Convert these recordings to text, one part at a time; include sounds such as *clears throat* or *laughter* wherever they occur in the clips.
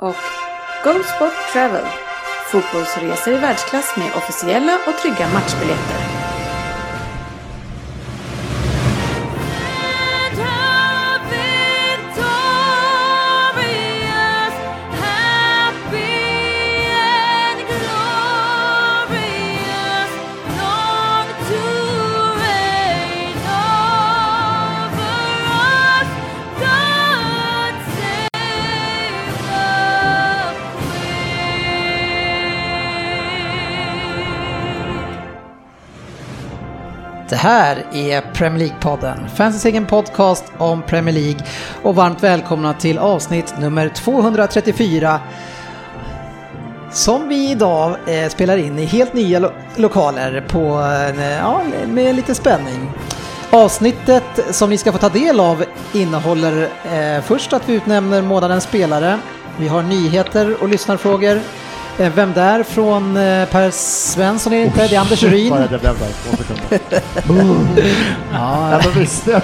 och Go Sport Travel, fotbollsresor i världsklass med officiella och trygga matchbiljetter. Här är Premier League-podden, fansens egen podcast om Premier League och varmt välkomna till avsnitt nummer 234 som vi idag eh, spelar in i helt nya lo lokaler på, eh, ja, med lite spänning. Avsnittet som ni ska få ta del av innehåller eh, först att vi utnämner månadens spelare. Vi har nyheter och lyssnarfrågor. Eh, vem där från eh, Per Svensson är det inte, det är Anders Ryn. Bara det blev där, två sekunder. *laughs* Ja, Ja, då visste jag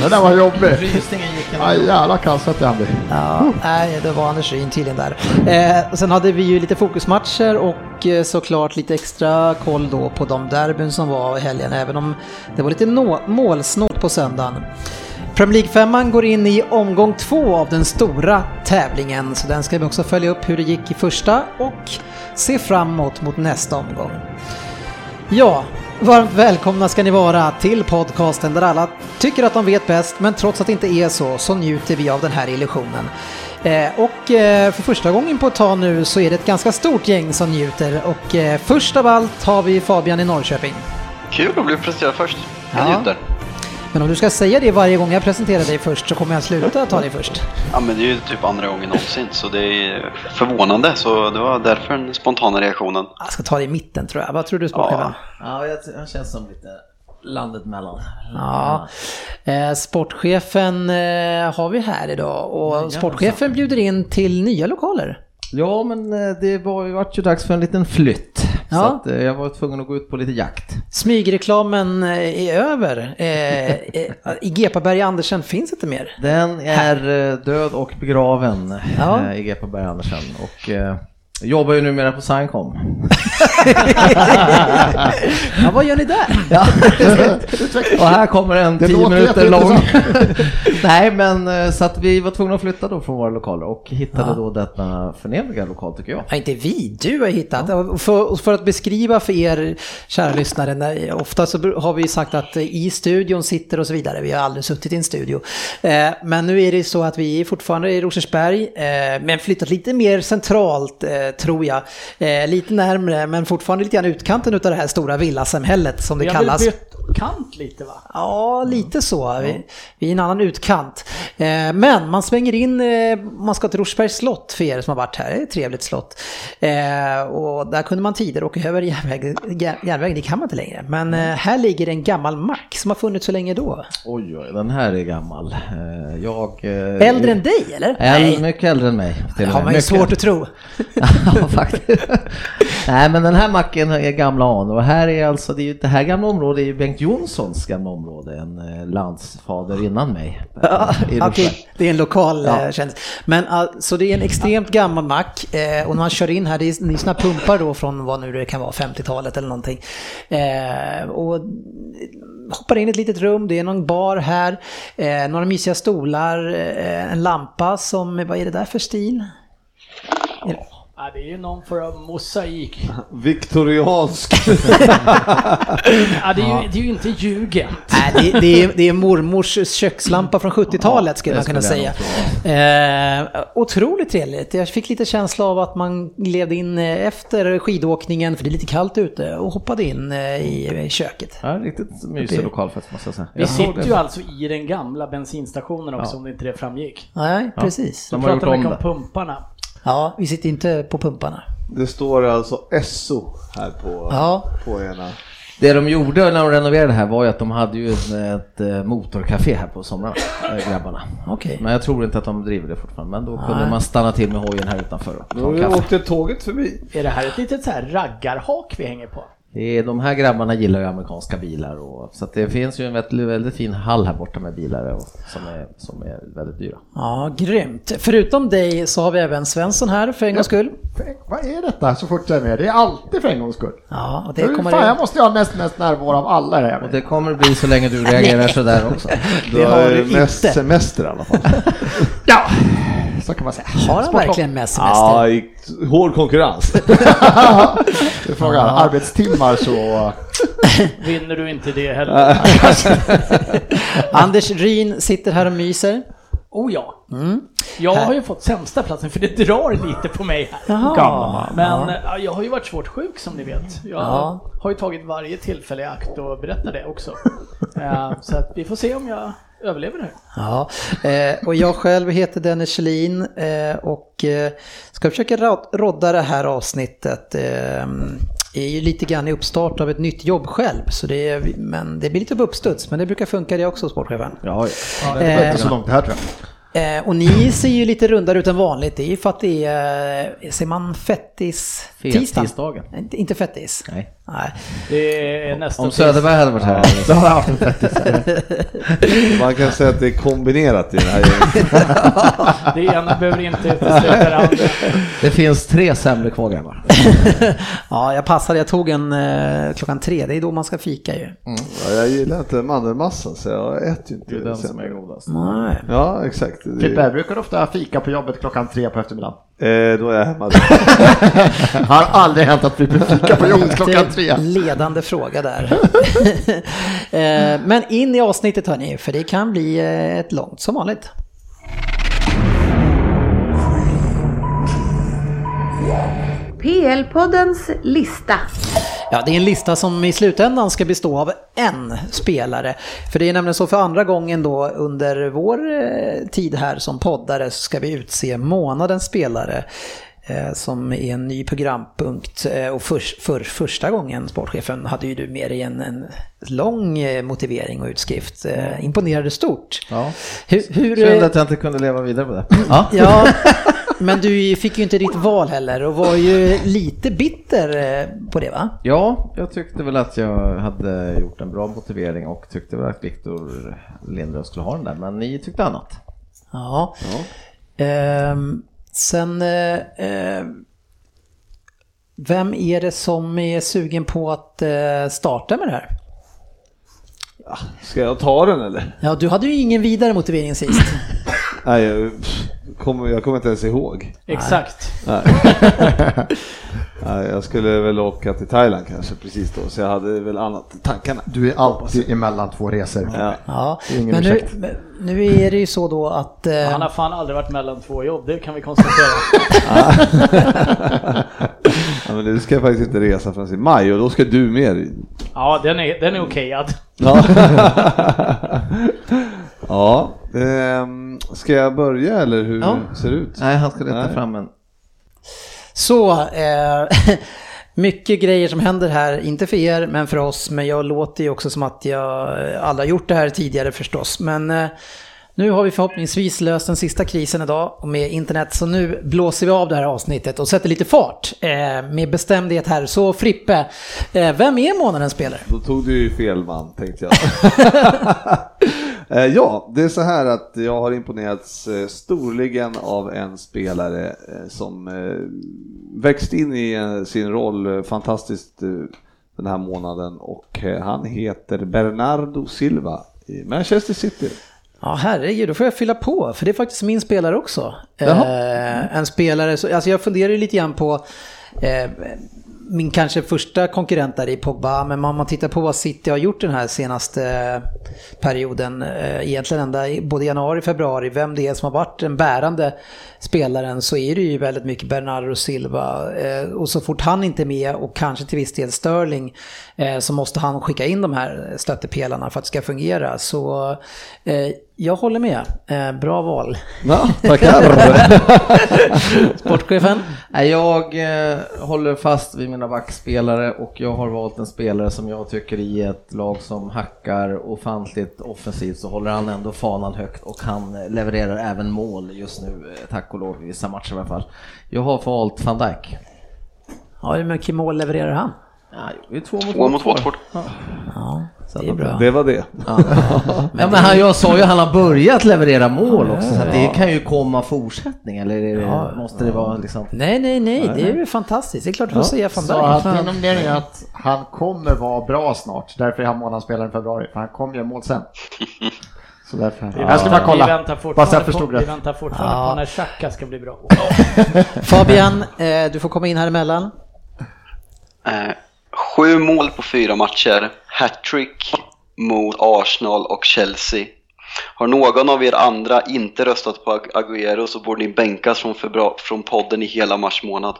Den där var jobbig. Rysningen gick Aj, jävla kastat det Andy. Ja, nej, det var Anders Ryn tydligen där. Eh, och sen hade vi ju lite fokusmatcher och eh, såklart lite extra koll då på de derbyn som var i helgen, även om det var lite nå- målsnålt på söndagen. Premier League-femman går in i omgång två av den stora tävlingen, så den ska vi också följa upp hur det gick i första och se framåt mot nästa omgång. Ja, varmt välkomna ska ni vara till podcasten där alla tycker att de vet bäst, men trots att det inte är så, så njuter vi av den här illusionen. Eh, och eh, för första gången på ett tag nu så är det ett ganska stort gäng som njuter och eh, först av allt har vi Fabian i Norrköping. Kul att bli presenterad först. Jag Ja. njuter. Men om du ska säga det varje gång jag presenterar dig först så kommer jag sluta ta dig först. Ja, men det är ju typ andra gången någonsin, så det är förvånande. Så det var därför den spontana reaktionen. Jag ska ta dig i mitten tror jag. Vad tror du sportchefen? Ja, jag, jag känns som lite landet mellan. Ja, eh, sportchefen eh, har vi här idag och sportchefen bjuder in till nya lokaler. Ja, men eh, det var ju vart ju dags för en liten flytt. Ja. Så att, eh, jag var tvungen att gå ut på lite jakt. Smygreklamen eh, är över. Eh, eh, I Gepaberg Andersen finns inte mer. Den är eh, död och begraven Ja. i GP Berg Andersen och jobbar ju numera på Signcom. *laughs* Ja, vad gör ni där? Ja. *laughs* och här kommer en Det tio minuter lång. *laughs* Nej, men eh, så att vi var tvungna att flytta då från våra lokaler och hittade Ja. då detta förnämliga lokal tycker jag. Ja, inte vi, du har hittat. Och För, för att beskriva för er kära lyssnare, när, ofta så har vi sagt att i studion sitter och så vidare. Vi har aldrig suttit i en studio. Eh, men nu är det så att vi är fortfarande i Rosersberg, eh, men flyttat lite mer centralt eh, tror jag. Eh, lite närmre, men fortfarande lite grann utkanten av det här stora villasamhället som det väl kallas. kant lite va? Ja, lite så. Vi, vi är en annan utkant. Eh, men man svänger in, eh, man ska till Rosersbergs slott för er som har varit här. Det är ett trevligt slott. Eh, och där kunde man tidigare åka över järnväg, jär- järnvägen, det kan man inte längre. Men eh, här ligger en gammal mack som har funnits så länge då. Oj, oj, den här är gammal. Eh, Jag... eh, Äldre än dig eller? Äldre, mycket äldre än mig. det har man ju Mycket. svårt att tro. *laughs* *laughs* ja, faktiskt. Nej, men den här macken är gamla anor och här är alltså, det, är ju, det här gamla området är ju Bengt Jonssons gamla område, en eh, landsfader innan mig. Ja, Rosersberg. det är en lokal Ja. ja. kändis. Men alltså det är en extremt gammal mack eh, och när man kör in här, det är, det är såna pumpar då från vad nu det kan vara, 50-talet eller någonting. Eh, och hoppar in i ett litet rum, det är någon bar här, eh, några mysiga stolar, eh, en lampa som, vad är det där för stil? Ja, det är ju någon form av mosaik. *laughs* Viktoriansk. Ja, det, är ju, det är ju inte Jugend. Nej, det, det, är, det är mormors kökslampa från 70-talet skulle man kunna skulle säga. Eh, otroligt trevligt. Jag fick lite känsla av att man levde in eh, efter skidåkningen, för det är lite kallt ute, och hoppade in eh, i köket. Ja, riktigt mysig Det- lokalfest måste jag säga. Vi sitter det. ju alltså i den gamla bensinstationen också om det inte det framgick. Nej, precis. Du De har gjort om om pumparna. Ja, vi sitter inte på pumparna. Det står alltså SO här på, Ja. på ena. Det de gjorde när de renoverade det här var ju att de hade ju ett, eh, motorcafé här på somrarna, eh, grabbarna. Okej. Men jag tror inte att de driver det fortfarande, men då kunde Nej. man stanna till med hojen här utanför och ta en Nu kaffe. åkte tåget förbi. Är det här ett litet så här raggarhak vi hänger på? Det är, de här grabbarna gillar ju amerikanska bilar och, så att det finns ju en väldigt, väldigt fin hall här borta med bilar och, som, är, som är väldigt dyra. Ja, grymt. Förutom dig så har vi även Svensson här för en gångs skull. Vad är detta så fort jag är med? Det är alltid för en gångs skull. Ja, och det Hur kommer fan, jag måste ju ha mest, mest närvaro av alla här. Och det kommer bli så länge du reagerar *laughs* sådär också. Du Det har har du mest inte. semester i alla fall. *laughs* Ja, så kan man säga. Har han verkligen med semester? Ja, i hård konkurrens. *laughs* Du frågar arbetstimmar så... *laughs* Vinner du inte det heller? *laughs* Anders Ryn sitter här och myser. Oh ja. Mm. Jag har ju fått sämsta platsen för det drar lite på mig här. Jaha. Men ja, jag har ju varit svårt sjuk som ni vet. Jag Ja. har ju tagit varje tillfälle i akt och berättar det också. Eh, Så att vi får se om jag överlever det här. Ja, eh, och jag själv heter Dennis Kjellin eh, och eh, ska försöka ro- rodda det här avsnittet. Eh, är ju lite grann i uppstart av ett nytt jobb själv, så det är, men det blir lite på uppstuds, men det brukar funka det också, sportchefen. Ja, Det var Eh, inte så långt det här tror jag. Eh, och ni ser ju lite rundare ut än vanligt. Det är ju för att det är, eh, säger man fettis? Fettisdagen. Inte- Inte fettis? Nej. Nej. Det är nästa Om Söderberg hade varit här. Då har jag haft en fettis. *laughs* Man kan säga att det är kombinerat i den här. *laughs* Det ena behöver inte utesluta det andra. Det finns tre semlor kvar grabbar. *laughs* Ja, jag passade. Jag tog en eh, klockan tre. Det är då man ska fika ju. Ja, jag gillar inte mandelmassa så jag äter ju inte Det är den som är godast. Nej. Ja, exakt. Det, Frippe, brukar du ofta fika på jobbet klockan tre på eftermiddagen? eh, då är jag hemma. *laughs* Har aldrig hänt att Frippe fikar på jobbet klockan tre. Ledande fråga där. *laughs* Eh, Men in i avsnittet hörni, för det kan bli eh, ett långt som vanligt. PL-poddens lista. Ja, det är en lista som i slutändan ska bestå av en spelare. För det är nämligen så för andra gången då under vår eh, tid här som poddare så ska vi utse månadens spelare. eh, Som är en ny programpunkt. Eh, Och för, för första gången, sportchefen, hade ju du med dig en, en lång motivering och utskrift. Imponerade stort. Ja. Hur, hur, Kände att jag inte kunde leva vidare på det. Ja. *laughs* Ja, men du fick ju inte ditt val heller och var ju lite bitter eh, på det va? Ja, jag tyckte väl att jag hade gjort en bra motivering och tyckte väl att Viktor Lindrös skulle ha den där, men ni tyckte annat. Ja. Ehm, sen, eh, eh, vem är det som är sugen på att eh, starta med det här? Ska jag ta den eller? Ja, du hade ju ingen vidare motivering sist. *laughs* Nej, jag, kommer, jag kommer inte ens ihåg. Exakt. Nej. *laughs* Nej, jag skulle väl åka till Thailand kanske precis då, så jag hade väl annat i tankarna. Du är alltid emellan två resor. Ja. Ja, men nu, men nu är det ju så då att... eh, Han har fan aldrig varit mellan två jobb, det kan vi konstatera. *laughs* ja, men du ska faktiskt inte resa förrän i maj och då ska du med. Ja, den är, den är okejad. Ja, *laughs* ja ehm, ska jag börja eller hur Ja. ser det ut? Nej, han ska leta Nej. fram en. Så, eh, *laughs* mycket grejer som händer här, inte för er men för oss. Men jag låter ju också som att jag eh, aldrig har gjort det här tidigare förstås. Men eh, nu har vi förhoppningsvis löst den sista krisen idag och med internet. Så nu blåser vi av det här avsnittet och sätter lite fart eh, med bestämdhet här. Så Frippe, eh, vem är månadens spelare? Då tog du ju fel man tänkte jag. *laughs* *laughs* Eh, ja, det är så här att jag har imponerats eh, storligen av en spelare eh, som växt in i sin roll fantastiskt den här månaden och han heter Bernardo Silva i Manchester City. Ja, herregud, då får jag fylla på, för det är faktiskt min spelare också. Eh, en spelare, så, alltså jag funderar ju lite grann på eh, min kanske första konkurrent där i Pogba, men om man tittar på vad City har gjort den här senaste eh, perioden, eh, egentligen ända både januari och februari, vem det är som har varit den bärande spelaren så är det ju väldigt mycket Bernardo Silva. Eh, och så fort han inte är med och kanske till viss del Sterling så måste han skicka in de här stöttepelarna för att det ska fungera. Så eh, jag håller med. Eh, bra val. Ja, tackar. *laughs* Sportchefen? Jag eh, håller fast vid mina backspelare och jag har valt en spelare som jag tycker i ett lag som hackar ofantligt offensivt så håller han ändå fanan högt och han eh, levererar även mål just nu, eh, tack och lov, i vissa matcher i alla fall. Jag har valt van Dijk. Ja, hur mycket mål levererar han? Ja, det är två mot, Två mot Watford. Ja, det är bra. Det var det. Ja. *laughs* ja, men han, jag sa ju att han har börjat leverera mål också, så att det kan ju komma fortsättning, eller är det, måste det vara liksom... Nej, nej, nej, det är ju fantastiskt. Det är klart du får säga van Så att min nominering är att han kommer vara bra snart. Därför är han månadsspelaren i februari. För han kommer göra mål sen. *laughs* Så därför. Jag ska bara Vi kolla. väntar Bara så jag fortfarande, förstod på, vi väntar fortfarande Ja. på när Xhaka ska bli bra. *laughs* Fabian, eh, du får komma in här emellan. Eh, sju mål på fyra matcher. Hattrick mot Arsenal och Chelsea. Har någon av er andra inte röstat på Ag- Agüero så borde ni bänkas från, från podden i hela mars månad.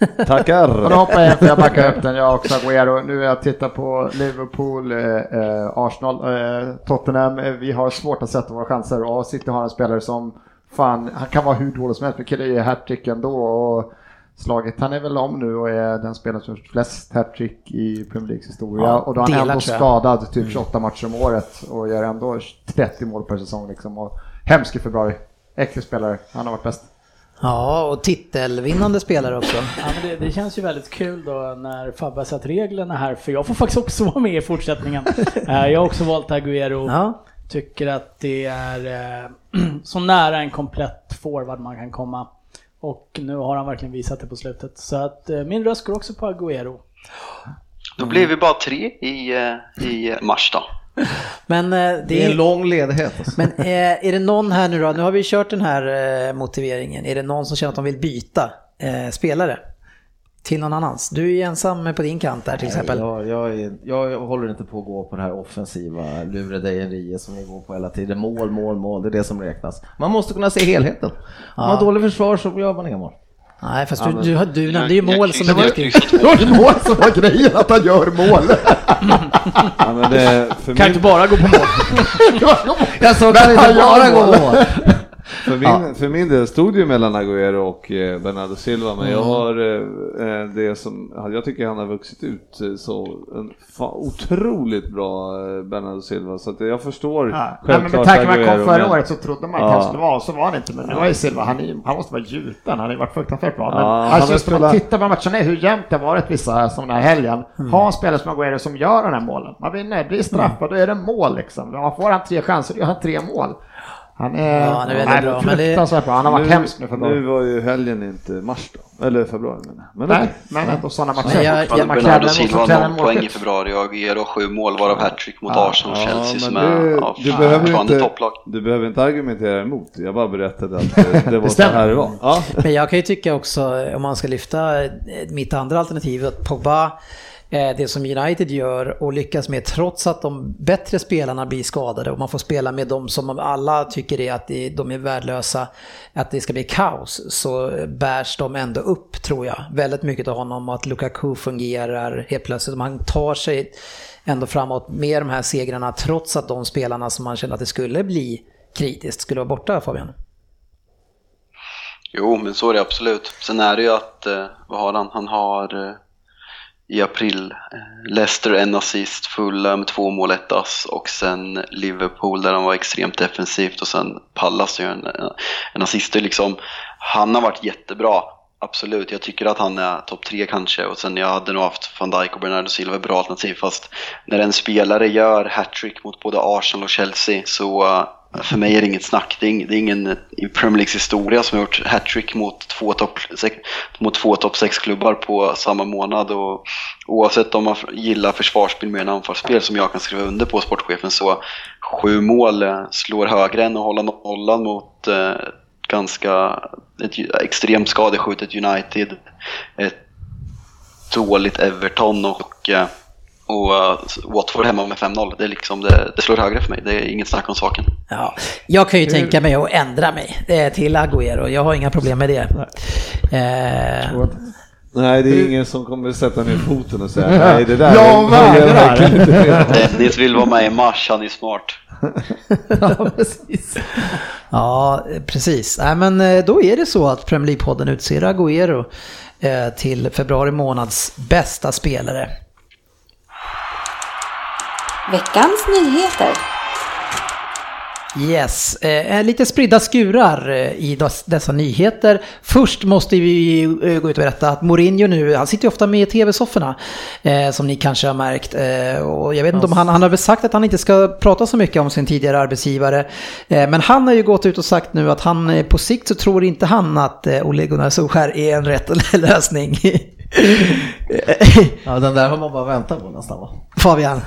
Och då Tackar. hoppar jag in för jag backar upp den. Jag också Agüero. Nu är jag tittar på Liverpool, eh, eh, Arsenal, eh, Tottenham. Eh, Vi har svårt att sätta våra chanser och City har en spelare som fan, han kan vara hur dålig som helst. Men killar ju hattrick ändå. Och slaget, han är väl om nu och är den spelare som har gjort flest hattrick i Premier Leagues historia. Ja, och då är han delar, ändå skadad typ 28 matcher om året och gör ändå 30 mål per säsong liksom. Och hemsk i februari. Äcklig spelare, han har varit bäst. Ja, och titelvinnande spelare också. Ja, men det, det känns ju väldigt kul då när Fabbe satt reglerna här, för jag får faktiskt också *laughs* vara med i fortsättningen. *laughs* Eh, jag har också valt Agüero. Ja, Tycker att det är eh, *clears throat* så nära en komplett forward man kan komma. Och nu har han verkligen visat det på slutet. Så att eh, min röst går också på Agüero. Då blir vi bara tre i, eh, i mars då. men eh, det Det är är... en lång ledighet. Alltså. Men eh, är det någon här nu då, nu har vi kört den här eh, motiveringen, är det någon som känner att de vill byta eh, spelare? Till någon annans? Du är ju ensam på din kant där till exempel. Jag, jag, jag håller inte på att gå på det här offensiva lurendrejeriet som ni går på hela tiden. Mål, mål, mål, det är det som räknas. Man måste kunna se helheten. Om man har dåligt försvar så gör man inga mål. Nej, fast du, du, du nämnde *laughs* ju mål som jag, viktigt. jag, Det var ju mål som var grejen, att han gör mål. *laughs* Ja, men det, för, Kan min, inte bara gå på mål. *laughs* Jag sa kan inte bara gå på mål. För, min, för min del stod det ju mellan Agüero och eh, Bernardo Silva, men jag har eh, eh, det som, jag tycker han har vuxit ut så en otroligt bra Bernardo Silva, så att jag förstår Ja. Nej, men med självklart tanke på han Agüero, kom förra men- året så trodde man Ja. kanske skulle vara, så var han inte. Men nu är Silva, han, är, han måste vara gjuten, han har ju varit fruktansvärt bra. Men Ja, han han känns har som att spelat- titta på matcherna, hur jämnt det har varit vissa som den här helgen. Ha en spelare som Aguero som gör de här målen. Man vinner, blir straffad, då är det mål liksom. Ja, får han tre chanser, då gör han tre mål. Han är, Ja, han är väldigt nej, bra, men det- bra. Han har varit hemsk nu för Nu var ju helgen inte mars då, eller februari jag. Men Nej, men ändå sådana matcher. Men jag- jag- Bernardo Silva har noll poäng i februari och Agüero sju mål varav hattrick mot Arsenal och Ja, Chelsea men som du, är ja, du, behöver inte, topplag. du behöver inte argumentera emot, jag bara berättade att eh, *laughs* det var så stämmer. här det var. Ja. Men jag kan ju tycka också, om man ska lyfta eh, mitt andra alternativ, att Pogba, eh, Eh, det som United gör och lyckas med trots att de bättre spelarna blir skadade och man får spela med de som alla tycker är att de är värdelösa, att det ska bli kaos, så bärs de ändå upp tror jag. Väldigt mycket av honom att Lukaku fungerar helt plötsligt. Man tar sig ändå framåt med de här segrarna trots att de spelarna som man kände att det skulle bli kritiskt skulle vara borta Fabian. Jo, men så är det absolut. Sen är det ju att, eh, vad har han? Han har eh, i april Leicester en assist, Fulham två mål, ett ass och sen Liverpool där han var extremt defensivt och sen Pallas gör en, en assist. Liksom, han har varit jättebra, absolut. Jag tycker att han är topp tre kanske och sen jag hade nog haft van Dijk och Bernardo Silva bra alternativ fast när en spelare gör hattrick mot både Arsenal och Chelsea så för mig är det inget snack. Det är ingen, det är ingen eh, i Premier Leagues historia som har gjort hattrick mot två topp top 6-klubbar på samma månad. Och oavsett om man gillar försvarsspel mer än anfallsspel som jag kan skriva under på sportchefen så sju mål eh, slår högre än att hålla nollan mot eh, ganska ett extremt skadeskjutet United, ett dåligt Everton och eh, och uh, Watford hemma med 5-0, det, liksom, det, det, slår högre för mig. Det är inget snack om saken. Ja, jag kan ju tänka mig att ändra mig till Agüero. Jag har inga problem med det. Eh, Nej, det är ingen som kommer sätta ner foten och säga nej, det där *laughs* jag vägrar. *laughs* Dennis vill vara med i mars, han är smart. *laughs* ja, precis. Ja, precis. Nej, men eh, då är det så att Premier League-podden utser Agüero eh, till februari månads bästa spelare. Veckans nyheter. Yes, eh, lite spridda skurar eh, i dessa nyheter. Först måste vi eh, gå ut och berätta att Mourinho nu, han sitter ju ofta med i tv-sofforna, eh, som ni kanske har märkt. Eh, och jag vet inte om han, han har väl sagt att han inte ska prata så mycket om sin tidigare arbetsgivare. Eh, men han har ju gått ut och sagt nu att han på sikt så tror inte han att eh, Ole Gunnar Solskär är en rätt *laughs* lösning. ja, den där har man bara väntat på nästan va? Fabian?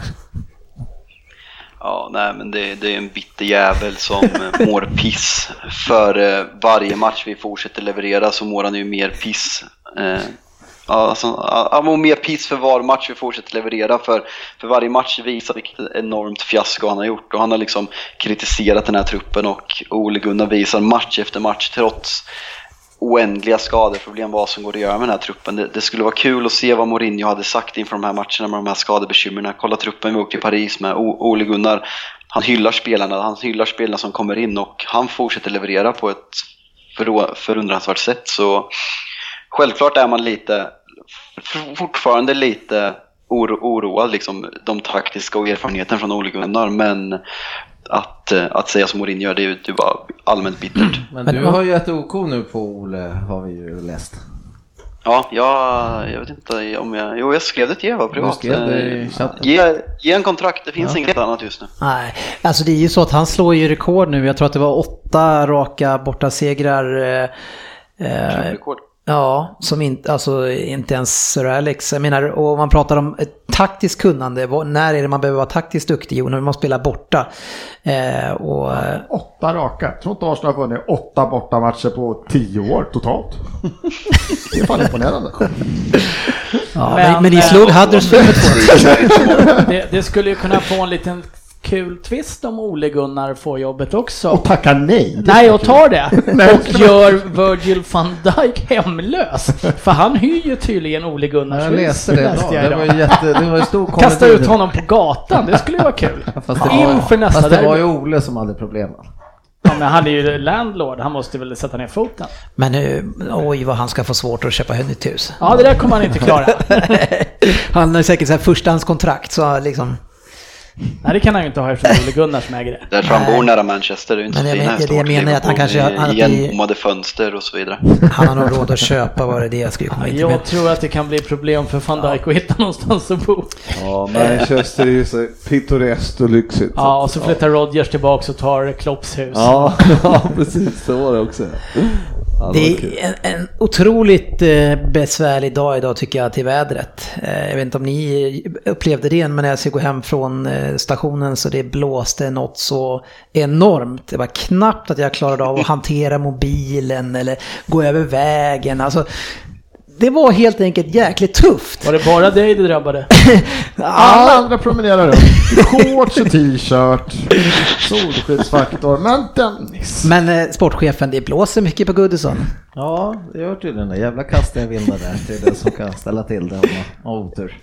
Ja, nej men det, det är en bitter jävel som eh, *laughs* mår piss. För eh, varje match vi fortsätter leverera så mår han ju mer piss. Eh, alltså, han mår mer piss för var match vi fortsätter leverera. För, för varje match visar vilket enormt fiasko han har gjort. Och han har liksom kritiserat den här truppen och Ole Gunnar visar match efter match trots oändliga skadeproblem vad som går att göra med den här truppen. Det, det, skulle vara kul att se vad Mourinho hade sagt inför de här matcherna med de här skadebekymren. Kolla truppen vi åkte till Paris med, o, Ole Gunnar. Han hyllar spelarna, han hyllar spelarna som kommer in och han fortsätter leverera på ett för, förundransvärt sätt. Så självklart är man lite, fortfarande lite oro, oroad, liksom, de taktiska och erfarenheten från Ole Gunnar, men att, eh, att säga som Mourinho gör, det är ju bara allmänt bittert. Men du har ju ett OK nu på Ole, har vi ju läst. Ja, jag, jag vet inte om jag... Jo, jag skrev det till Eva privat. eh. Ge, ge en kontrakt, det finns ja. inget annat just nu. Nej, alltså det är ju så att han slår ju rekord nu. Jag tror att det var åtta raka bortasegrar. Eh, eh rekord. Ja, som inte, alltså inte ens Sir Alex. Jag menar, och man pratar om ett taktiskt kunnande. När är det man behöver vara taktiskt duktig? Jo, när man spelar borta. Eh, och, åtta raka. Jag tror inte Arsenal har vunnit åtta bortamatcher på tio år totalt. det är fan imponerande. Ja, men, men ni slog Huddersfield med två. *laughs* det, det skulle ju kunna få en liten kul twist om Ole Gunnar får jobbet också. Och tackar nej? *laughs* Nej, och tar det. och gör Virgil van Dijk hemlös. För han hyr ju tydligen Ole Gunnars Jag läste det, det, det var ju jätte, det var stor *laughs* Kasta ut honom på gatan, det skulle ju vara kul. fast det var, Inför nästa fast det var ju Ole som hade problemen. Ja, men han är ju landlord, han måste väl sätta ner foten. Men nu, oj vad han ska få svårt att köpa nytt hus. Ja, det där kommer han inte klara. *laughs* han har säkert så här förstahandskontrakt, så liksom Nej det kan han ju inte ha eftersom Ole Gunnar som äger det. Därför han bor nära Manchester, det är ju inte så fina det, det menar att han kanske... Har, igenbommade fönster och så vidare. Han har nog råd att köpa var det det jag skulle komma ja, Jag tror att det kan bli problem för van Dijk att hitta någonstans att bo. Ja, Manchester är ju så pittoreskt och lyxigt. Ja, och så flyttar ja. Rodgers tillbaks och tar Klopps hus. Ja, *laughs* ja precis, så var det också. Ja, det, är en, en otroligt eh, besvärlig dag idag tycker jag till vädret. Eh, jag vet inte om ni upplevde det, men när jag ska gå hem från eh, stationen så det blåste något så enormt. Det var knappt att jag klarade av att hantera mobilen eller gå över vägen. Alltså, det var helt enkelt jäkligt tufft. Var det bara dig det drabbade? *laughs* Alla andra promenerar runt. Shorts och t-shirt. Solskyddsfaktor. Men Dennis. Men eh, sportchefen, det blåser mycket på Goodison. Ja, det gör tydligen det. Jävla kastiga vindar där. Det är det som kan ställa till det om otur.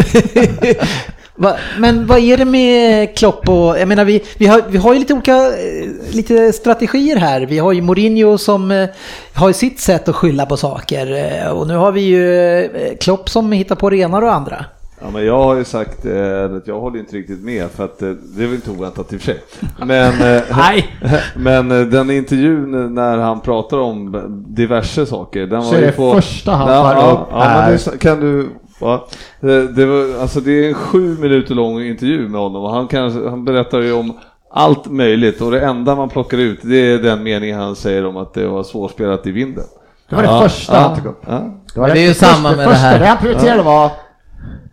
*laughs* Va, men vad är det med Klopp och, jag menar vi, vi, har, vi har ju lite olika eh, lite strategier här. Vi har ju Mourinho som eh, har sitt sätt att skylla på saker eh, och nu har vi ju Klopp som hittar på det ena och andra. Ja, men jag har ju sagt att jag håller inte riktigt med för att det är väl inte oväntat i och för sig. Men, *laughs* *laughs* men den intervjun när han pratar om diverse saker. Den var Så ju på, första han tar ja, upp ja, är... Men kan du Va? Det, det, var, alltså det är en sju minuter lång intervju med honom och han, kan, han berättar ju om allt möjligt och det enda man plockar ut det är den meningen han säger om att det var svårspelat i vinden. Det var det Ja. första han tog upp. Ja. Det, var Men det är ju första- samma med det här. Det han prioriterade var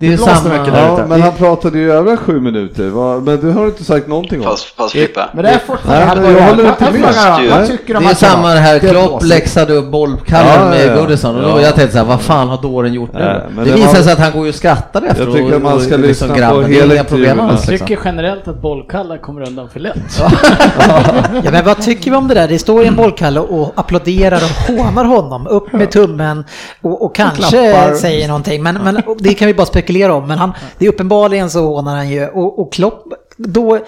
Det är ju blåste samma... mycket där Ja, ute. men han pratade ju övriga sju minuter, Va- men du har inte sagt någonting om. Fast, fast Frippe. Men det är fortfarande... Nej, jag håller inte med. Vad tycker du Det är samma det här, Det är Klopp läxade upp bollkallen Ja, med ja. Goodison och då Ja. jag tänkte såhär, vad fan har dåren gjort nu? Det det visar sig att han går ju och skrattar efter Jag tycker och- man ska och lyssna på det är hela intervjun. Jag Liksom. tycker generellt att bollkallar kommer undan för lätt. Ja, men vad tycker vi om det där? Det står en bollkalle och applåderar och hånar honom. Upp med tummen och, kanske säger någonting. Men, men det kan vi bara spekulera om. Men han, det är uppenbarligen så hånar han ju. Och, och Klopp, då...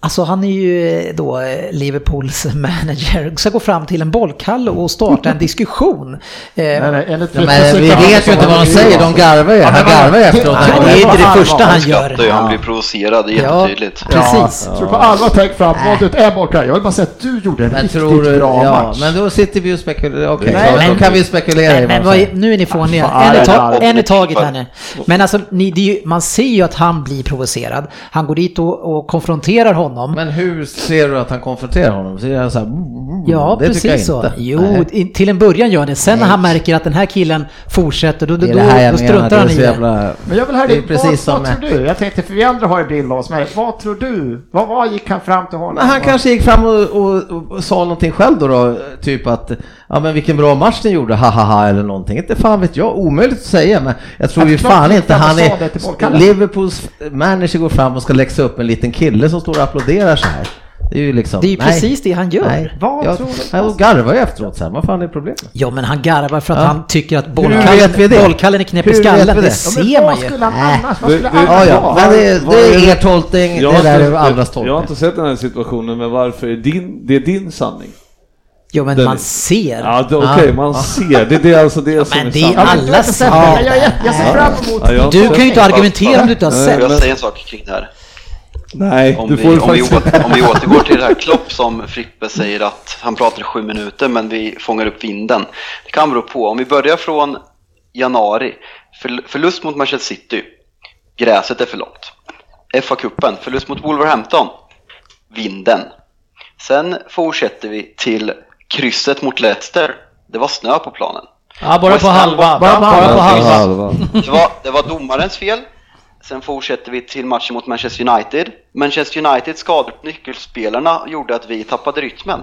Alltså han är ju då eh, Liverpools *laughs* manager, ska gå fram till en bollkalle och starta en diskussion. Eh, Nej, nej, enligt Ja, men vi vet ju inte vad de säger, de garvar ju. Ja, Han garvar ju efteråt. Nej, det är inte det första han gör. ju, han blir provocerad, det är Ja. jättetydligt. Precis. Tror på allvar tänk fram, vad du är borta. Jag vill bara säga att du gjorde en Men riktigt tror du, bra ja, match. men då sitter vi och spekulerar. Okej, Nej, så men- då kan vi spekulera i Nej, men vad nu är ni fåniga. En i, en i taget här nu. Men alltså, ni, det är ju, man ser ju att han blir provocerad. Han går dit och, och konfronterar honom. Men hur ser du att han konfronterar honom? Ser han så här, Ja, det tycker jag precis så. inte. Jo, Nej. till en början gör det. Sen när han märker att den här killen fortsätter, då, då, då, är det här jag då struntar han i det. jävla... Men jag vill höra Det är precis vad, som vad tror du? Jag tänkte, för vi andra har ju bild av oss med. Vad tror du? Vad, vad gick han fram till honom? Men han kanske gick fram och, och, och sa någonting själv då, då, typ att ja men vilken bra match ni gjorde, ha ha ha eller någonting. Inte fan vet jag, omöjligt att säga men jag tror ju fan inte han är... Liverpools manager går fram och ska läxa upp en liten kille som står och applåderar så här. Det är ju liksom... Det är precis det han gör. Nej, Vad jag, tror du? jag garvar ju efteråt så här. vad fan är problemet? Ja, men han garvar för att Ja. han tycker att bollkallen, bollkallen är knäpp i skallen. Det, det? Ja, ser man vad ju. skulle han annars? Vad Det- skulle han Ja, ja, men det, Vad det är er tolkning, Jag det har där är inte- andras Jag har tolkning. inte sett den här situationen, men varför är din, det är din sanning? Jo, men Den- man ser. Ja, okej, Ja. man ser. Det, det är alltså det som men är det. Ja, men alla sa- det. Jag, jag, jag ser fram emot Ja, jag Du kan ju inte argumentera om du inte har sett. Jag säga en sak kring det här? Nej, Om du vi, får om, vi faktiskt... åter, om vi *laughs* återgår till det här Klopp som Frippe säger att han pratar i sju minuter men vi fångar upp vinden. Det kan bero på, om vi börjar från januari, för, förlust mot Manchester City, gräset är för långt. FA-cupen, förlust mot Wolverhampton, vinden. Sen fortsätter vi till krysset mot Leicester, det var snö på planen. Ja, bara på halva. bara- Bara på halva. Det var, det var domarens fel. Sen fortsätter vi till matchen mot Manchester United. Manchester United skador på nyckelspelarna gjorde att vi tappade rytmen.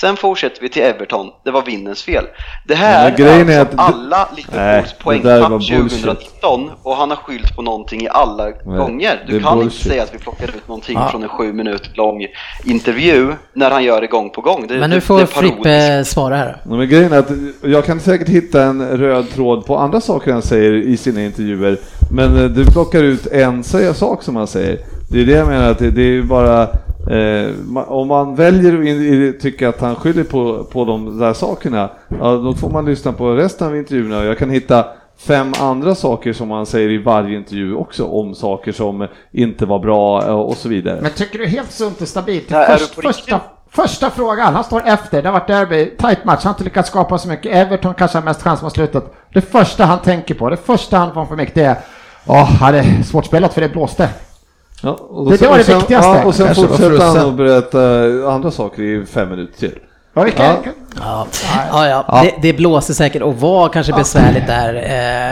Sen fortsätter vi till Everton. Det var vinnens fel. Det här Men grejen är är alltså att- alla Nej, Liverpools det där var poängtapp bullshit. 2019 och han har skyllt på någonting i alla gånger. det Du är kan bullshit. inte säga att vi plockar ut någonting från en sju minuter lång intervju när han gör det gång på gång. Det, Men nu får är. Frippe svara här. Nej, Men grejen är att jag kan säkert hitta en röd tråd på andra saker han säger i sina intervjuer. Men eh, du plockar ut en sak som han säger. Det är det jag menar, att det, det är ju bara... Eh, om man väljer att tycka att han skyller på, på de där sakerna, ja, då får man lyssna på resten av intervjuerna. Jag kan hitta fem andra saker som han säger i varje intervju också, om saker som inte var bra eh, och så vidare. Men tycker du helt sunt och stabilt? Ja, är Först, första, första frågan, han står efter, det har varit derby, tight match, han har inte lyckats skapa så mycket, Everton kanske har mest chans mot slutet. Det första han tänker på, det första han får för mycket det är Åh, hade svårt spelat för det blåste. Ja, och Det sen- var det och sen, viktigaste. Ja, och sen fortsätter han att berätta andra saker i fem minuter till. Ja, vilka, Ja. Ja, ja, ja. Det, det blåste säkert och var kanske besvärligt där. Det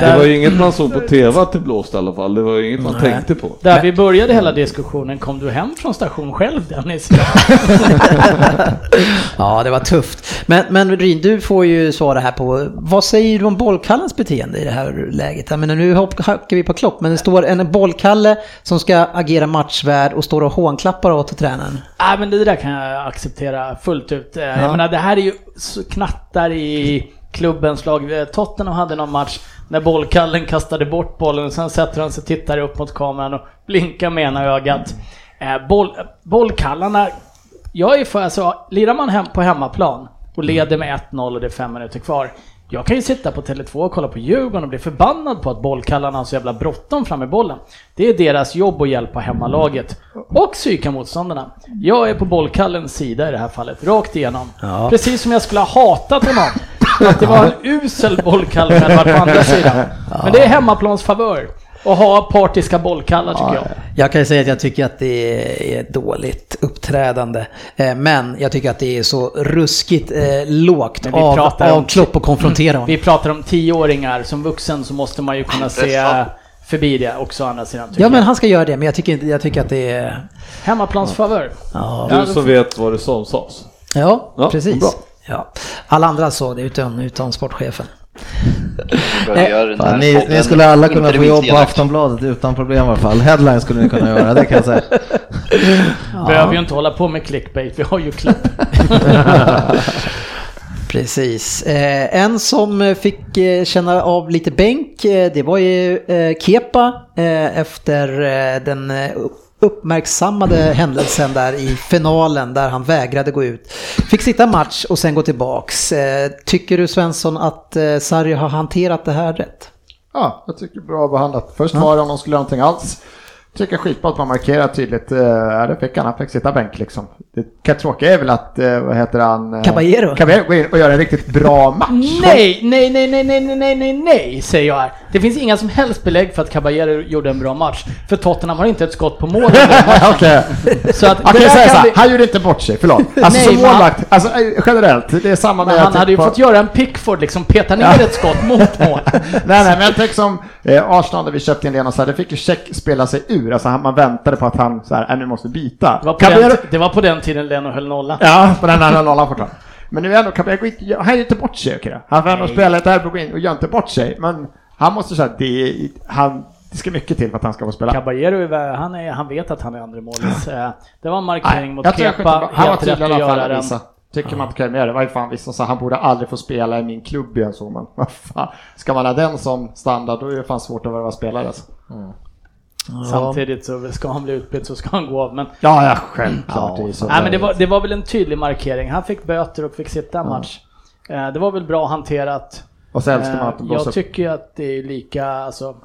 Eh, var ju inget man såg på TV att det blåste i alla fall. Det var ju inget man tänkte på. Där vi började hela diskussionen, kom du hem från station själv Dennis? *laughs* *laughs* ja, det var tufft. Men, men Ryn, du får ju svara här på, vad säger du om bollkallens beteende i det här läget? Jag menar, nu hackar vi på Klopp, men det står en bollkalle som ska agera matchvärd och står och hånklappar åt tränaren. Nej men det där kan jag acceptera fullt ut. Eh, Jag menar det här är ju knattar i klubbens lag. Tottenham hade någon match när bollkallen kastade bort bollen och sen sätter han sig och tittar upp mot kameran och blinkar med ena ögat. Eh, Boll, bollkallarna, jag är för alltså, lirar man hem på hemmaplan och leder med 1-0 och det är fem minuter kvar. Jag kan ju sitta på Tele2 och kolla på Djurgården och bli förbannad på att bollkallarna har så jävla bråttom fram med bollen. Det är deras jobb att hjälpa hemmalaget och psyka motståndarna. Jag är på bollkallens sida i det här fallet, rakt igenom. Ja. Precis som jag skulle ha hatat honom. Att det var en usel bollkalle när jag varit på andra sidan. Men det är hemmaplans favör. Och ha partiska bollkallar tycker jag. Jag kan ju säga att jag tycker att det är dåligt uppträdande. Eh, Men jag tycker att det är så ruskigt eh, lågt av, om- av Klopp att konfrontera honom. Vi pratar om tioåringar, som vuxen så måste man ju kunna se förbi det också å andra sidan. Ja men han ska göra det, men jag tycker, inte, jag tycker att det är... Hemmaplansfavör. Ja, Du som vet vad det som sades. ja, Ja, precis. bra. Ja. Alla andra såg det utan, utan sportchefen. Fan, ni, ni skulle alla kunna få jobb på. Aftonbladet utan problem i alla fall. Headline skulle ni kunna göra, det kan jag säga. *laughs* Behöver ju inte hålla på med clickbait, vi har ju klipp. *laughs* Precis. Eh, en som fick eh, känna av lite bänk, eh, det var ju eh, Kepa eh, efter eh, den eh, uppmärksammade händelsen där i finalen där han vägrade gå ut. Fick sitta match och sen gå tillbaks. Eh, tycker du Svensson att eh, Sarri har hanterat det här rätt? Ja, jag tycker bra behandlat. Först var det om de skulle göra någonting alls. Tycker skitbra att man markerar tydligt. Eh, ja, det fick han. Han fick sitta bänk liksom. Det tråkiga är väl att, vad heter han? Caballero. Caballero går in och gör en riktigt bra match. Nej, nej, nej, nej, nej, nej, nej, nej, säger jag här. Det finns inga som helst belägg för att Caballero gjorde en bra match. För Tottenham har inte ett skott på mål. *laughs* Okej. Så att Jag det där säga så här, han gjorde inte bort sig, förlåt. *laughs* Alltså Nej, som men han- målvakt, alltså eh, generellt, det är samma Men med han jag hade ju tycker fått göra en Pickford, liksom peta ner ett skott mot mål. *laughs* Nej, nej, men jag tänker som eh, Arsenal när vi köpte in Lena så här, det fick ju Check spela sig ur. Alltså han, man väntade på att han så här, äh, nu måste byta. Det var, på Caballero- den, det var på den tiden Leno höll nolla. Ja, på den här nollan fortfarande. Men nu är ändå Caballero, han gör inte bort sig, okej. Han får ändå spela ett gå in och gör inte bort sig. Men han måste säga att det, han, det ska mycket till för att han ska få spela. Caballero, han, är, han vet att han är andra målis. Eh, Det var en markering Nej, mot jag jag Kepa, bra. Han var tydlig i alla fall visa. Tycker man kan göra det. Vad är fan vissa sa han borde aldrig få spela i min klubb igen så *laughs* fan. Ska man ha den som standard då är det fan svårt att vara spelare alltså. Samtidigt så ska han bli utbytt så ska han gå av. Men, Ja, ja självklart. det är så. nej, men det, var, det var väl en tydlig markering. Han fick böter och fick sitta en match. Eh, Det var väl bra hanterat. Och så älskar man att de Eh, blåser Jag tycker ju att det är lika, alltså,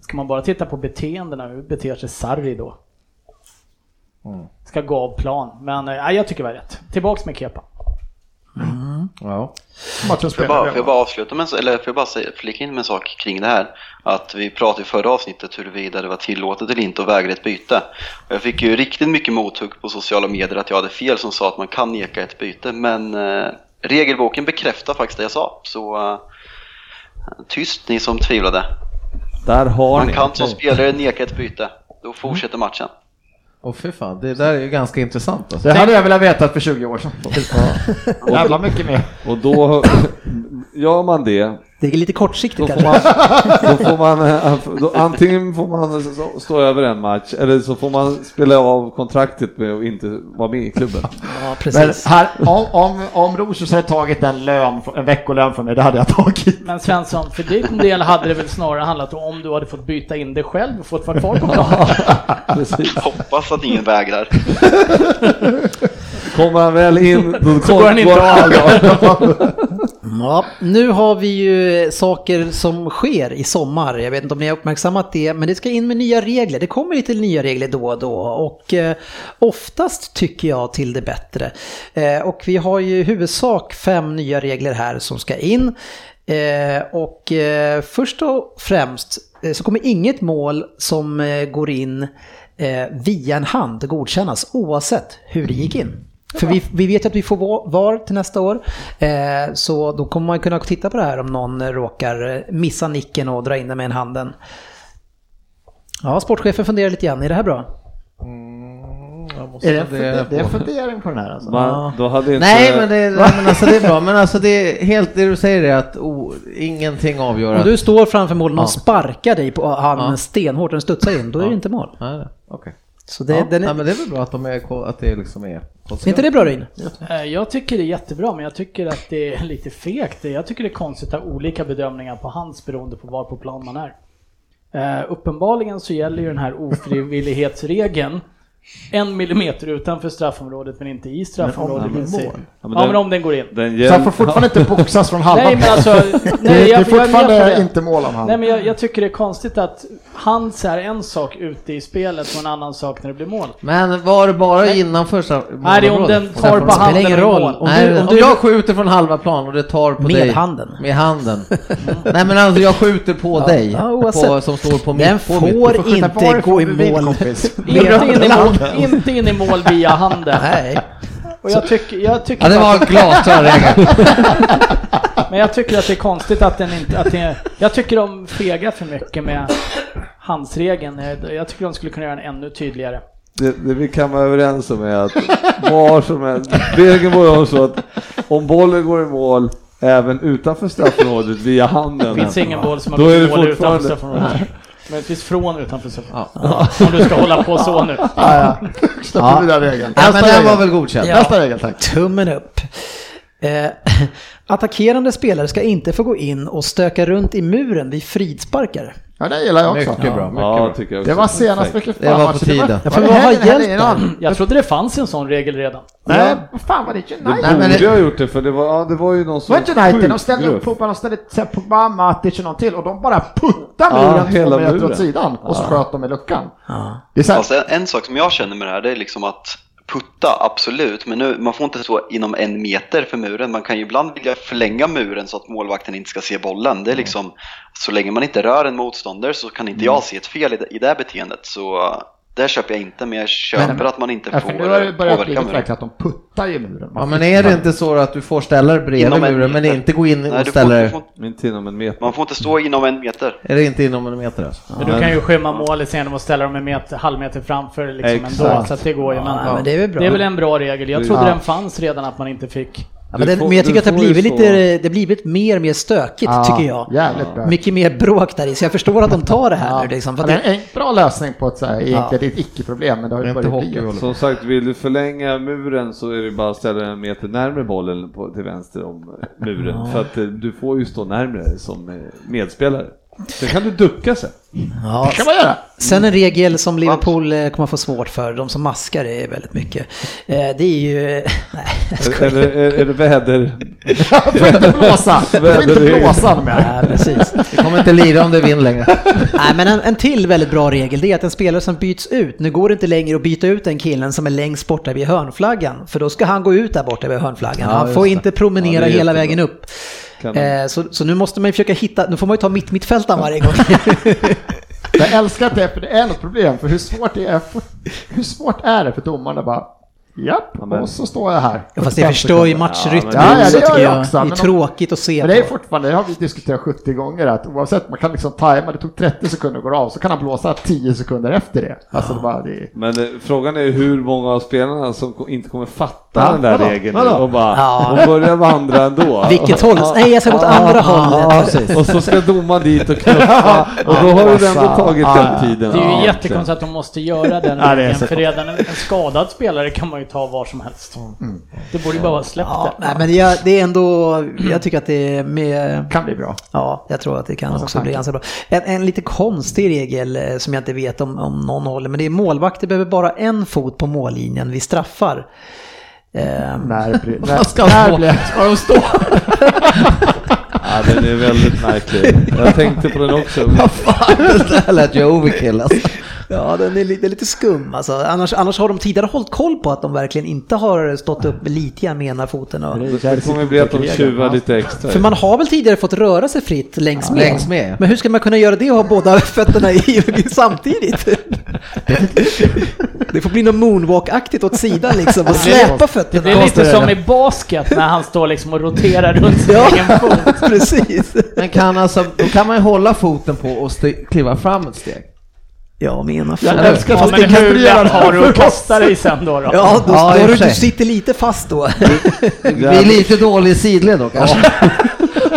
ska man bara titta på beteendena, hur beter sig Sarri då? Mm. Ska gå av plan, men eh, jag tycker det var rätt. Tillbaks med Kepa. Ja. Matchen Får jag, bara, får jag bara avsluta med eller får jag bara säga, flika in med en sak kring det här? Att vi pratade i förra avsnittet huruvida det var tillåtet eller inte att vägra ett byte. Och jag fick ju riktigt mycket mothugg på sociala medier att jag hade fel som sa att man kan neka ett byte. Men eh, regelboken bekräftar faktiskt det jag sa. Så eh, tyst ni som tvivlade. Där har Man ni. kan som spelare neka ett byte. Då fortsätter matchen. Och fy fan, det där är ju ganska intressant alltså. Det hade jag velat veta för 20 år sedan. Jävla mycket mer. Och då gör man det, Det är lite kortsiktigt då får kanske. man, *laughs* då får man eh, då, antingen får man stå- stå över en match eller så får man spela av kontraktet med att inte vara med i klubben. Ja, Men precis. här, om, om, om Rosers hade tagit en lön, en veckolön för mig, det hade jag tagit. Men Svensson, för din del hade det väl snarare handlat om om du hade fått byta in dig själv och fått vara kvar på *laughs* planen. Precis. Hoppas att ingen vägrar. *laughs* Kommer han väl in, *laughs* då Så går han inte av. *laughs* Ja, nu har vi ju saker som sker i sommar. Jag vet inte om ni har uppmärksammat det, men det ska in med nya regler. Det kommer lite nya regler då och då och eh, oftast tycker jag till det bättre. Eh, och vi har ju i huvudsak fem nya regler här som ska in. Eh, och eh, först och främst eh, så kommer inget mål som går in via en hand godkännas oavsett hur det gick in. För vi, vi vet att vi får va- VAR till nästa år. Eh, så då kommer man kunna titta på det här om någon råkar eh, missa nicken och dra in den med en handen. Ja, sportchefen funderar lite grann. Är det här bra? Jag måste Är det, fundera funder- det är fundering på den här alltså. Då hade inte, Nej men, det, men alltså det är bra, men alltså det är helt det du säger är att oh, ingenting avgör Om du står framför mål och Ja. sparkar dig på han Ja. stenhårt, den studsar in, då är det Ja. inte mål. Nej, okej. Så det, Ja, den nej, är, men det är väl bra att, de är, att det liksom är... är inte det bra Ryn? Eh, Jag tycker det är jättebra, men jag tycker att det är *laughs* lite fegt. Jag tycker det är konstigt att ha olika bedömningar på hands beroende på var på plan man är. Eh, uppenbarligen så gäller ju den här ofrivillighetsregeln en millimeter utanför straffområdet men inte i straffområdet. Men om den mål? Ja, men Ja, den- men om den går in. den Så han får fortfarande inte *laughs* boxas från halva Nej men alltså, det, *laughs* nej, det är jag, jag är med fortfarande det. inte mål om han. Nej men jag, jag tycker det är konstigt att hands är en sak ute i spelet och en annan sak när det blir mål. Men var det bara innanför så- Nej, det är om den tar på spelar handen ingen och i roll. mål. Om Nej, du- om, om du- jag skjuter från halva plan och det tar på Med dig. handen. Med handen. Nej men alltså jag skjuter på dig. ja, på, som står på mitt. Den får inte gå i mål. Inte in, i mål, inte in i mål via handen. Nej. Och jag tycker, jag tycker Ja det var en glasklar regel. *laughs* Men jag tycker att det är konstigt att den inte... Att det, jag tycker de fegar för mycket med handsregeln. Jag tycker de skulle kunna göra den ännu tydligare. Det, det vi kan vara överens om är att var som helst, regeln var ju så att om bollen går i mål även utanför straffområdet via handen. Det finns ingen boll som har gått det mål utanför straffområdet. Men det finns från utanför straffområdet. Om du ska hålla på så nu. Ja, ja. Släpper vi den regeln. Ja men Nästa den var väl godkänd. Ja. Nästa regel, tack. Tummen upp. Eh, attackerande spelare ska inte få gå in och stöka runt i muren vid fridsparkar. Ja, det gillar jag också. Mycket bra. Mycket Ja, bra. tycker jag också. Det var senast mycket Det var på tiden. Ja, för vad har hjälpt? Jag trodde det fanns en sån regel redan. Nej, vad fan var det Det United? Nej, men borde det- ha gjort det för det var, ja, det var ju någon Var som inte United, de ställde upp Popan, de ställde Pogba, Matic och någon till och de bara puttade Ja, muren två hela meter åt sidan och så sköt de i luckan. Det är så här, Alltså, en, en sak som jag känner med det här det är liksom att putta, absolut, men nu, man får inte stå inom en meter för muren. Man kan ju ibland vilja förlänga muren så att målvakten inte ska se bollen. Det är liksom, så länge man inte rör en motståndare så kan inte jag se ett fel i det, i det beteendet. Så det köper jag inte, men jag köper Men- att man inte ja, får för nu har det börjat bli påverka muren. verkligen att de puttar i muren. Ja men är det inte så att du får ställa dig bredvid Inom en muren men meter. inte gå in Nej, och ställa du dig? får, inte inom en meter. man får inte stå inom en meter. Är det inte inom en meter alltså? Men du kan ju skymma målet genom att ställa dem en meter, halv meter framför liksom ändå. Så att det går ju. Men, Ja, men det är väl bra. det är väl en bra regel. Jag trodde Ja. den fanns redan att man inte fick. Ja, men, det, får- men jag tycker att det har blivit så- lite, det har blivit mer och mer stökigt tycker jag. Jävligt bra. Mycket mer bråk där i, så jag förstår att de tar det här Ja. nu liksom. För Ja, det en bra lösning på ett så här, egentligen ett icke-problem, men det har ju Inte börjat bli. Som sagt, vill du förlänga muren så är det bara att ställa den en meter närmare bollen på, till vänster om eh, muren. För att eh, du får ju stå närmare som eh, medspelare. Sen kan du ducka sen. ja. Det kan man göra. Sen en regel som Liverpool eh, kommer få svårt för, de som maskar är väldigt mycket. Eh, Det är ju... *laughs* Nej, jag. Eller är, det väder? *laughs* Du får inte blåsa, du får inte blåsa mer. Nej, precis. Vi kommer inte lira om det är vind längre. Nej, men en, en till väldigt bra regel det är att en spelare som byts ut, nu går det inte längre att byta ut den killen som är längst borta vid hörnflaggan, för då ska han gå ut där borta vid hörnflaggan. Ja, han får det. inte promenera Ja, det hela jättebra. vägen upp. Eh, så, så nu måste man ju försöka hitta, nu får man ju ta mitt mittfältaren varje gång. *laughs* Jag älskar att det, är- för det är något problem, för hur svårt det är, för, hur svårt är det för domarna bara Japp, Ja, och så står jag här. Ja, fast det förstör ju matchrytmen Ja, ja, det gör tycker jag också, Det är tråkigt att se Men det är fortfarande, det har vi diskuterat 70 gånger, att oavsett, man kan liksom tajma, det tog 30 sekunder att gå av, så kan han blåsa 10 sekunder efter det. Alltså det bara, det. Men eh, frågan är hur många av spelarna som inte kommer fatta Ja, den där vadå? regeln Vadå? och bara Ja. och börjar vandra ändå. *laughs* Vilket håll? Nej, jag ska gå åt andra Ja, hållet. Och så ska domaren dit och knuffa och då har du ändå tagit Ja, den tiden. Det är ju Ja, jättekonstigt att de måste göra den Ja, regeln, för redan en, en skadad spelare kan man ju ta var som helst. Det borde ju bara vara släppt Ja, det. nej, men jag, det är ändå, jag tycker att det är med, Kan bli bra. ja, jag tror att det kan Alltså, också bli ganska bra. En, en lite konstig regel eh, som jag inte vet om, om någon håller, men det är målvakter behöver bara en fot på mållinjen vid straffar. Eh, När, blir- *laughs* när, ska när de blir... Ska de stå? *laughs* Ja, den är väldigt märklig. Jag tänkte på den också. *laughs* Vad fan, det där lät ju overkill alltså. Ja, den är lite, lite skum alltså. Annars, annars har de tidigare hållit koll på att de verkligen inte har stått upp lite grann med ena foten. Och... Det kommer bli att de tjuvar lite extra. För man har väl tidigare fått röra sig fritt längs med? längs med. Men hur ska man kunna göra det och ha båda *laughs* fötterna i samtidigt? Det får bli något moonwalk-aktigt åt sidan liksom och släpa Det fötterna. blir lite som i basket när han står liksom och roterar runt sin Ja, egen fot. *laughs* precis. Men kan alltså, då kan man ju hålla foten på och kliva fram ett steg. Ja, men ena Jag älskar Ja, fast men det kan hur lätt har du att kasta dig sen då? då? *laughs* Ja, då, Ja, då du, du sitter lite fast då. *laughs* Det blir lite dålig sidled då kanske.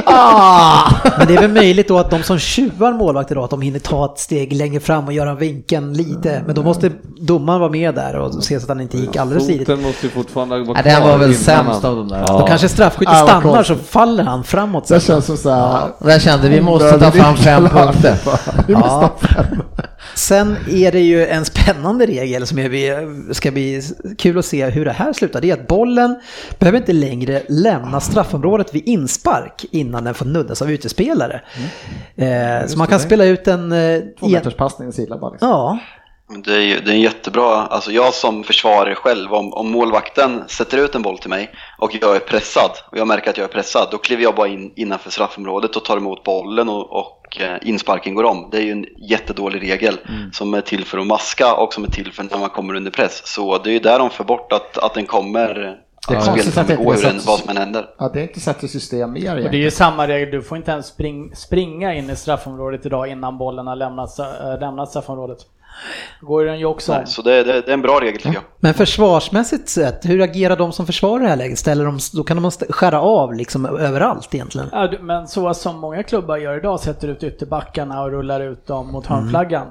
Ah! Men det är väl möjligt då att de som tjuvar målvakter då, att de hinner ta ett steg längre fram och göra vinkeln lite. Men då måste domaren vara med där och se så att han inte gick alldeles tidigt. Foten måste ju fortfarande vara Nej, den var väl sämst av de där. Ja. Då kanske straffskytten Ja, vad stannar så faller han framåt. Det Sen. känns som såhär... Där kände vi måste ta fram fem punkter. Vi måste Ja. Sen är det ju en spännande regel som är, ska bli kul att se hur det här slutar. Det är att bollen behöver inte längre lämna straffområdet vid inspark innan den får nuddas av utespelare. Mm. Eh, så man kan spela ut en... Eh, Två meters passning gillar bara. Liksom. Ja, Det är, ju- det är en jättebra, alltså jag som försvarare själv, om, om målvakten sätter ut en boll till mig och jag är pressad och jag märker att jag är pressad, då kliver jag bara in innanför straffområdet och tar emot bollen och, och eh, insparken går om. Det är ju en jättedålig regel som är till för att maska och som är till för när man kommer under press. Så det är ju där de får bort att, att den kommer, Det är konstigt att det inte gå blir hur den, så- vad som än händer. Ja, det är inte satt i system mer Och det är egentligen. ju samma regel, du får inte ens spring, springa in i straffområdet idag innan bollen har lämnat, äh, lämnat straffområdet. Då går den ju också. Nej, så det, det, det är en bra regel tycker jag. men försvarsmässigt sett, hur agerar de som försvarar det här läget? Ställer de, då kan de skära av liksom överallt egentligen. Ja, men så som många klubbar gör idag, sätter ut ytterbackarna och rullar ut dem mot hörnflaggan.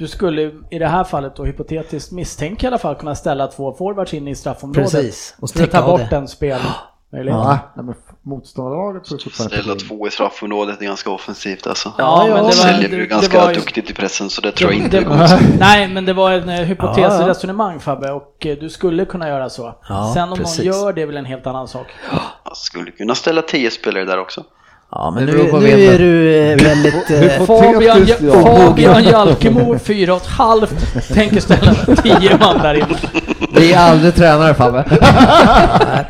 Du skulle i det här fallet då hypotetiskt misstänka i alla fall kunna ställa två forwards in i straffområdet. Precis, och För att ta bort det. en spelmöjlighet. *gasps* Ja, men motståndarlaget får fortfarande Ställa två i straffområdet är ganska offensivt alltså. Ja, men det var- Säljer det- ju det ganska var ju- duktigt i pressen så det tror jag inte Det- konstigt. *laughs* Nej, men det var en eh, hypotes Ja, ja. Fabbe och eh, du skulle kunna göra så. Ja, Sen om precis. någon gör det är väl en helt annan sak. Jag skulle kunna ställa 10 spelare där också. Ja, men nu, nu är du eh, väldigt... eh, Fabian. Fabian Jalkemo, fyra och ett halvt, tänker ställa tio man där inne. Vi är aldrig tränare Fabbe. *laughs*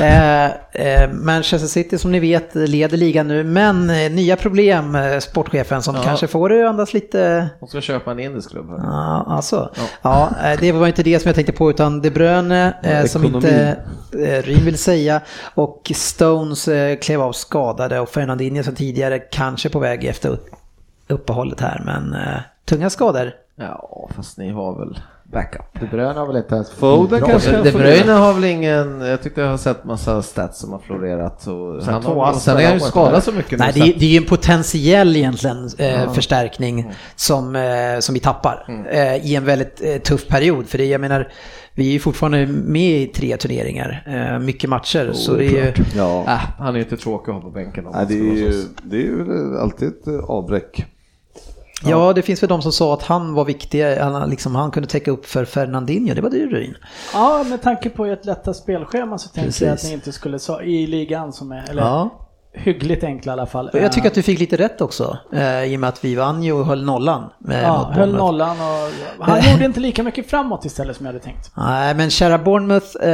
Eh, eh, Manchester City som ni vet leder ligan nu, men eh, nya problem, eh, sportchefen, som Ja. kanske får andas lite... De ska köpa en indisk klubb här. Ja, alltså. Ja, eh, det var inte det som jag tänkte på, utan De Bruyne eh, som ekonomi. inte eh, Ryn vill säga, och Stones eh, klev av skadade och Fernandinho som tidigare kanske på väg efter upp- uppehållet här, men eh, tunga skador. Ja, fast ni har väl backup. De Bruyne har väl inte ens Foden bra. kanske- De Bruyne har väl ingen, jag tyckte jag har sett massa stats som har florerat. Och Sen han har, sen är han ju skadad så mycket Nej, nu. det, det är ju en potentiell egentligen eh, förstärkning som, eh, som vi tappar eh, i en väldigt eh, tuff period. För det, jag menar, vi är ju fortfarande med i tre turneringar, eh, mycket matcher. så det är ju, Ja. Äh, han är ju inte tråkig att ha på bänken. om Nej, man det, är ju, det är ju alltid ett avbräck. Ja, det finns väl de som sa att han var viktig, han, liksom, han kunde täcka upp för Fernandinho, det var ju Ryn. Ja, med tanke på ert lätta spelschema så tänker jag att Precis. ni inte skulle, i ligan som är, eller Ja. Hyggligt enkla i alla fall. Jag tycker att du fick lite rätt också, eh, i och med att vi vann ju och höll nollan. eh, Ja, höll nollan och han gjorde inte lika mycket framåt istället som jag hade tänkt. Nej, men kära Bournemouth, eh,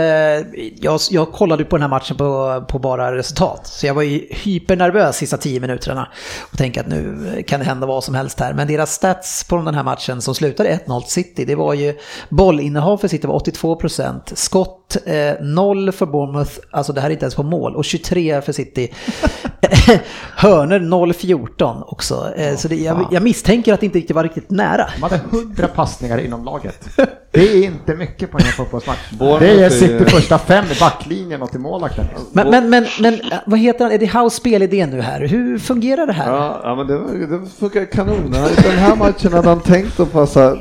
jag, jag kollade på den här matchen på, på bara resultat. Så jag var ju hypernervös sista tio minuterna och tänkte att nu kan det hända vad som helst här. Men deras stats på den här matchen som slutade 1-0 till City, det var ju bollinnehav för City var 82%, skott eh, 0 för Bournemouth, alltså det här är inte ens på mål, och 23 för City. *laughs* Hörner 0-14 också. Eh, så det, jag, jag misstänker att det inte riktigt var riktigt nära. De hade 100 passningar inom laget. Det är inte mycket på en fotbollsmatch. Det är City första fem i backlinjen och till målvakten. Men, men, men, men vad heter han? Är det House spelidé nu här? Hur fungerar det här? Ja, ja men det, var- det funkar kanon. Den här matchen hade han tänkt att passa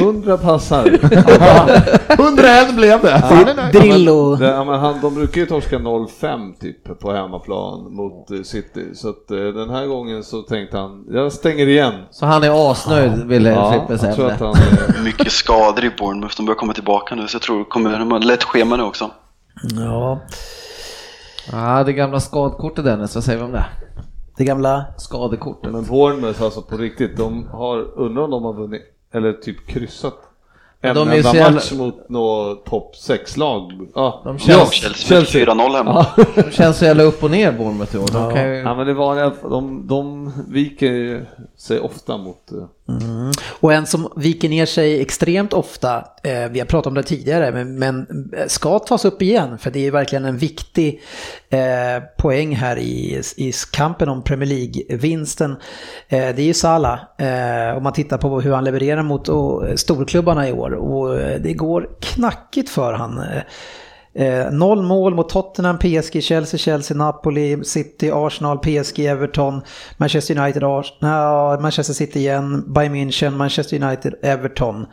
100 passar. *laughs* 101 blev det. Är nöjd. Drillo. Det, ja, men han, de brukar ju torska 0-5 typ på hemmaplan mot eh, City. Så att eh, den här gången så tänkte han, jag stänger igen. Så han är asnöjd ville Ja, Frippe jag säga. tror med att det. han, eh, *laughs* Mycket skador i Bournemouth, de börjar komma tillbaka nu så jag tror kommer, de har ett lätt schema nu också. Ja, Ja, det gamla skadkortet Dennis, vad säger vi om det? det gamla... Skadekortet. men Bournemouth alltså på riktigt, de har, undrar om de har vunnit, eller typ kryssat en De enda jävla- match mot något topp 6-lag. Ja, De ja, känns- Chelsea, Chelsea. 4-0 hemma. De känns så jävla upp och ner Bournemouth i år. De kan ju... Ja men det vanliga, de, de viker sig ofta mot eh, och en som viker ner sig extremt ofta, eh, vi har pratat om det tidigare, men, men eh, ska tas upp igen för det är verkligen en viktig eh, poäng här i, i kampen om Premier League-vinsten. Eh, det är ju Salah, eh, om man tittar på hur han levererar mot och, storklubbarna i år och eh, det går knackigt för han. Eh, Eh, Eh, noll mål mot Tottenham, PSG, Chelsea, Chelsea, Napoli, City, Arsenal, PSG, Everton, Manchester United, Ars ja, Manchester City igen, Bayern München, Manchester United, Everton.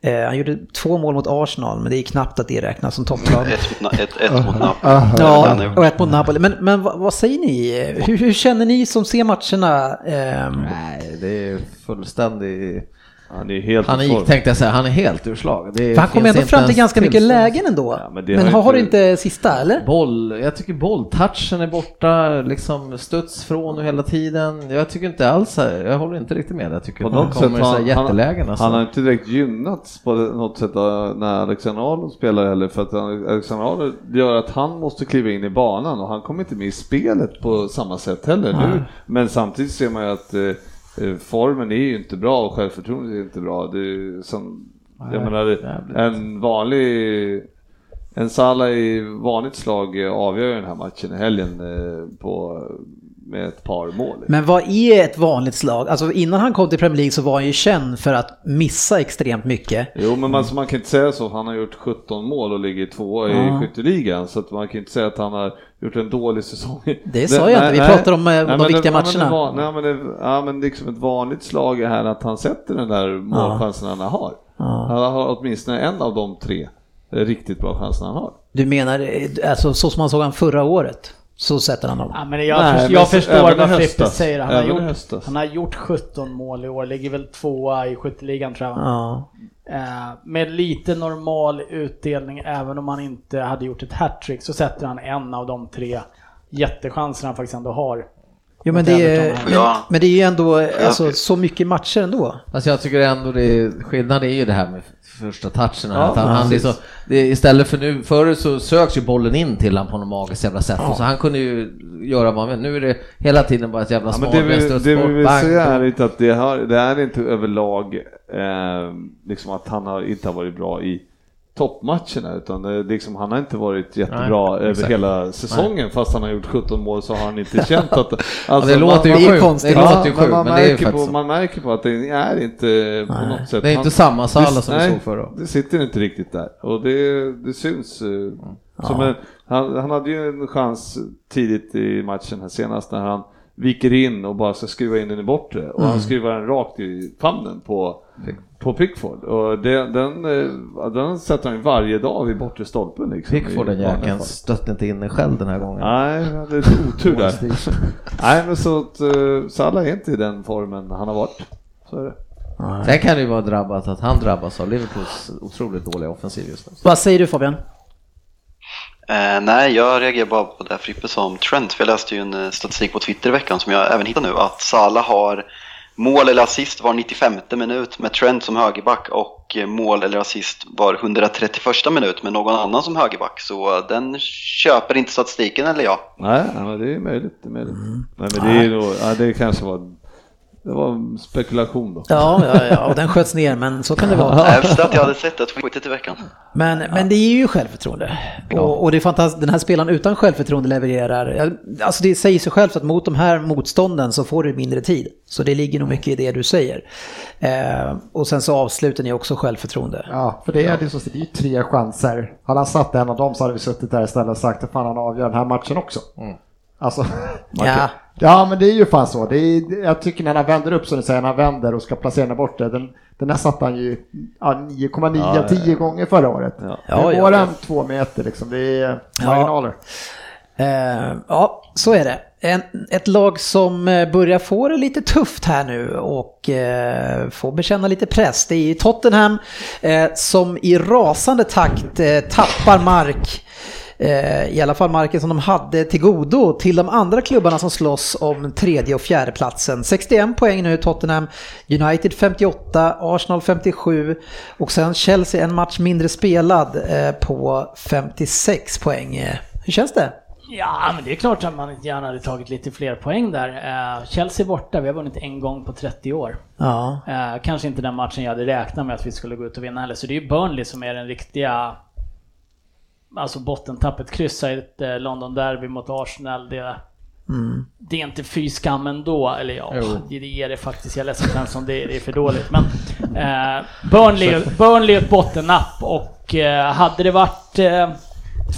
Eh, han gjorde två mål mot Arsenal, men det är knappt att det räknas som topplag. Ett, ett, ett mot Napoli. Ja, Den är- och ett mot Napoli. Men, men vad, vad säger ni? Hur, hur känner ni som ser matcherna? Ehm, Nej, det är fullständig Han är helt Han form. tänkte jag säga, han är helt ur slag. Det han kom finns ändå inte fram till ganska mycket lägen ändå. Ja, men det men har har, du inte sista eller? Boll, jag tycker bolltouchen är borta, liksom studs från och hela tiden. Jag tycker inte alls, jag håller inte riktigt med. Jag tycker På något sätt kommer han, jättelägen. Alltså. han har inte direkt gynnats på något sätt när Alexander Arnold spelar heller för att Alexander Arnold gör att han måste kliva in i banan och han kommer inte med i spelet på samma sätt heller nu. Men samtidigt ser man ju att eh, formen är ju inte bra och självförtroendet är inte bra. Det är som, jag menar, en vanlig en Salah i vanligt slag eh, avgör den här matchen i helgen eh, på, med ett par mål. Men vad är ett vanligt slag? Alltså innan han kom till Premier League så var han ju känd för att missa extremt mycket. Jo, men man, man kan inte säga så. Han har gjort 17 mål och ligger tvåa Ja. i skytteligan, så att man kan inte säga att han har gjort en dålig säsong. Det sa jag inte. Vi pratar om, eh, de men det- viktiga det matcherna. var- Nej, men, det, ja, men liksom ett vanligt slag är här att han sätter den där målchansen han har. Han har åtminstone en av de tre riktigt bra chanser han har. Du menar eh, alltså, så som man såg han förra året? Så sätter han dem. Ja, men jag, Nej, men jag förstår vad Frippe säger. Han har, gjort, han har gjort 17 mål i år, ligger väl tvåa i skytteligan tror jag. Ja. Eh, med lite normal utdelning, även om han inte hade gjort ett hattrick, så sätter han en av de tre jättechanser han faktiskt ändå har. Jo men det, är, men, Ja. men det är ju ändå alltså, så mycket matcher ändå. Alltså jag tycker ändå det är, skillnaden är ju det här med första touchen. Ja, han, han liksom, det är, istället för nu, förut så söks ju bollen in till honom på något magiskt jävla sätt. Så han kunde ju göra vad han vill. Nu är det hela tiden bara ett jävla Ja, det, vi, det vi vill säga är inte att det, har, det är inte överlag eh, liksom att han har, inte har varit bra i toppmatcherna utan det, är liksom, han har inte varit jättebra Nej, över exakt. hela säsongen fast han har gjort 17 mål så har han inte *laughs* känt att... Alltså, det låter ju sjukt. konstigt. Det Ja, låter ju men sjukt, man, märker på, så. man märker på att det är inte på något sätt... Det är inte samma Salah som vi nej, såg förra. det sitter inte riktigt där och det, det syns. eh, Som en, han, han hade ju en chans tidigt i matchen här senast när han viker in och bara ska skruva in den i bortre och Mm. han skruvar den rakt i famnen på, på Pickford och det, den, eh, den sätter han varje dag vid bortre stolpen liksom. Pickford den jäkeln stötte inte in den själv den här gången. Nej, han hade lite otur där. *laughs* Nej, men så att uh, Salah är inte i den formen han har varit. Så är det. Sen kan det ju vara drabbat att han drabbas av Liverpools otroligt dåliga offensiv just nu. Vad säger du Fabian? Eh, nej, jag reagerar bara på det Frippe sa om Trent. För jag läste ju en eh, statistik på Twitter i veckan som jag även hittar nu. Att Salah har mål eller assist var 95 minut med Trent som högerback och eh, mål eller assist var 131 minut med någon annan som högerback. Så eh, den köper inte statistiken eller jag. Nej, ja, men det är möjligt. Det är möjligt. Nej, men det är nog, ja, det kanske var, det var en spekulation då. Ja, ja, ja, och den sköts ner, men så kan det vara. Jag visste att jag hade sett det tweetet i veckan. Men, men det är ju självförtroende. Och, och det är fantastiskt, den här spelaren utan självförtroende levererar. Alltså det säger sig självt att mot de här motstånden så får du mindre tid. Så det ligger nog mycket i det du säger. Eh, och sen så avslutar ni också självförtroende. Ja, för det är det, så, det är ju tre chanser. Hade han satt en av dem så hade vi suttit där istället och sagt att fan han avgör den här matchen också. Alltså, Ja. ja men det är ju fan så. Det är, jag tycker när han vänder upp som du säger, när han vänder och ska placera den borta, den, den där satte han ju ja, 9,9 Ja, av 10 gånger förra året. Ja. Ja, nu ja, går ja. den två meter liksom, det är Ja. marginaler. Eh, ja, så är det. En, ett lag som eh, börjar få det lite tufft här nu och eh, får bekänna lite press. Det är Tottenham eh, som i rasande takt eh, tappar mark. Eh, I alla fall marken som de hade till godo till de andra klubbarna som slåss om tredje och fjärde platsen. 61 poäng nu Tottenham, United 58, Arsenal 57 och sen Chelsea en match mindre spelad eh, på 56 poäng. Hur känns det? Ja, men det är klart att man gärna hade tagit lite fler poäng där. Eh, Chelsea borta, vi har vunnit en gång på 30 år. Ja. Eh, kanske inte den matchen jag hade räknat med att vi skulle gå ut och vinna heller. Så det är ju Burnley som är den riktiga Alltså bottentappet, kryssa i ett eh, London Derby mot Arsenal. Det, det är inte fy skam ändå. Eller ja, det är det faktiskt. Jag är ledsen Svensson, det, det är för dåligt. Men eh, Burnley, Burnley är ett bottennapp och eh, hade det varit eh,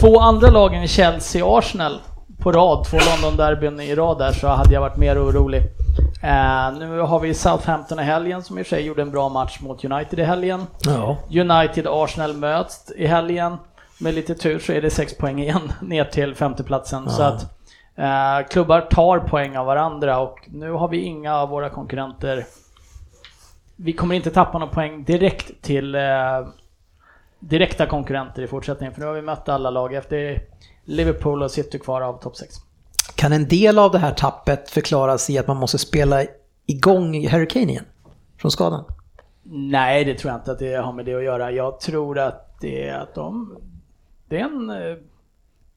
två andra lagen i Chelsea och Arsenal på rad, två London-derbyn i rad där, så hade jag varit mer orolig. Eh, nu har vi Southampton i helgen som i och för sig gjorde en bra match mot United i helgen. Ja. United-Arsenal möts i helgen. Med lite tur så är det sex poäng igen *laughs* ner till femteplatsen. Så att eh, klubbar tar poäng av varandra och nu har vi inga av våra konkurrenter vi kommer inte tappa någon poäng direkt till eh, direkta konkurrenter i fortsättningen. För nu har vi mött alla lag efter Liverpool och City kvar av topp 6. Kan en del av det här tappet förklaras i att man måste spela igång Harry Kane igen? Från skadan? Nej, det tror jag inte att det har med det att göra. Jag tror att det är att de... Det är en... eh,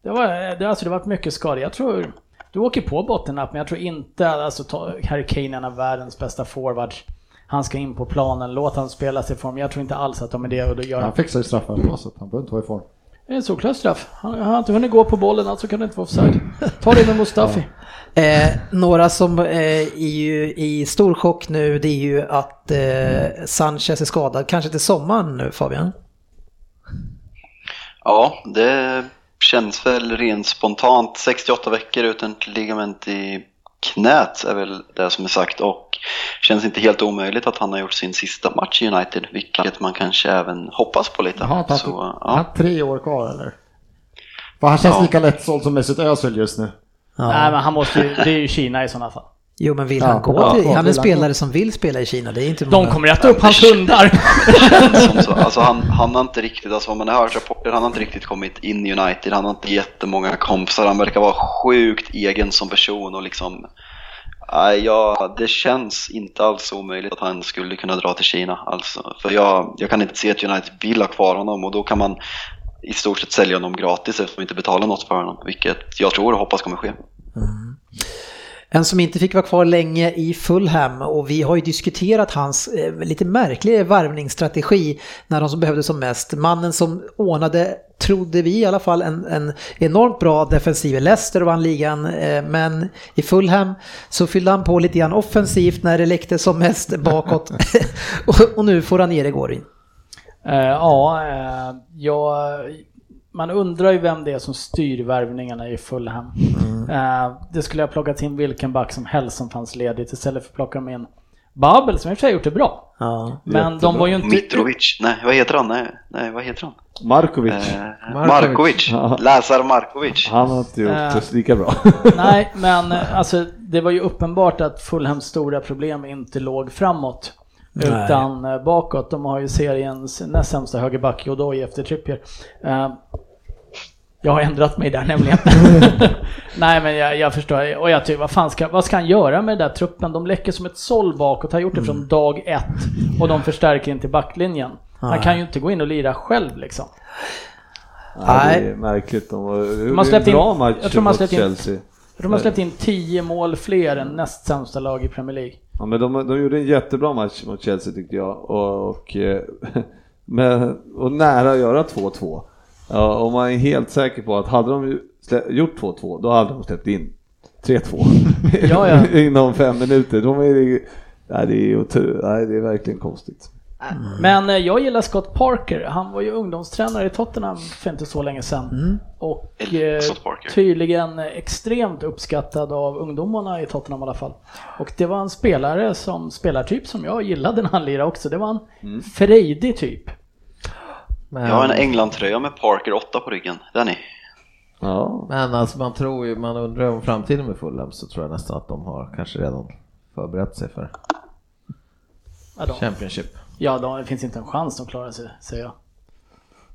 Det var, det, alltså det har varit mycket skador. Jag tror... Du åker på bottennapp, men jag tror inte alltså ta, Harry Kane är en av världens bästa forwards. Han ska in på planen, låt han spela sig i form. Jag tror inte alls att de är det och då gör Han fixar ju straffar på så att han behöver inte vara i form. Det är en solklar straff. Han, han har inte hunnit gå på bollen, alltså kan det inte vara offside. Ta det med Mustafi. Eh, några som eh, är ju i stor chock nu det är ju att eh, Sanchez är skadad. Kanske till sommaren nu Fabian? Ja, det känns väl rent spontant. 68 veckor utan ett ligament i knät är väl det som är sagt och känns inte helt omöjligt att han har gjort sin sista match i United, vilket man kanske även hoppas på lite. Har han har ja. tre år kvar eller? För han känns Ja. lika lättsåld som Mesut Özil just nu. Nej, men han måste ju, det är ju Kina i sådana fall. Jo men vill Ja, han gå ja, till, ja, han är en spelare som vill spela i Kina, det är inte De många. kommer äta upp hans hundar. som *laughs* så. Alltså han, han har inte riktigt, alltså om man har hört rapporter, han har inte riktigt kommit in i United, han har inte jättemånga kompisar, han verkar vara sjukt egen som person och liksom Nej, ja, det känns inte alls omöjligt att han skulle kunna dra till Kina. Alltså, för jag, jag kan inte se att United vill ha kvar honom och då kan man i stort sett sälja honom gratis eftersom de inte betalar något för honom. Vilket jag tror och hoppas kommer ske. En som inte fick vara kvar länge i Fulham och vi har ju diskuterat hans eh, lite märkliga värvningsstrategi när de som behövde som mest. Mannen som ordnade, trodde vi i alla fall, en, en enormt bra defensiv i Leicester och vann ligan. Eh, men i Fulham så fyllde han på lite grann offensivt när det läckte som mest bakåt. *laughs* *laughs* och, nu får han ner det går in. Eh, ja, eh, jag, man undrar ju vem det är som styr värvningarna i Fulham. Eh, det skulle jag plockat in vilken back som helst som fanns ledigt istället för att plocka med en Babel som i och för sig gjort det bra. Ja. Men de var ju inte... Mitrovic, nej vad heter han? Nej, nej vad heter han? Markovic. Eh, Markovic. Markovic, Ja. Lazar Markovic. Han har inte gjort Eh. det lika bra. *laughs* Nej, men eh, alltså det var ju uppenbart att Fulhams stora problem inte låg framåt. Nej. Utan eh, bakåt. De har ju seriens näst sämsta högerback, Odoi efter Trippier. Eh, jag har ändrat mig där nämligen. *laughs* Nej men jag, jag förstår, och jag tycker vad fan ska, vad ska han göra med den där truppen? De läcker som ett såll bakåt, har gjort det från dag ett. Och de förstärker inte backlinjen. Han Nej. kan ju inte gå in och lira själv liksom. Ja, det är märkligt. De var, släppt en bra in- match jag tror man mot släppt in- Chelsea. De har släppt in 10 mål fler än näst sämsta lag i Premier League. Ja, men de, de gjorde en jättebra match mot Chelsea tyckte jag. Och, och, eh, *laughs* med, och nära att göra 2-2. Ja, och man är helt säker på att hade de gjort 2-2 då hade de släppt in 3-2 *laughs* Ja, ja. *laughs* inom fem minuter. De är, nej, det, är otro, nej, det är verkligen konstigt. Men eh, jag gillar Scott Parker. Han var ju ungdomstränare i Tottenham för inte så länge sedan. Och Eller eh, tydligen extremt uppskattad av ungdomarna i Tottenham i alla fall. Och det var en spelare som spelartyp som jag gillade när han lirade också. Det var en Mm. frejdig typ. Men, Jag har en England-tröja med Parker 8 på ryggen. Den är. Ja, men alltså man tror ju, man undrar om framtiden med Fulham så tror jag nästan att de har kanske redan förberett sig för Ja, de, Championship. ja de, det finns inte en chans de klarar sig, säger jag.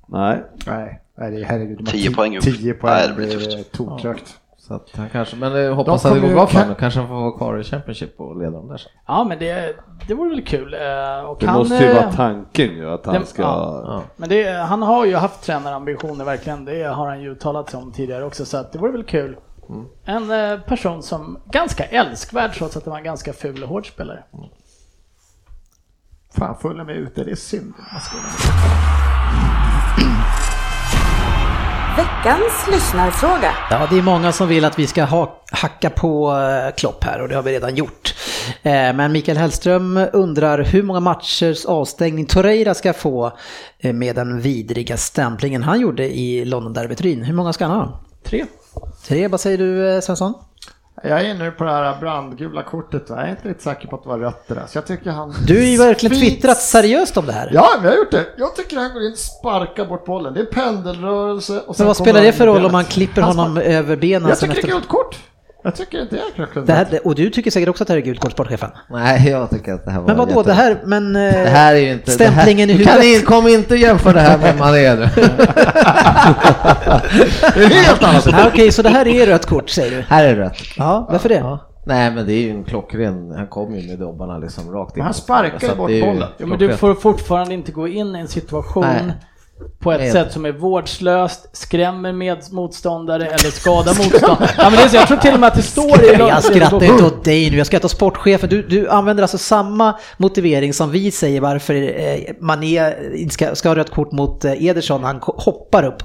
nej. Nej, nej det är herregud. de har 10 ti- poäng upp. 10 poäng, Nej, det blir blir tokhögt. Så att han kanske, men jag hoppas De att det går bra för honom. Kanske han får vara kvar i Championship och leda dem där sen. Ja men det, det vore väl kul. Eh, Och Det han, måste ju eh, vara tanken ju att han det- ska... ja. Ja. Men det, han har ju haft tränarambitioner verkligen. Det har han ju uttalat sig om tidigare också. Så att det vore väl kul. En eh, person som ganska älskvärd trots att det var en ganska ful och hård spelare. Fan, fulla mig ute, det är synd. Veckans lyssnarfråga. Ja, det är många som vill att vi ska ha, hacka på eh, Klopp här och det har vi redan gjort. Eh, Men Mikael Hellström undrar hur många matchers avstängning Torreira ska få eh, med den vidriga stämplingen han gjorde i London-derbyt Ryn. Hur många ska han ha? Tre. Tre, vad säger du Svensson? Jag är inne på det här brandgula kortet. Jag är inte riktigt säker på att det var rött det där. Så jag tycker han... Du har ju verkligen Sprit- twittrat seriöst om det här. Ja, men jag har gjort det. Jag tycker han går in och sparkar bort bollen. Det är pendelrörelse och sen Men vad spelar det för roll om man klipper Han honom över benen Jag tycker det är gult kort. Jag tycker inte jag krocklund. Det här, och du tycker säkert också att det här är gult kort, sportchefen? Nej, jag tycker att det här var Men vadå, jätte- det här, men... eh, Det här är ju inte... Stämplingen det i här, du kan huvudet. in, kom inte jämföra det här med *laughs* Mané. nu. Det är helt annat. Ja, Okej, så det här är rött kort säger du? här är rött. Ja, varför det? Ja. Nej men det är ju en klockren, han kom ju med dobbarna liksom rakt in. Men han sparkar bort bollen. Ja, men du får fortfarande inte gå in i en situation Nej. På ett Nej. sätt som är vårdslöst, skrämmer med motståndare eller skadar motståndare. ja, men det är så, jag tror till och med att det står i Jag skrattar inte åt dig nu, jag skrattar åt sportchefen. Du, du använder alltså samma motivering som vi säger varför eh, Mané ska, ska ha rött kort mot eh, Ederson han hoppar upp.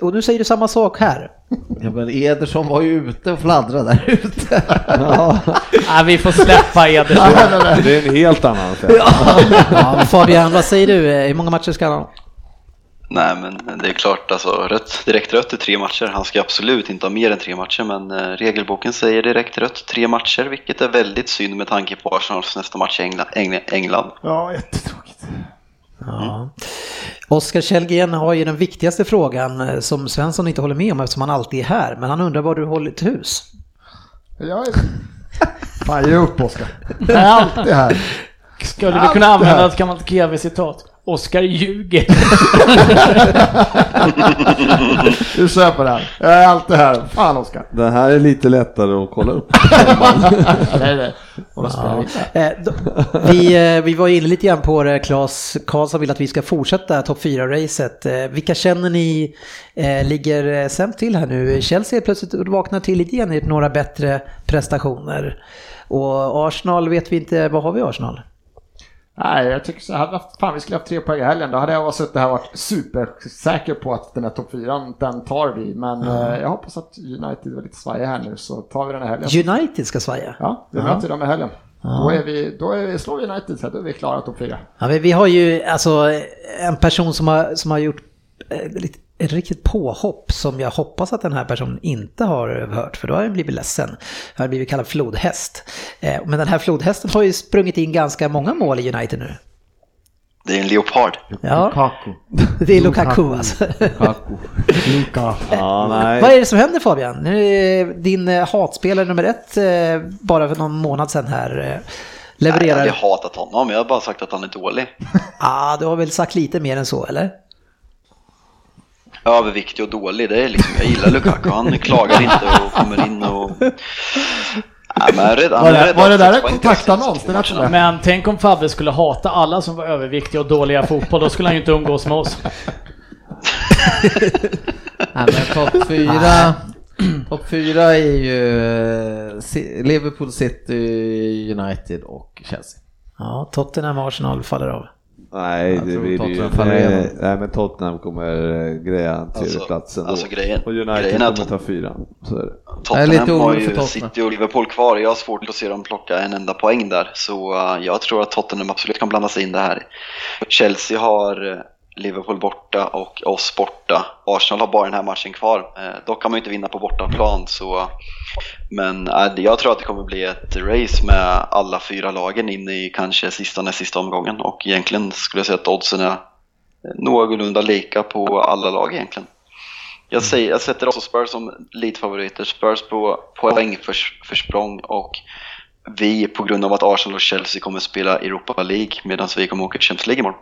Och nu säger du samma sak här. Ja men Ederson var ju ute och fladdrade där ute. Ja. *laughs* Ja, vi får släppa Ederson. *laughs* Det är en helt annan sak. Ja, men Fabian, vad säger du? Eh, Hur många matcher ska han ha? Nej, men det är klart, alltså, rött, direkt rött är tre matcher. Han ska absolut inte ha mer än tre matcher, men eh, regelboken säger direkt rött tre matcher, vilket är väldigt synd med tanke på Arsenals nästa match i England. England, England. Ja, jättetråkigt. Ja. Oskar Källgren har ju den viktigaste frågan eh, som Svensson inte håller med om eftersom han alltid är här. Men han undrar var du håller till hus. Jag är... Fan, ge upp Oskar. Jag är alltid här. Skulle du Allt kunna här. använda ett gammalt GV-citat? Oskar ljuger. *laughs* Du här. Jag är alltid här. Fan Oskar. Den här är lite lättare att kolla upp. *laughs* Nej, nej. Vi. Eh, vi, eh, vi var inne lite grann på det, Claes Karlsson vill att vi ska fortsätta topp 4-racet. Eh, vilka känner ni ligger sämst till här nu? Chelsea plötsligt vaknar till lite grann i några bättre prestationer. Och Arsenal vet vi inte, vad har vi i Arsenal? Nej, jag tycker så här, fan vi skulle haft tre poäng i helgen. Då hade jag suttit här och varit supersäker på att den här topp fyran, den tar vi. Men eh, jag hoppas att United är lite svajiga här nu, så tar vi den här helgen. United ska svaja. Ja, vi möter dem i helgen. Då, är vi, då är vi, slår vi United, så då är vi klara topp fyra. Ja, men vi har ju alltså en person som har, som har gjort eh, lite- ett riktigt påhopp som jag hoppas att den här personen inte har hört för då har jag blivit ledsen. Jag har blivit kallad flodhäst. Eh, Men den här flodhästen har ju sprungit in ganska många mål i United nu. Det är en leopard. Ja, Kaku. *laughs* det är Lukaku alltså. Kaku. Luka. Ja, Vad nej. är det som händer Fabian? Nu är din eh, hatspelare nummer ett eh, bara för någon månad sedan här eh, Nej, jag har levererar. aldrig hatat honom, jag har bara sagt att han är dålig. *laughs* ah, du har väl sagt lite mer än så eller? Överviktig och dålig, det är liksom, jag gillar Lukaku. Han klagar inte och kommer in och... *laughs* Nej, men redan, Var det, redan var det där kontaktannons? Men tänk om Fabbe skulle hata alla som var överviktiga och dåliga i fotboll, då skulle han ju inte umgås med oss. *laughs* Nej men topp fyra. Topp fyra är ju eh, Liverpool City, United och Chelsea. Ja, Tottenham och Arsenal faller av. Nej, Jag det blir ju Tottenham. Nej, men Tottenham kommer eh, greja tredjeplatsen alltså då. grejen- Och United grejen är att- kommer ta fyran. Så är det. Jag är lite Tottenham har ju Tottenham. City och Liverpool kvar. Jag har svårt att se dem plocka en enda poäng där. Så eh, jag tror att Tottenham absolut kan blanda sig in det här. Chelsea har eh, Liverpool borta och oss borta. Arsenal har bara den här matchen kvar. Eh, dock kan man ju inte vinna på bortaplan. Så, men eh, jag tror att det kommer bli ett race med alla fyra lagen in i kanske sista näst sista omgången. Och egentligen skulle jag säga att oddsen är någorlunda lika på alla lag egentligen. Jag, säger, jag sätter också Spurs som elitfavoriter. Spurs på poängförsprång och vi på grund av att Arsenal och Chelsea kommer spela Europa League medan vi kommer åka Champions League imorgon.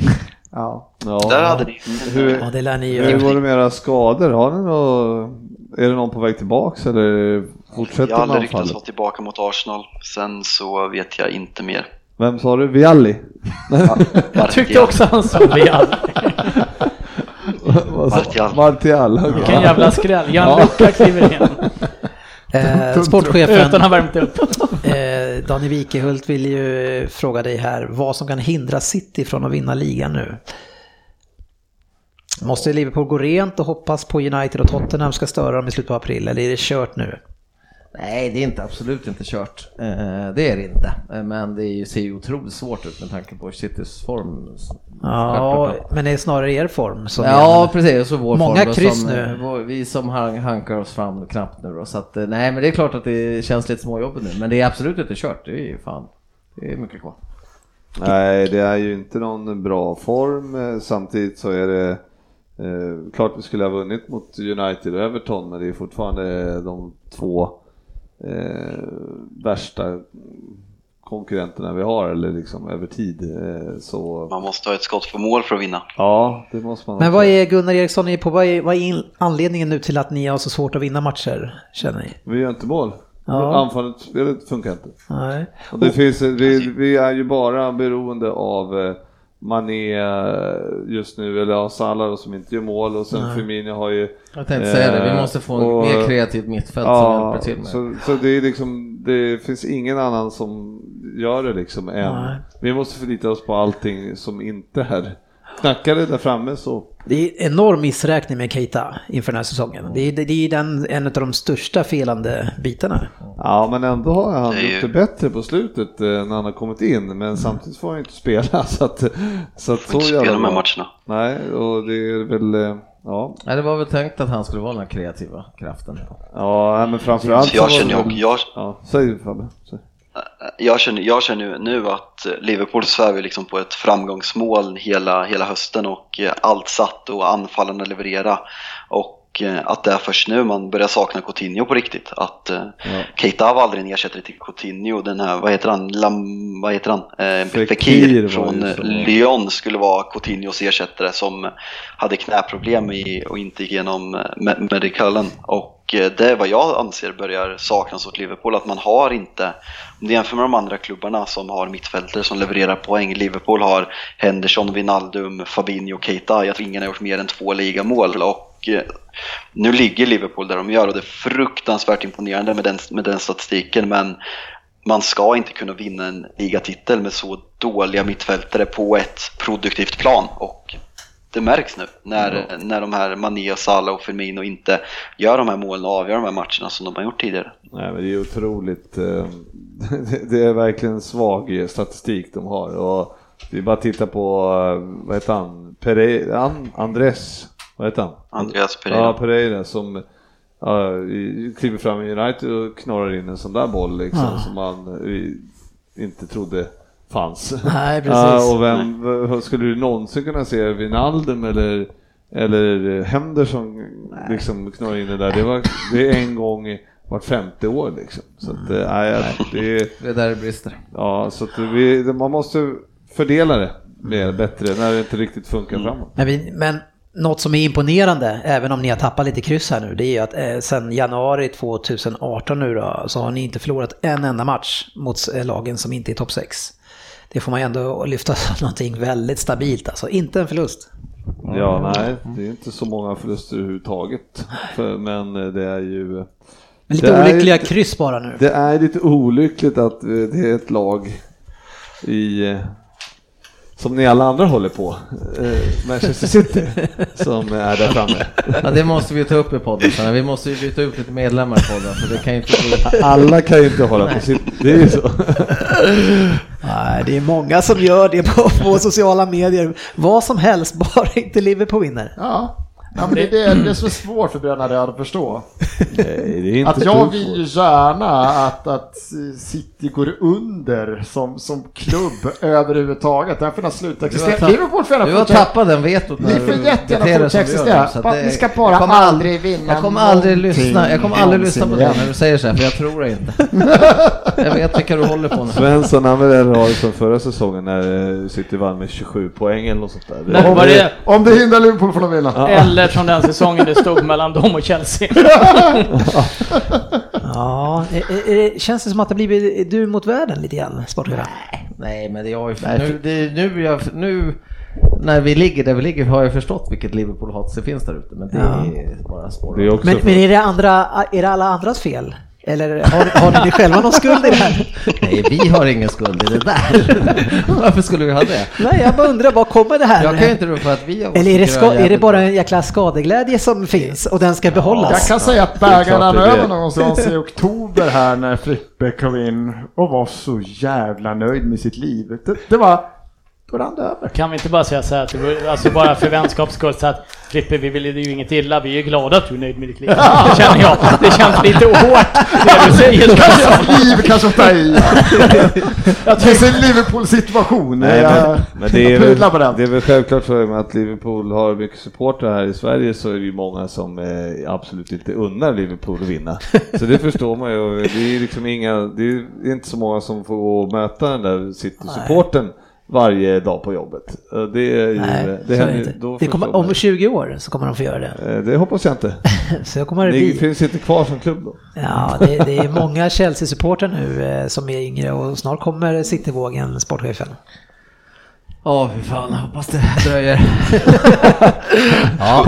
*laughs* Ja. Ja. Där hade ni. Hur, Ja, det lär ni hur går det med era skador? Har ni något, är det någon på väg tillbaks eller fortsätter Jag har med aldrig anfallet? vara tillbaka mot Arsenal. Sen så vet jag inte mer. Vem sa du? Vialli? *laughs* Jag tyckte också han sa Vial. *laughs* Vad sa- Martial. Martial. Vilken jävla skräll. Jan Luca kliver in. *laughs* Eh, sportchefen Utan han värmt upp. *laughs* eh, Daniel Wikehult vill ju fråga dig här vad som kan hindra City från att vinna ligan nu. Måste Liverpool gå rent och hoppas på United och Tottenham ska störa dem i slutet på april eller är det kört nu? Nej, det är inte absolut inte kört. Eh, Det är det inte. Eh, Men det är ju- ser ju otroligt svårt ut med tanke på Citys form. Ja, men det är snarare er form som Ja, precis. Och så vår Många form kryss som, nu. Vi som han- hankar oss fram knappt nu då. Så att, eh, nej, men det är klart att det känns lite småjobbigt nu. Men det är absolut inte kört. Det är ju fan, det är mycket kvar. Nej, det är ju inte någon bra form. Samtidigt så är det eh, klart vi skulle ha vunnit mot United och Everton, men det är fortfarande de två eh, värsta konkurrenterna vi har eller liksom över tid. Eh, så Man måste ha ett skott för mål för att vinna. ja, det måste man Men vad är Gunnar Eriksson är på? Vad är, vad är in- anledningen nu till att ni har så svårt att vinna matcher, känner ni? Vi gör inte mål. Ja. Anfallet, spelet funkar inte. Nej. Och det finns, vi, vi är ju bara beroende av eh, Mané eh, just nu, eller ja, Salah som inte gör mål och sen Firmino har ju... Jag tänkte säga det, vi eh, måste få och- mer kreativt mittfält som Ja, hjälper till med. så, så det är liksom, det finns ingen annan som gör det liksom än. Nej. Vi måste förlita oss på allting som inte är Knackar det där framme så Det är enorm missräkning med Keita inför den här säsongen. Det är, det är den, en av de största felande bitarna. Ja, men ändå har han Det gjort det bättre på slutet eh, när han har kommit in, men samtidigt får han ju inte spela. *laughs* Så att, så, att så spela de här matcherna. Nej, och det är väl, eh, ja, Nej, det var väl tänkt att han skulle vara den kreativa kraften. ja men framförallt jag känner ju, väl- jag, Ja, säg Fabbe. Jag känner, jag känner ju nu att Liverpool svävar liksom på ett framgångsmål hela, hela hösten och allt satt och anfallarna leverera. Och eh, att det är först nu man börjar sakna Coutinho på riktigt. Att eh, Keita var aldrig en ersättare till Coutinho. Den här, vad heter han, Lam, vad heter han? Eh, Fekir Fekir från. Lyon skulle vara Coutinhos ersättare som hade knäproblem i, och inte gick igenom eh, me- medicalen. Och det är vad jag anser börjar saknas åt Liverpool, att man har inte, om du jämför med de andra klubbarna som har mittfältare som levererar poäng, Liverpool har Henderson, Wijnaldum, Fabinho och Keita, jag tror ingen har gjort mer än två ligamål. Och eh, nu ligger Liverpool där de gör och det är fruktansvärt imponerande med den, med den statistiken, men man ska inte kunna vinna en ligatitel med så dåliga mittfältare på ett produktivt plan. Och det märks nu när, när de här Mané, Salah och Firmino inte gör de här målen och avgör de här matcherna som de har gjort tidigare. Nej, men det är otroligt. eh, *laughs* det- är verkligen svag statistik de har. Och det är bara att titta på, eh, vad heter han, An- Andres, vad heter han? Andreas Pereira. Ja, Pereira som ja, i- kliver fram i United och knorrar in en sån där boll liksom, Ja. som man eh, inte trodde fanns. *laughs* Nej, precis. Ja, och vem, v- skulle du någonsin kunna se Wijnaldum eller, eller Henderson liksom knorra in det där? Det, var, det är en gång vart femte år liksom. Så att, eh, nej, det är, Det är där det brister. ja, så att vi, man måste fördela det mer, bättre när det inte riktigt funkar framåt. Men, vi, men något som är imponerande, även om ni har tappat lite kryss här nu, det är ju att eh, sen januari 2018 nu då, så har ni inte förlorat en enda match mot eh, lagen som inte är topp 6. Det får man ju ändå lyfta som *laughs* någonting väldigt stabilt alltså, inte en förlust. Ja, nej, det är inte så många förluster överhuvudtaget. För, men eh, det är ju... Men lite Det är olyckliga inte- kryss bara nu. Det är lite olyckligt att eh, det är ett lag i... Som ni alla andra håller på, eh, Manchester City, *laughs* som är där framme. Ja, det måste vi ta upp i podden sen. Vi måste ju byta ut lite medlemmar i podden för det kan ju inte bli... Alla kan ju inte hålla på City, det är ju så. Nej, det är många som gör det på, på sociala medier. Vad som helst, bara inte Liverpool vinner. Ja. Ja, men det är det, det som är svårt för Bröderna Röd att förstå. Nej, det är inte Att jag vill ju så. gärna att, att City går under som, som klubb *laughs* överhuvudtaget. Den får gärna sluta Du har existera. tapp- Liverpool får Du gärna har fortsätta. tappat den vetot Ni får du jättegärna dig fortsätta du existera. så det- ni ska bara jag kommer aldrig vinna Jag kommer aldrig lyssna, jag kommer aldrig lyssna på dig när du säger så här, för jag tror det inte. *laughs* Jag vet vilka du håller på nu. Svensson han vill hellre ha det som förra säsongen när eh, City vann med 27 poäng eller något sånt där. Det- Men var det, Om det hindrar Liverpool från att vinna. Eller som den säsongen det stod mellan dem och Chelsea. *laughs* Ja, eh, eh, känns det som att det blivit du mot världen lite grann, Sportchefen? Nej, men det har ju, nu, det, nu, jag, nu när vi ligger där vi ligger har jag förstått vilket Liverpool-hat som finns där ute, men det Ja. är bara spår. Är Men, men är, det andra, är det alla andras fel? Eller har, har ni själva någon skuld i det här? Nej, vi har ingen skuld i det där. *laughs* Varför skulle vi ha det? Nej, jag bara undrar, var kommer det här? Jag kan inte rå för att vi har Eller är det, ska, är det bara en jäkla skadeglädje som finns och den ska behållas? Jag kan säga att bägaren över någonstans i oktober här när Frippe kom in och var så jävla nöjd med sitt liv. Det, det var då rann det över. Kan vi inte bara säga så här, att det var, alltså bara för vänskaps skull, så att Frippe, vi vill ju inget illa, vi är glada att du är nöjd med ditt liv. Det känner jag. Det känns lite hårt, det du säger. Liv kanske att ta i. Jag tycker en Liverpool-situation. Nej, Jag- men, men det, är väl, det är väl självklart för mig att Liverpool har mycket supportrar här i Sverige så är det ju många som eh, absolut inte unnar Liverpool att vinna. Så det förstår man ju. Det är liksom inga, det är inte så många som får gå och möta den där City-supporten varje dag på jobbet. Eh, Det är ju, Nej, det så är händer, inte. då Det kommer, om 20 år så kommer de få göra det. Eh, Det hoppas jag inte. *laughs* Så kommer det Ni bli. finns inte kvar som klubb då? Ja, det, det är många Chelsea-supportrar nu eh, som är yngre och snart kommer Cityvågen, sportchefen. Ja, fy fan, hoppas det dröjer. *laughs*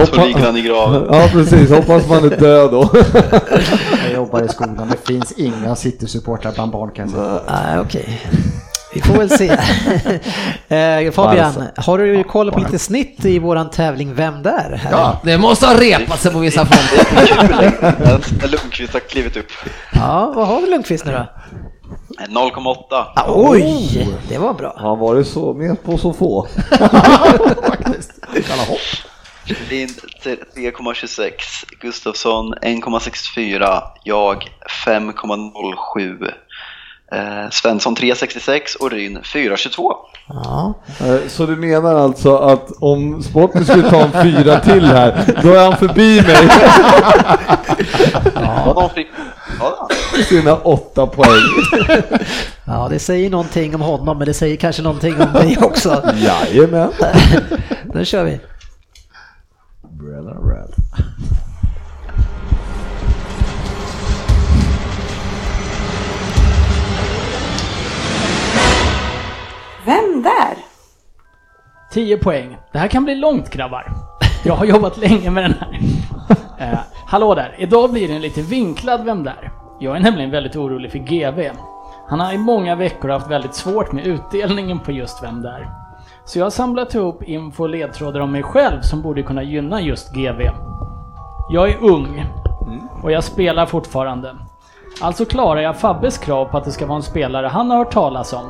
Så ligger han i graven. Ja precis, hoppas man är död då. Jag jobbar i skolan, det finns inga City-supportrar bland barn kan jag säga. Nej, okej. Vi får väl se. *laughs* eh, Fabian, har du koll på lite snitt i våran tävling Vem där? Här? Ja, Det måste ha repat sig på vissa fronter. Lundqvist har klivit upp. ja, vad har vi Lundqvist nu då? 0,8. Ah, oj, det var bra. Han varit så med på så få? *laughs* Lind 3,26. Gustafsson 1,64. Jag 5,07. Eh, Svensson 3,66 och Ryn 4,22. Ja. Eh, Så du menar alltså att om Sporten skulle ta en fyra till här, då är han förbi mig Ja. Ja, sina åtta poäng? ja, det säger någonting om honom, men det säger kanske någonting om dig också. Jajamän. *laughs* Nu kör vi. Vem där? 10 poäng. Det här kan bli långt grabbar. Jag har jobbat länge med den här. *laughs* Eh, hallå där, idag blir det en lite vinklad Vem där? Jag är nämligen väldigt orolig för GV. Han har i många veckor haft väldigt svårt med utdelningen på just Vem där? Så jag har samlat ihop info och ledtrådar om mig själv som borde kunna gynna just GV. Jag är ung och jag spelar fortfarande. Alltså klarar jag Fabbes krav på att det ska vara en spelare han har hört talas om.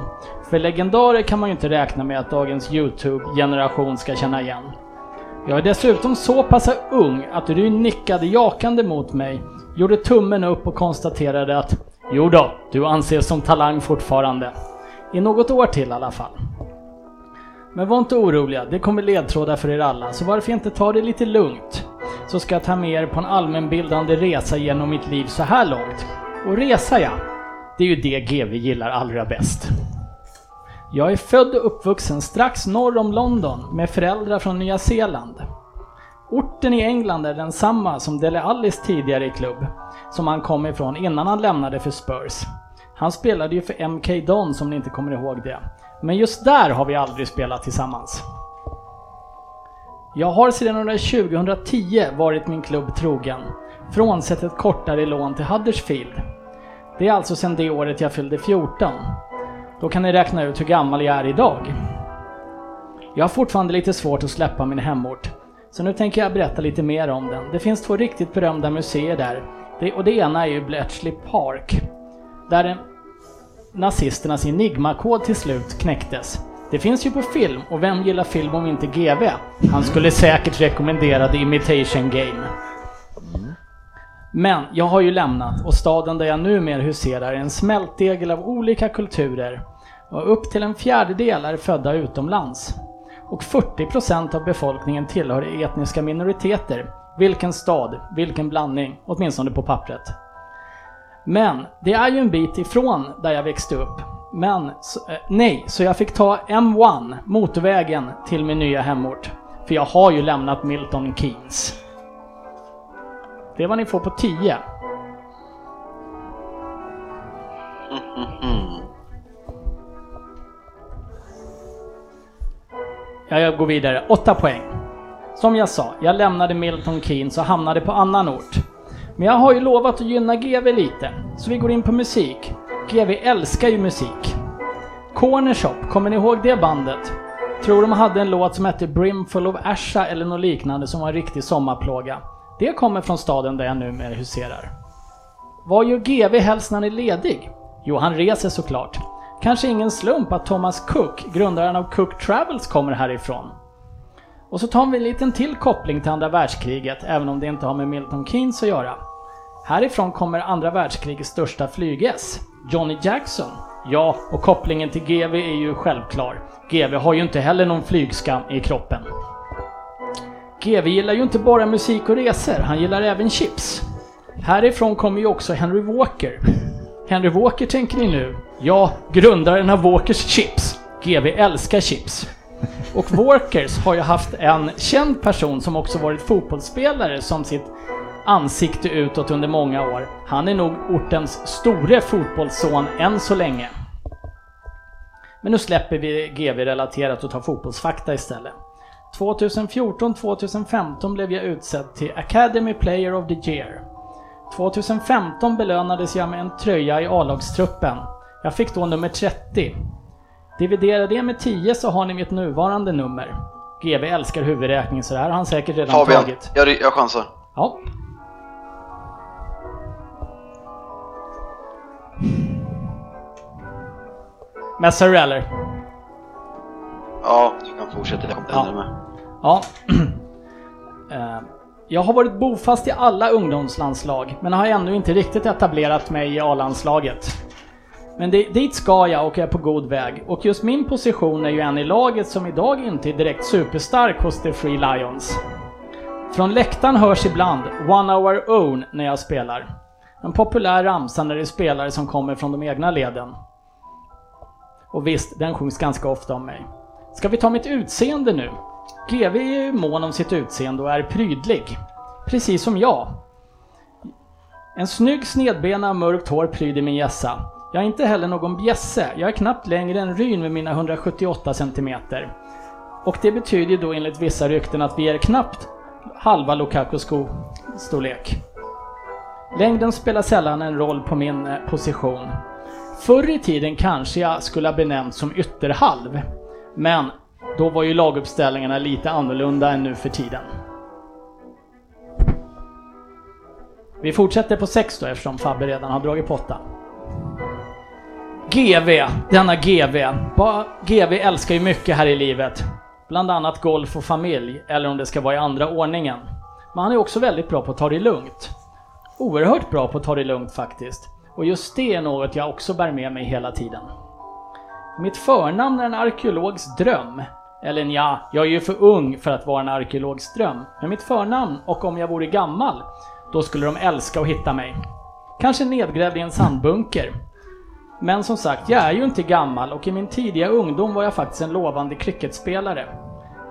För legendarer kan man ju inte räkna med att dagens YouTube-generation ska känna igen. Jag är dessutom så pass ung att Ryn nickade jakande mot mig, gjorde tummen upp och konstaterade att Jo då, du anses som talang fortfarande. I något år till i alla fall. Men var inte oroliga, det kommer ledtrådar för er alla, så varför inte ta det lite lugnt? Så ska jag ta med er på en allmänbildande resa genom mitt liv så här långt. Och resa ja, det är ju det GV gillar allra bäst. Jag är född och uppvuxen strax norr om London med föräldrar från Nya Zeeland. Orten i England är densamma som Dele Allis tidigare i klubb, som han kom ifrån innan han lämnade för Spurs. Han spelade ju för MK Don som ni inte kommer ihåg det. Men just där har vi aldrig spelat tillsammans. Jag har sedan 2010 varit min klubb trogen, frånsett ett kortare lån till Huddersfield. Det är alltså sedan det året jag fyllde 14. Då kan ni räkna ut hur gammal jag är idag. Jag har fortfarande lite svårt att släppa min hemort, så nu tänker jag berätta lite mer om den. Det finns två riktigt berömda museer där, det, och det ena är ju Bletchley Park, där nazisternas nazisternas enigmakod till slut knäcktes. Det finns ju på film, och vem gillar film om inte GV? Han skulle säkert rekommendera The Imitation Game. Men jag har ju lämnat och staden där jag numera huserar är en smältdegel av olika kulturer och upp till en fjärdedel är födda utomlands. Och 40% av befolkningen tillhör etniska minoriteter. Vilken stad, vilken blandning, åtminstone på pappret. Men det är ju en bit ifrån där jag växte upp. Men så, eh, nej, så jag fick ta M1, motorvägen, till min nya hemort. För jag har ju lämnat Milton Keynes. Det är vad ni får på 10. Ja, jag går vidare. 8 poäng. Som jag sa, jag lämnade Milton Keynes och hamnade på annan ort. Men jag har ju lovat att gynna GV lite, så vi går in på musik. GV älskar ju musik. Corner Shop, kommer ni ihåg det bandet? Tror de hade en låt som hette Brimful of Asha eller något liknande som var en riktig sommarplåga. Det kommer från staden där jag numera huserar. Vad gör GV helst när han är ledig? Jo, han reser såklart. Kanske ingen slump att Thomas Cook, grundaren av Cook Travels, kommer härifrån. Och så tar vi en liten till koppling till andra världskriget, även om det inte har med Milton Keynes att göra. Härifrån kommer andra världskrigets största flyges, Johnny Jackson. Ja, och kopplingen till GV är ju självklar. GV har ju inte heller någon flygskam i kroppen. GV gillar ju inte bara musik och resor, han gillar även chips. Härifrån kommer ju också Henry Walker. Henry Walker tänker ni nu? Ja, grundaren av Walkers Chips. GV älskar chips. Och *laughs* Walkers har ju haft en känd person som också varit fotbollsspelare som sitt ansikte utåt under många år. Han är nog ortens store fotbollsson än så länge. Men nu släpper vi GV-relaterat och tar fotbollsfakta istället. 2014-2015 blev jag utsedd till Academy Player of the Year. 2015 belönades jag med en tröja i A-lagstruppen. Jag fick då nummer 30. Dividera det med 10 så har ni mitt nuvarande nummer. GV älskar huvudräkning så det här har han säkert redan Fabian, tagit. jag, jag chansar. Ja. Mässar du eller? Ja, du kan fortsätta. Jag kommer Ja. med. Ja. *clears throat* Eh, Jag har varit bofast i alla ungdomslandslag, men har ännu inte riktigt etablerat mig i A-landslaget. Men det, dit ska jag och är på god väg. Och just min position är ju en i laget som idag inte är direkt superstark hos The Free Lions. Från läktaren hörs ibland “One Our Own” när jag spelar. En populär ramsa när det är spelare som kommer från de egna leden. Och visst, den sjungs ganska ofta om mig. Ska vi ta mitt utseende nu? GV är ju mån om sitt utseende och är prydlig. Precis som jag. En snygg snedbena mörkt hår pryder min gässa. Jag är inte heller någon bjässe. Jag är knappt längre än Ryn med mina 178 cm. Och det betyder ju då enligt vissa rykten att vi är knappt halva Lukakos storlek. Längden spelar sällan en roll på min eh, position. Förr i tiden kanske jag skulle ha benämnts som ytterhalv. Men då var ju laguppställningarna lite annorlunda än nu för tiden. Vi fortsätter på 6 då eftersom Fabbe redan har dragit på 8. GV, denna GV. GV älskar ju mycket här i livet. Bland annat golf och familj, eller om det ska vara i andra ordningen. Men han är också väldigt bra på att ta det lugnt. Oerhört bra på att ta det lugnt faktiskt. Och just det är något jag också bär med mig hela tiden. Mitt förnamn är en arkeologs dröm. Eller ja, jag är ju för ung för att vara en arkeologs dröm. Men mitt förnamn, och om jag vore gammal, då skulle de älska att hitta mig. Kanske nedgrävd i en sandbunker. Men som sagt, jag är ju inte gammal och i min tidiga ungdom var jag faktiskt en lovande cricketspelare.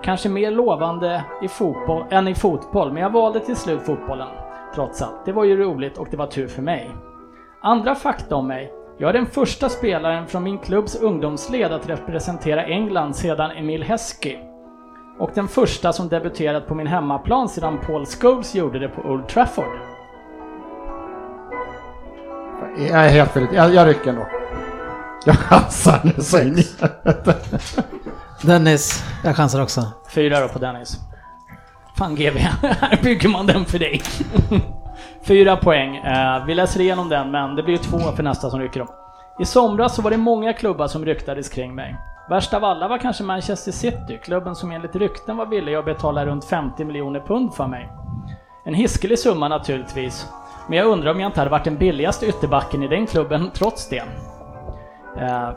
Kanske mer lovande i fotboll än i fotboll, men jag valde till slut fotbollen. Trots allt. Det var ju roligt och det var tur för mig. Andra fakta om mig. Jag är den första spelaren från min klubbs ungdomsled att representera England sedan Emil Heskey. Och den första som debuterat på min hemmaplan sedan Paul Scholes gjorde det på Old Trafford. Jag är helt fel jag, jag rycker ändå. Jag chansar nu säger ni. Dennis, jag chansar också. Fyra då på Dennis. Fan GV, *laughs* här bygger man den för dig. Fyra poäng. Eh, vi läser igenom den, men det blir ju två för nästa som rycker dem. I somras så var det många klubbar som ryktades kring mig. Värst av alla var kanske Manchester City, klubben som enligt rykten var villig att betala runt 50 miljoner pund för mig. En hiskelig summa naturligtvis, men jag undrar om jag inte hade varit den billigaste ytterbacken i den klubben trots det. Eh,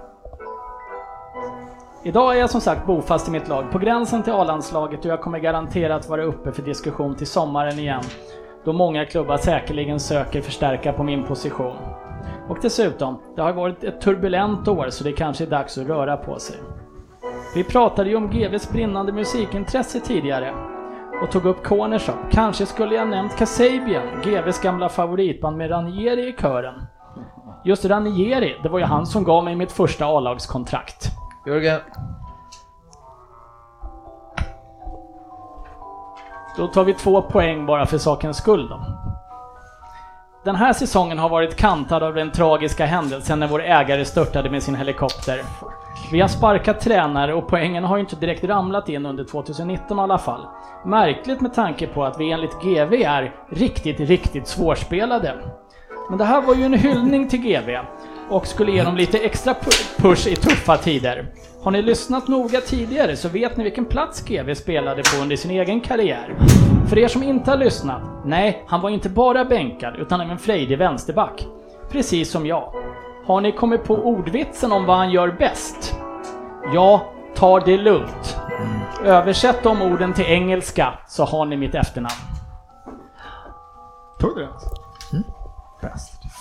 Idag är jag som sagt bofast i mitt lag, på gränsen till A-landslaget och jag kommer garanterat vara uppe för diskussion till sommaren igen. Då många klubbar säkerligen söker förstärka på min position. Och dessutom, det har varit ett turbulent år så det kanske är dags att röra på sig. Vi pratade ju om GVs brinnande musikintresse tidigare och tog upp Cornershop. Kanske skulle jag nämnt Kasabian, GVs gamla favoritband med Ranieri i kören. Just Ranieri, det var ju han som gav mig mitt första A-lagskontrakt. Jörgen. Då tar vi två poäng bara för sakens skull då. Den här säsongen har varit kantad av den tragiska händelsen när vår ägare störtade med sin helikopter. Vi har sparkat tränare och poängen har ju inte direkt ramlat in under 2019 i alla fall. Märkligt med tanke på att vi enligt GV är riktigt, riktigt svårspelade. Men det här var ju en hyllning till GV och skulle ge dem lite extra pu- push i tuffa tider. Har ni lyssnat noga tidigare så vet ni vilken plats GV spelade på under sin egen karriär. För er som inte har lyssnat, nej, han var inte bara bänkad utan även frejdig vänsterback. Precis som jag. Har ni kommit på ordvitsen om vad han gör bäst? Jag tar det lugnt. Översätt de orden till engelska så har ni mitt efternamn. Tog du det?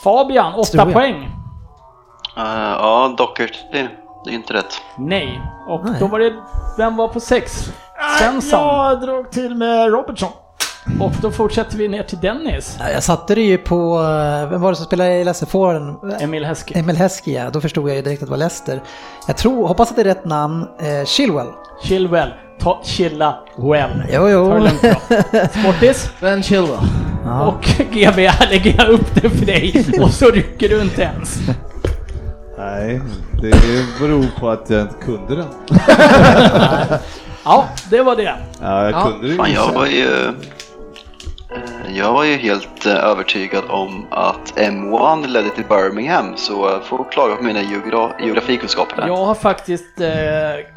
Fabian, 8 Tror jag. poäng. Eh, ja, Dockert, det, det är inte rätt. Nej. Och Nej. då var det, vem var på 6? Svensson. Jag drog till med Robertson. Och då fortsätter vi ner till Dennis. Ja, Jag satte det ju på, eh, vem var det som spelade i Leicester-forwarden? Emil Heskey. Emil Heskey, ja. Då förstod jag ju direkt att det var Leicester. Jag tror, hoppas att det är rätt namn, eh, Chilwell. Chilwell. Ta, chilla well. Jo, jo. Ta det lugnt bra. *laughs* Sportis. Ben Chilwell. Och *laughs* GB, här lägger jag upp det för dig. Och så rycker du inte ens. Nej, det beror på att jag inte kunde den. *laughs* Ja, det var det. Ja, jag Ja, kunde det Fan, jag var ju... eh, Jag var ju helt eh, övertygad om att M1 ledde till Birmingham, så jag får klaga på mina geogra- geografikunskaper där. Jag har faktiskt eh,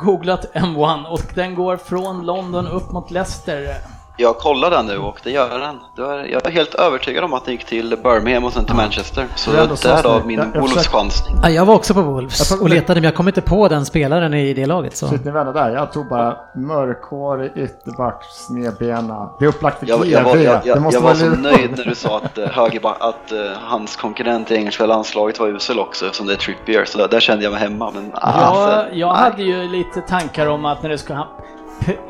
googlat M1 och den går från London upp mot Leicester. Jag kollar den nu och det gör den. Jag är helt övertygad om att den gick till Birmingham och sen till Manchester. Så därav min Wolves-chansning. Ja, jag var också på Wolves och letade men jag kom inte på den spelaren i det laget. Så. Sitter ni vänner där? Jag tog bara mörkhårig ytterback, snedbena. Det är upplagt för Jag, jag, var, jag, jag, måste jag var så nöjd när du sa att, uh, högerba- att eh, hans konkurrent i engelska landslaget var usel också, som det är Trippier. Så där, där kände jag mig hemma. Men Jag, alltså, jag nej. hade ju lite tankar om att när det skulle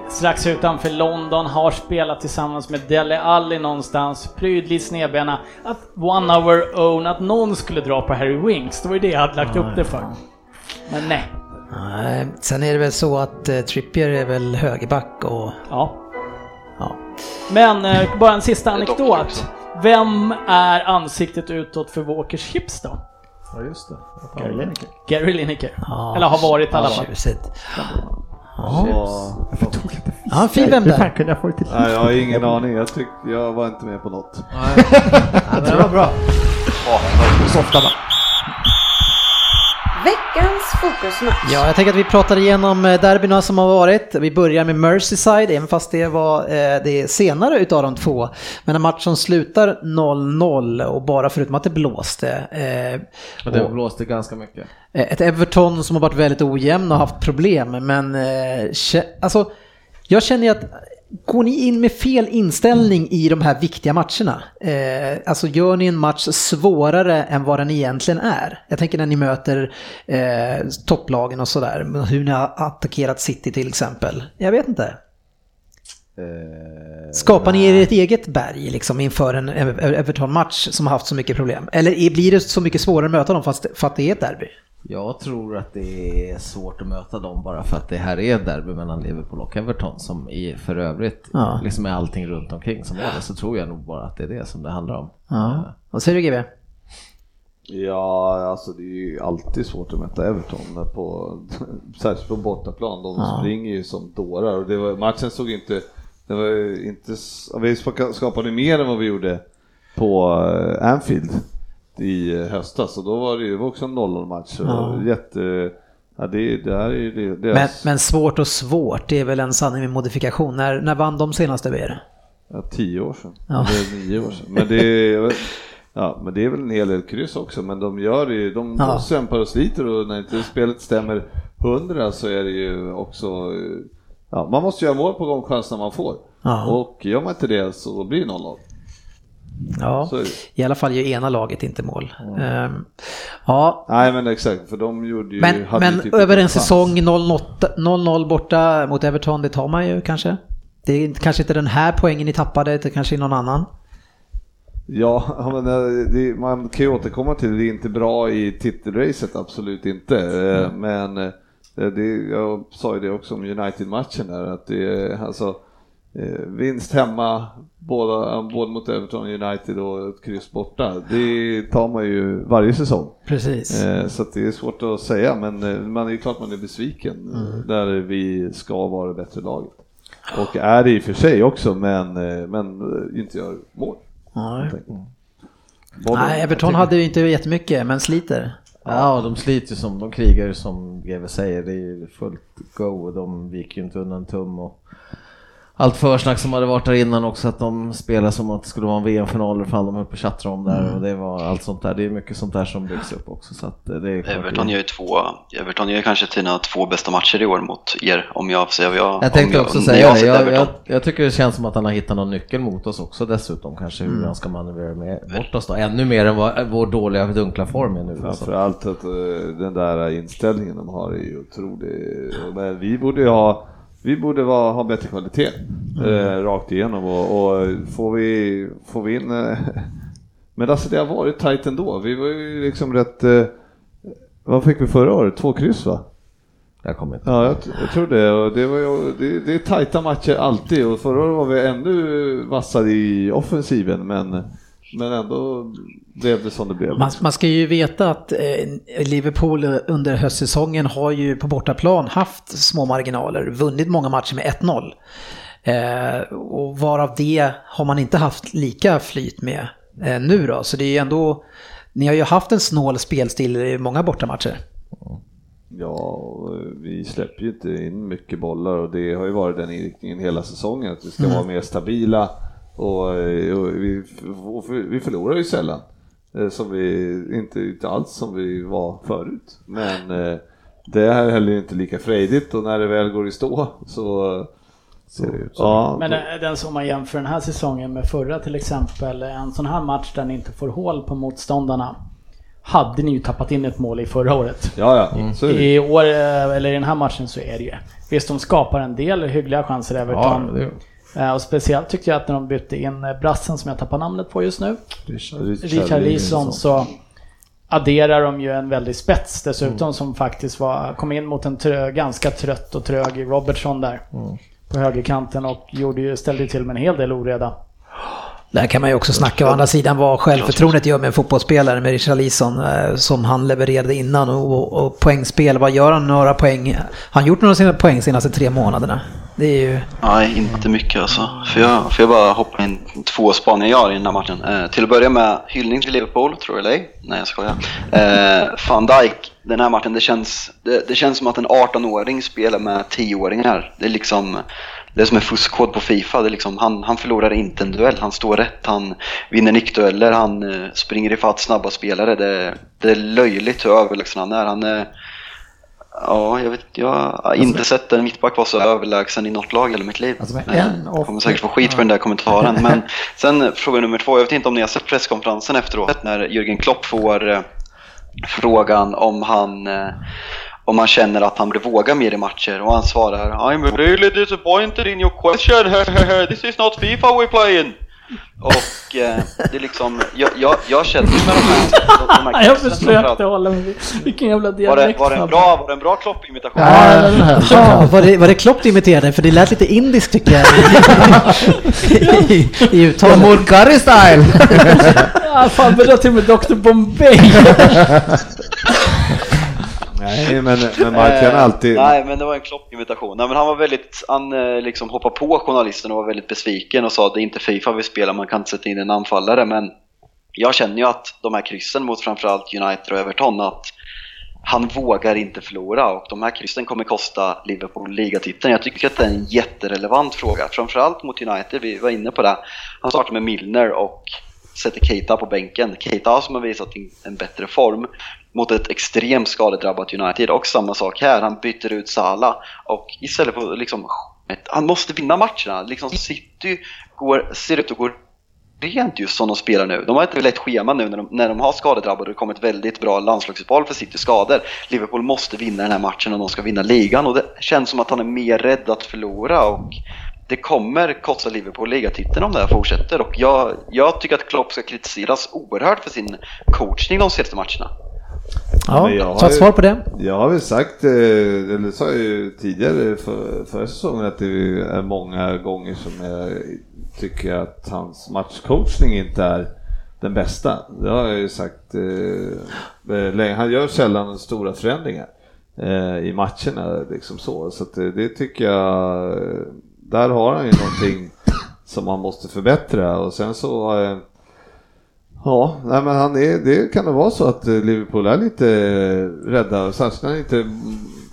strax utanför London, har spelat tillsammans med Dele Alli någonstans, prydlig snedbena, att one hour own, att någon skulle dra på Harry Winks. Det var ju det jag hade lagt upp det för. Men nej. Nej, sen är det väl så att eh, Trippier är väl högerback och Ja. ja. Men eh, bara en sista anekdot. Vem är ansiktet utåt för Walkers chips då? Ja, just det. Gary Lineker. Gary Lineker. Ja. Eller har varit i alla fall. Tjusigt. Ja. Varför tog jag inte Ja, en fin vem Hur fan där. kunde jag få till? Nej, jag har ingen aning. Jag, tyck, jag var inte med på något. Nej. Ja, det var bra. Softa va? Veckans fokusmatch. Ja, jag tänker att vi pratar igenom eh, derbyna som har varit. Vi börjar med Merseyside, även fast det var eh, det senare utav de två. Men en match som slutar 0-0 och bara förutom att det blåste. Eh, Men det och- blåste ganska mycket. Ett Everton som har varit väldigt ojämn och haft problem, men eh, alltså, jag känner ju att går ni in med fel inställning i de här viktiga matcherna, eh, alltså gör ni en match svårare än vad den egentligen är. Jag tänker när ni möter eh, topplagen och sådär, hur ni har attackerat City till exempel. Jag vet inte. Skapar ni er ett eget berg liksom inför en Ev- Everton-match som har haft så mycket problem? Eller blir det så mycket svårare att möta dem fast, för att det är ett derby? Jag tror att det är svårt att möta dem bara för att det här är ett derby mellan Liverpool och Everton som i för övrigt, Ja. liksom med allting runt omkring som är det, så tror jag nog bara att det är det som det handlar om. Ja. Vad säger du GB? Ja, alltså det är ju alltid svårt att möta Everton på, *laughs* särskilt på bortaplan. De Ja. springer ju som dårar och det var, matchen såg inte, det var inte, vi skapade mer än vad vi gjorde på eh, Anfield i höstas och då var det ju också en 0-0 match. Ja. Jätte, ja det, det här är ju det, Men, deras, men svårt och svårt, det är väl en sanning med modifikation. När, när vann de senaste VR? ja, tio år sedan, Ja. eller nio år sedan. Men det, Ja, men det är väl en hel del kryss också, men de gör det ju, de, Ja. de kämpar och sliter och när inte spelet stämmer hundra så är det ju också, ja, man måste göra mål på de chanserna man får. Ja. Och gör man inte det så blir det 0-0. Ja, Så i alla fall gör ena laget inte mål. Ehm, ja, Nej men exakt, för de gjorde ju... men, hade ju men typ över en chans. säsong 0-0 0-0 borta mot Everton, det tar man ju kanske. Det är kanske inte den här poängen ni tappade, det kanske är någon annan. Ja, men eh, det, man kan ju återkomma till det, det är inte bra i titelracet, absolut inte. Eh, Men eh, det, jag sa ju det också om United-matchen där, att det alltså vinst hemma, båda, både mot Everton United och ett kryss borta, det tar man ju varje säsong. Precis. Eh, Så att det är svårt att säga, men eh, man är ju klart man är besviken eh, där vi ska vara det bättre laget. Och är det i och för sig också, men, eh, men eh, inte gör mål. Nej. Nej, Everton hade ju inte jättemycket, men sliter. Ja, de sliter som, de krigar ju som GW säger, det är ju fullt go och de viker ju inte undan tum och allt försnack som hade varit där innan också att de spelar som att det skulle vara en VM-final för de höll på att om där och det var allt sånt där. Det är mycket sånt där som byggs upp också så att det är Everton gör ju två, Everton gör kanske sina två bästa matcher i år mot er om jag får säga vad jag Jag tänkte om också säga det. Jag, jag, jag tycker det känns som att han har hittat någon nyckel mot oss också dessutom kanske hur han ska manövrera med, bort oss då. Ännu mer än vad, vår dåliga dunkla form är nu. Alltså. Framförallt att eh, den där inställningen de har är ju otrolig. Men vi borde ju ha, vi borde vara, ha bättre kvalitet eh, rakt igenom och, och får, vi, får vi in... Eh, *laughs* men alltså det har varit tajt ändå. Vi var ju liksom rätt... Eh, vad fick vi förra året? Två kryss va? Jag kommer inte. Ja, jag, jag tror det. Och det, var ju, det. Det är tajta matcher alltid och förra året var vi ännu vassare i offensiven men, men ändå blev det som det blev. Man, man ska ju veta att eh, Liverpool under höstsäsongen har ju på bortaplan haft små marginaler, vunnit många matcher med 1-0. Eh, och varav det har man inte haft lika flyt med eh, nu då. Så det är ju ändå, ni har ju haft en snål spelstil i många bortamatcher. Ja, vi släpper ju inte in mycket bollar och det har ju varit den inriktningen hela säsongen, att vi ska vara mer stabila och, och vi, och vi förlorar ju sällan. Eh, Som vi, inte, inte alls som vi var förut. Men eh, det är heller inte lika frejdigt och när det väl går i stå så ser det ut så. Ja, Men eh, den som man jämför den här säsongen med förra till exempel, en sån här match där ni inte får hål på motståndarna. Hade ni ju tappat in ett mål i förra året. ja, ja, det. I år, eller i den här matchen så är det ju. Visst, de skapar en del hyggliga chanser Ja, Everton. det, Eh, Och speciellt tyckte jag att när de bytte in eh, brassen som jag tappar namnet på just nu, Richard. Leeson, så adderar de ju en väldig spets dessutom Mm. som faktiskt var, kom in mot en trö, ganska trött och trög Robertson där Mm. på högerkanten och gjorde ju, ställde ju till med en hel del oreda. Där kan man ju också snacka å andra sidan vad självförtroendet gör med en fotbollsspelare med Richarlison eh, som han levererade innan och, och poängspel. Vad gör han några poäng? Han har gjort några sina poäng senaste tre månaderna. Det är ju... Nej, inte mycket alltså. För jag, för jag bara hoppa in två spaningar jag har i den här matchen. Eh, till att börja med, hyllning till Liverpool, tror jag eller ej. Nej, jag skojar. Eh, Van Dijk, den här matchen, det känns, det, det känns som att en 18-åring spelar med 10-åringar. Det är liksom, det är som en fuskkod på Fifa. Det är liksom, han, han förlorar inte en duell, han står rätt, han vinner nickdueller, han eh, springer ifatt snabba spelare. Det, det är löjligt hur överlägsen han är. Han är Ja, jag vet Jag har inte sett en mittback vara så överlägsen i något lag hela mitt liv. Alltså en Jag kommer säkert få skit för den där kommentaren. Men sen fråga nummer två. Jag vet inte om ni har sett presskonferensen efteråt när Jürgen Klopp får eh, frågan om han eh, om han känner att han borde våga mer i matcher och han svarar I'm really disappointed in your question. *laughs* This is not Fifa we're playing. Och eh, det är liksom, jag, jag, jag känner med de här, de, de här *laughs* Jag försökte hålla mig Vilken jävla Var det, dialekt. var det en bra, var det en bra Klopp-imitation? Ja, var det, var det Klopp du imiterade? För det lät lite indiskt tycker jag. *laughs* I, i, i uttalet. Murkari style! *laughs* Ja, fan, började till med Dr Bombay. Nej, men, men *laughs* man kan Eh, alltid... Nej, men det var en Klopp-invitation. Nej, men han var väldigt, han eh, liksom hoppade på journalisten och var väldigt besviken och sa att det är inte Fifa vi spelar, man kan inte sätta in en anfallare. Men jag känner ju att de här kryssen mot framförallt United och Everton, att han vågar inte förlora och de här kryssen kommer kosta Liverpool ligatiteln. Jag tycker att det är en jätterelevant fråga, framförallt mot United, vi var inne på det. Han startar med Milner och sätter Keita på bänken. Keita som har visat en bättre form mot ett extremt skadedrabbat United och samma sak här, han byter ut Salah och istället för liksom han måste vinna matcherna. Liksom City går, ser ut att gå rent just som de spelar nu. De har ett lätt schema nu när de, när de har skadedrabbade och det kommer ett väldigt bra landslagsuppehåll för City skador. Liverpool måste vinna den här matchen om de ska vinna ligan och det känns som att han är mer rädd att förlora och det kommer kosta Liverpool ligatiteln om det här fortsätter och jag, jag tycker att Klopp ska kritiseras oerhört för sin coachning de senaste matcherna. Ja, jag har så ett svar på det. Jag har väl sagt, eh, eller sa jag ju tidigare för, förra säsongen att det är många gånger som jag tycker att hans matchcoachning inte är den bästa. Det har jag ju sagt eh, eh, länge. Han gör sällan stora förändringar eh, i matcherna liksom så. Så att det, det tycker jag, där har han ju någonting som han måste förbättra och sen så eh, Ja, nej, men han är, det kan nog vara så att eh, Liverpool är lite eh, rädda. Särskilt när inte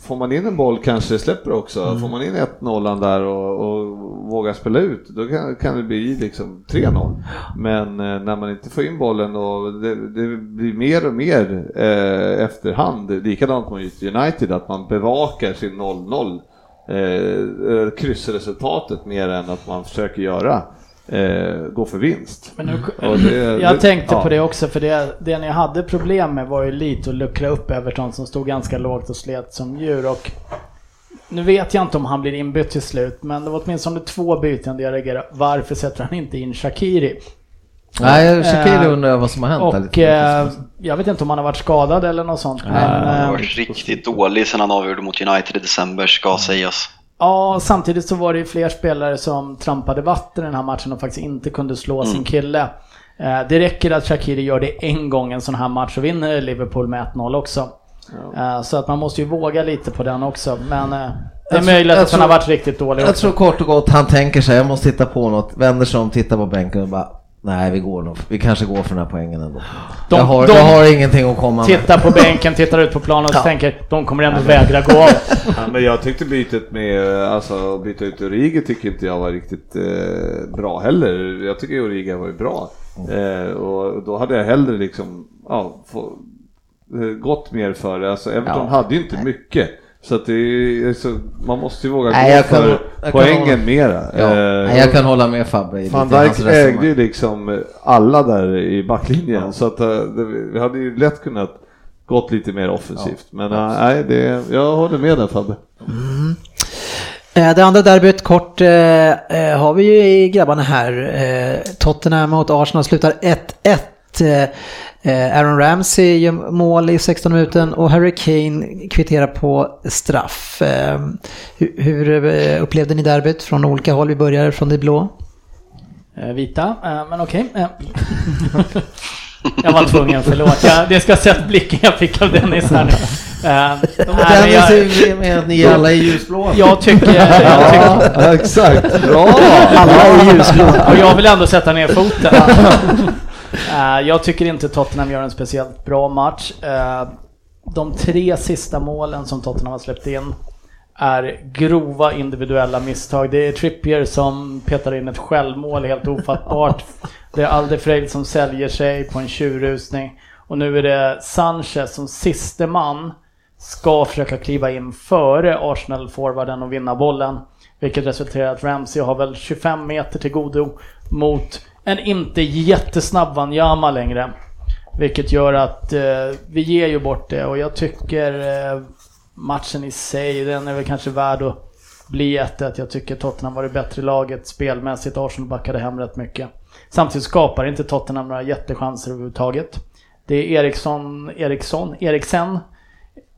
får man in en boll kanske släpper också. Mm. Får man in 1-0 där och, och vågar spela ut, då kan, kan det bli liksom 3-0. Men eh, när man inte får in bollen och det, det blir mer och mer eh, efterhand, likadant mot United, att man bevakar sin 0-0 eh, kryssresultatet mer än att man försöker göra eh, gå för vinst. Nu, det, *laughs* jag det, tänkte ja. på det också, för det, det ni hade problem med var ju lite att luckra upp Everton som stod ganska lågt och slet som djur. Och nu vet jag inte om han blir inbytt till slut, men det var åtminstone två byten där jag reagerade. Varför sätter han inte in Shakiri? Nej, Shakiri undrar jag vad som har hänt. Och eh, jag vet inte om han har varit skadad eller något sånt. Men, han har varit riktigt dålig sen han avgjorde mot United i december, ska sägas. Ja, samtidigt så var det ju fler spelare som trampade vatten i den här matchen och faktiskt inte kunde slå mm. sin kille. Eh, det räcker att Shakiri gör det en gång en sån här match och vinner Liverpool med 1-0 också. Ja. Eh, så att man måste ju våga lite på den också. Men eh, det är möjligt att han har varit riktigt dålig Jag också. tror kort och gott han tänker sig, jag måste titta på något, vänder sig om, tittar på bänken och bara Nej, vi går nog. Vi kanske går för den här poängen ändå. De, jag, har, de jag har ingenting att komma med. Tittar på bänken, tittar ut på planen och ja. tänker de kommer ändå vägra gå av. *laughs* Ja, men jag tyckte bytet med, alltså byta ut Origi tycker inte jag var riktigt eh, bra heller. Jag tycker Origi var bra. Eh, och då hade jag hellre liksom, ja, få, eh, gått mer för det. Alltså Everton ja. hade ju inte mycket. Så att det är, så, man måste ju våga Nej, gå för poängen hålla, mera. Ja, eh, jag kan hålla med Fabbe. Van Dijk ägde ju liksom alla där i backlinjen ja. så att eh, det, vi hade ju lätt kunnat gått lite mer offensivt. Ja, Men äh, nej, det, jag håller med där Fabbe. Mm. Det andra derbyt kort eh, har vi ju i grabbarna här. Eh, Tottenham mot Arsenal slutar 1-1. Eh, Aaron Ramsey gör mål i 16 minuten och Harry Kane kvitterar på straff. Eh, hur eh, upplevde ni derbyt från olika håll? Vi börjar från det blå. Vita, men okej. Okay. *laughs* jag var tvungen, förlåt. Jag, det ska ha sett blicken jag fick av Dennis här nu. Dennis är med att ni alla är ljusblåa. Jag tycker... Jag tycker ja, exakt. Bra! Alla är ljusblåa. Och jag vill ändå sätta ner foten. *laughs* Uh, jag tycker inte Tottenham gör en speciellt bra match. Uh, de tre sista målen som Tottenham har släppt in är grova individuella misstag. Det är Trippier som petar in ett självmål helt ofattbart. *laughs* Det är Alderfrejd som säljer sig på en tjurrusning. Och nu är det Sanchez som siste man ska försöka kliva in före Arsenal-forwarden och vinna bollen. Vilket resulterar i att Ramsey har väl 25 meter till godo mot en inte jättesnabb Wanyama längre. Vilket gör att eh, vi ger ju bort det och jag tycker eh, matchen i sig, den är väl kanske värd att bli 1-1. Jag tycker Tottenham var det bättre laget spelmässigt. Arsenal backade hem rätt mycket. Samtidigt skapar inte Tottenham några jättechanser överhuvudtaget. Det är Eriksson, Eriksson, Eriksen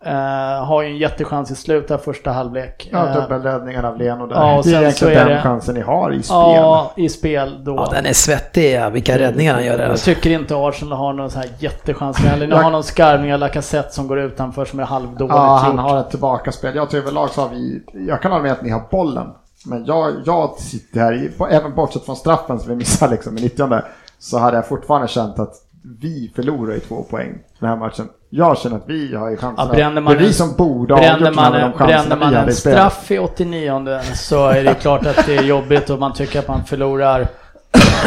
Uh, har ju en jättechans i slutet av första halvlek. Ja, uh, dubbelräddningen av Leno där. Ja, det är egentligen den det, chansen ni har i spel. Ja, i spel då. Ja, den är svettig, ja, vilka räddningar han gör där. Jag tycker inte Arsenal har någon sån här jättechans. Eller nu har någon skarvning av Lacazette som går utanför som är halvdåligt Ja, han har ett tillbakaspel. Jag tror överlag så har vi, jag kan hålla med att ni har bollen. Men jag, jag sitter här, även bortsett från straffen som vi missar liksom i 90 så hade jag fortfarande känt att vi förlorar i två poäng den här matchen. Jag känner att vi har ju chansen. Ja, det är vi som borde ha avgjort man, de Bränner man en straff i 89 så är det klart att det är jobbigt och man tycker att man förlorar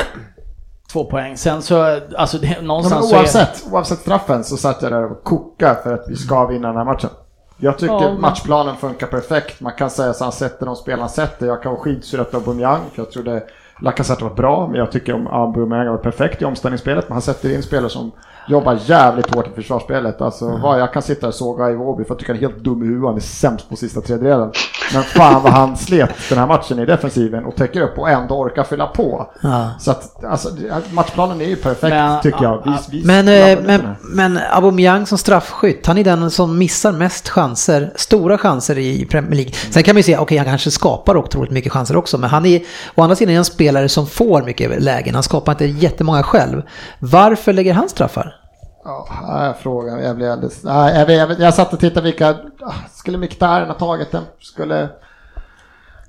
*coughs* två poäng. Sen så, alltså det, någonstans oavsett, så är... oavsett straffen så satt jag där och kokade för att vi ska vinna den här matchen. Jag tycker ja, matchplanen funkar perfekt. Man kan säga att han sätter de spel han sätter. Jag kan vara skitsur efter Aubameyang för jag trodde Lacazette var bra, men jag tycker om Aubameyang var perfekt i omställningsspelet. Men han sätter in spelare som jobbar jävligt hårt i försvarsspelet. Alltså mm. vad jag kan sitta och såga i Vårby för jag tycker han är helt dum i huvudet. Han är sämst på sista tredjedelen. Men fan vad han slet den här matchen i defensiven och täcker upp och ändå orkar fylla på. Ja. Så att alltså, matchplanen är ju perfekt men, tycker jag. Vi, vi men, eh, men, men Aubameyang som straffskytt, han är den som missar mest chanser, stora chanser i Premier League. Sen kan man ju säga, okej okay, han kanske skapar otroligt mycket chanser också, men han är å andra sidan en spelare som får mycket lägen. Han skapar inte jättemånga själv. Varför lägger han straffar? Ja, frågan. Jag, blev alldeles, nej, jag, jag, jag satt och tittade vilka, ah, skulle Mkhitaryan ha tagit den? Skulle,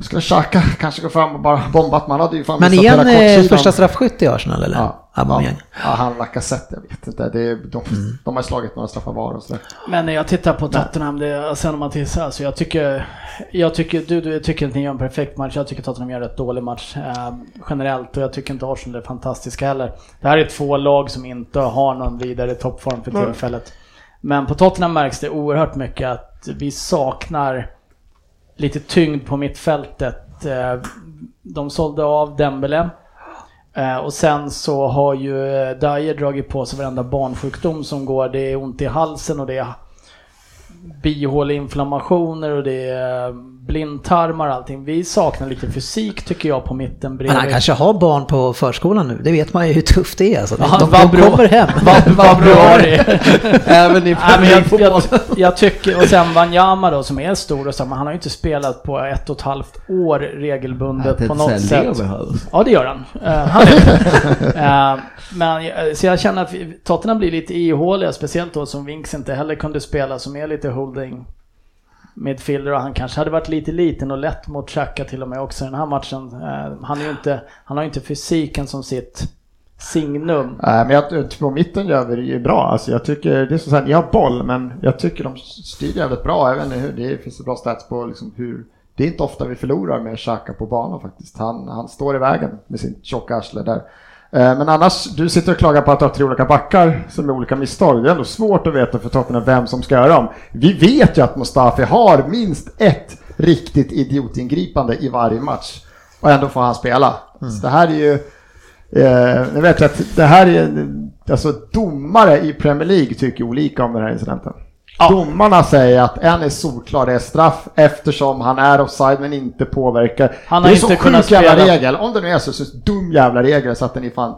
skulle Xhaka kanske gå fram och bara bombat? Man hade ju fan Men igen eh, första straffskytt i Arsenal eller? Ja. Aubameyang. Ja, han Lacazette, jag vet inte. Det är, de, de har slagit några straffar var och sådär. Men när jag tittar på Tottenham, det, sen om man tittar, alltså jag tycker, jag tycker, du, du tycker att ni gör en perfekt match, jag tycker Tottenham gör en rätt dålig match eh, generellt och jag tycker inte Arsenal är fantastiska heller. Det här är två lag som inte har någon vidare toppform för tillfället. Men på Tottenham märks det oerhört mycket att vi saknar lite tyngd på mittfältet. Eh, De sålde av Dembele. Eh, och sen så har ju eh, Dyer dragit på sig varenda barnsjukdom som går. Det är ont i halsen och det är bihåleinflammationer och det är eh, blindtarmar och allting. Vi saknar lite fysik tycker jag på mitten Men bredvid. han kanske har barn på förskolan nu, det vet man ju hur tufft det är. Alltså. Ja, de, de kommer hem. *laughs* Februari. *laughs* Även i Nej, men jag, jag, jag tycker, och sen Wanyama då som är stor och så, men han har ju inte spelat på ett och ett halvt år regelbundet på något sätt. Ja det gör han. Eh, han uh, *laughs* men jag- så jag känner att Tottenham blir lite ihåliga, speciellt då som Winks inte heller kunde spela, som är lite holding midfielder och han kanske hade varit lite liten och lätt mot Xhaka till och med också i den här matchen. Eh, han, är ju inte, han har ju inte fysiken som sitt signum. Nej, men jag, på mitten gör vi det ju bra. Alltså jag tycker, det är så här, ni har boll, men jag tycker de styr jävligt bra. Jag vet inte hur, det finns det bra stats på liksom hur, det är inte ofta vi förlorar med Xhaka på banan faktiskt. Han, han står i vägen med sin tjocka arsle där. Eh, Men annars, du sitter och klagar på att du har tre olika backar som är olika misstag. Det är ändå svårt att veta för Tottenham vem som ska göra dem. Vi vet ju att Mustafi har minst ett riktigt idiotingripande i varje match. Och ändå får han spela. Så det här är ju... Eh, jag vet att det här är, alltså domare i Premier League tycker olika om den här incidenten. Domarna säger att en är solklar, det är straff eftersom han är offside men inte påverkar. Han det har är så inte kunnat sjuk jävla spela. regel, om det nu är så, så dum jävla regel så att den är fan...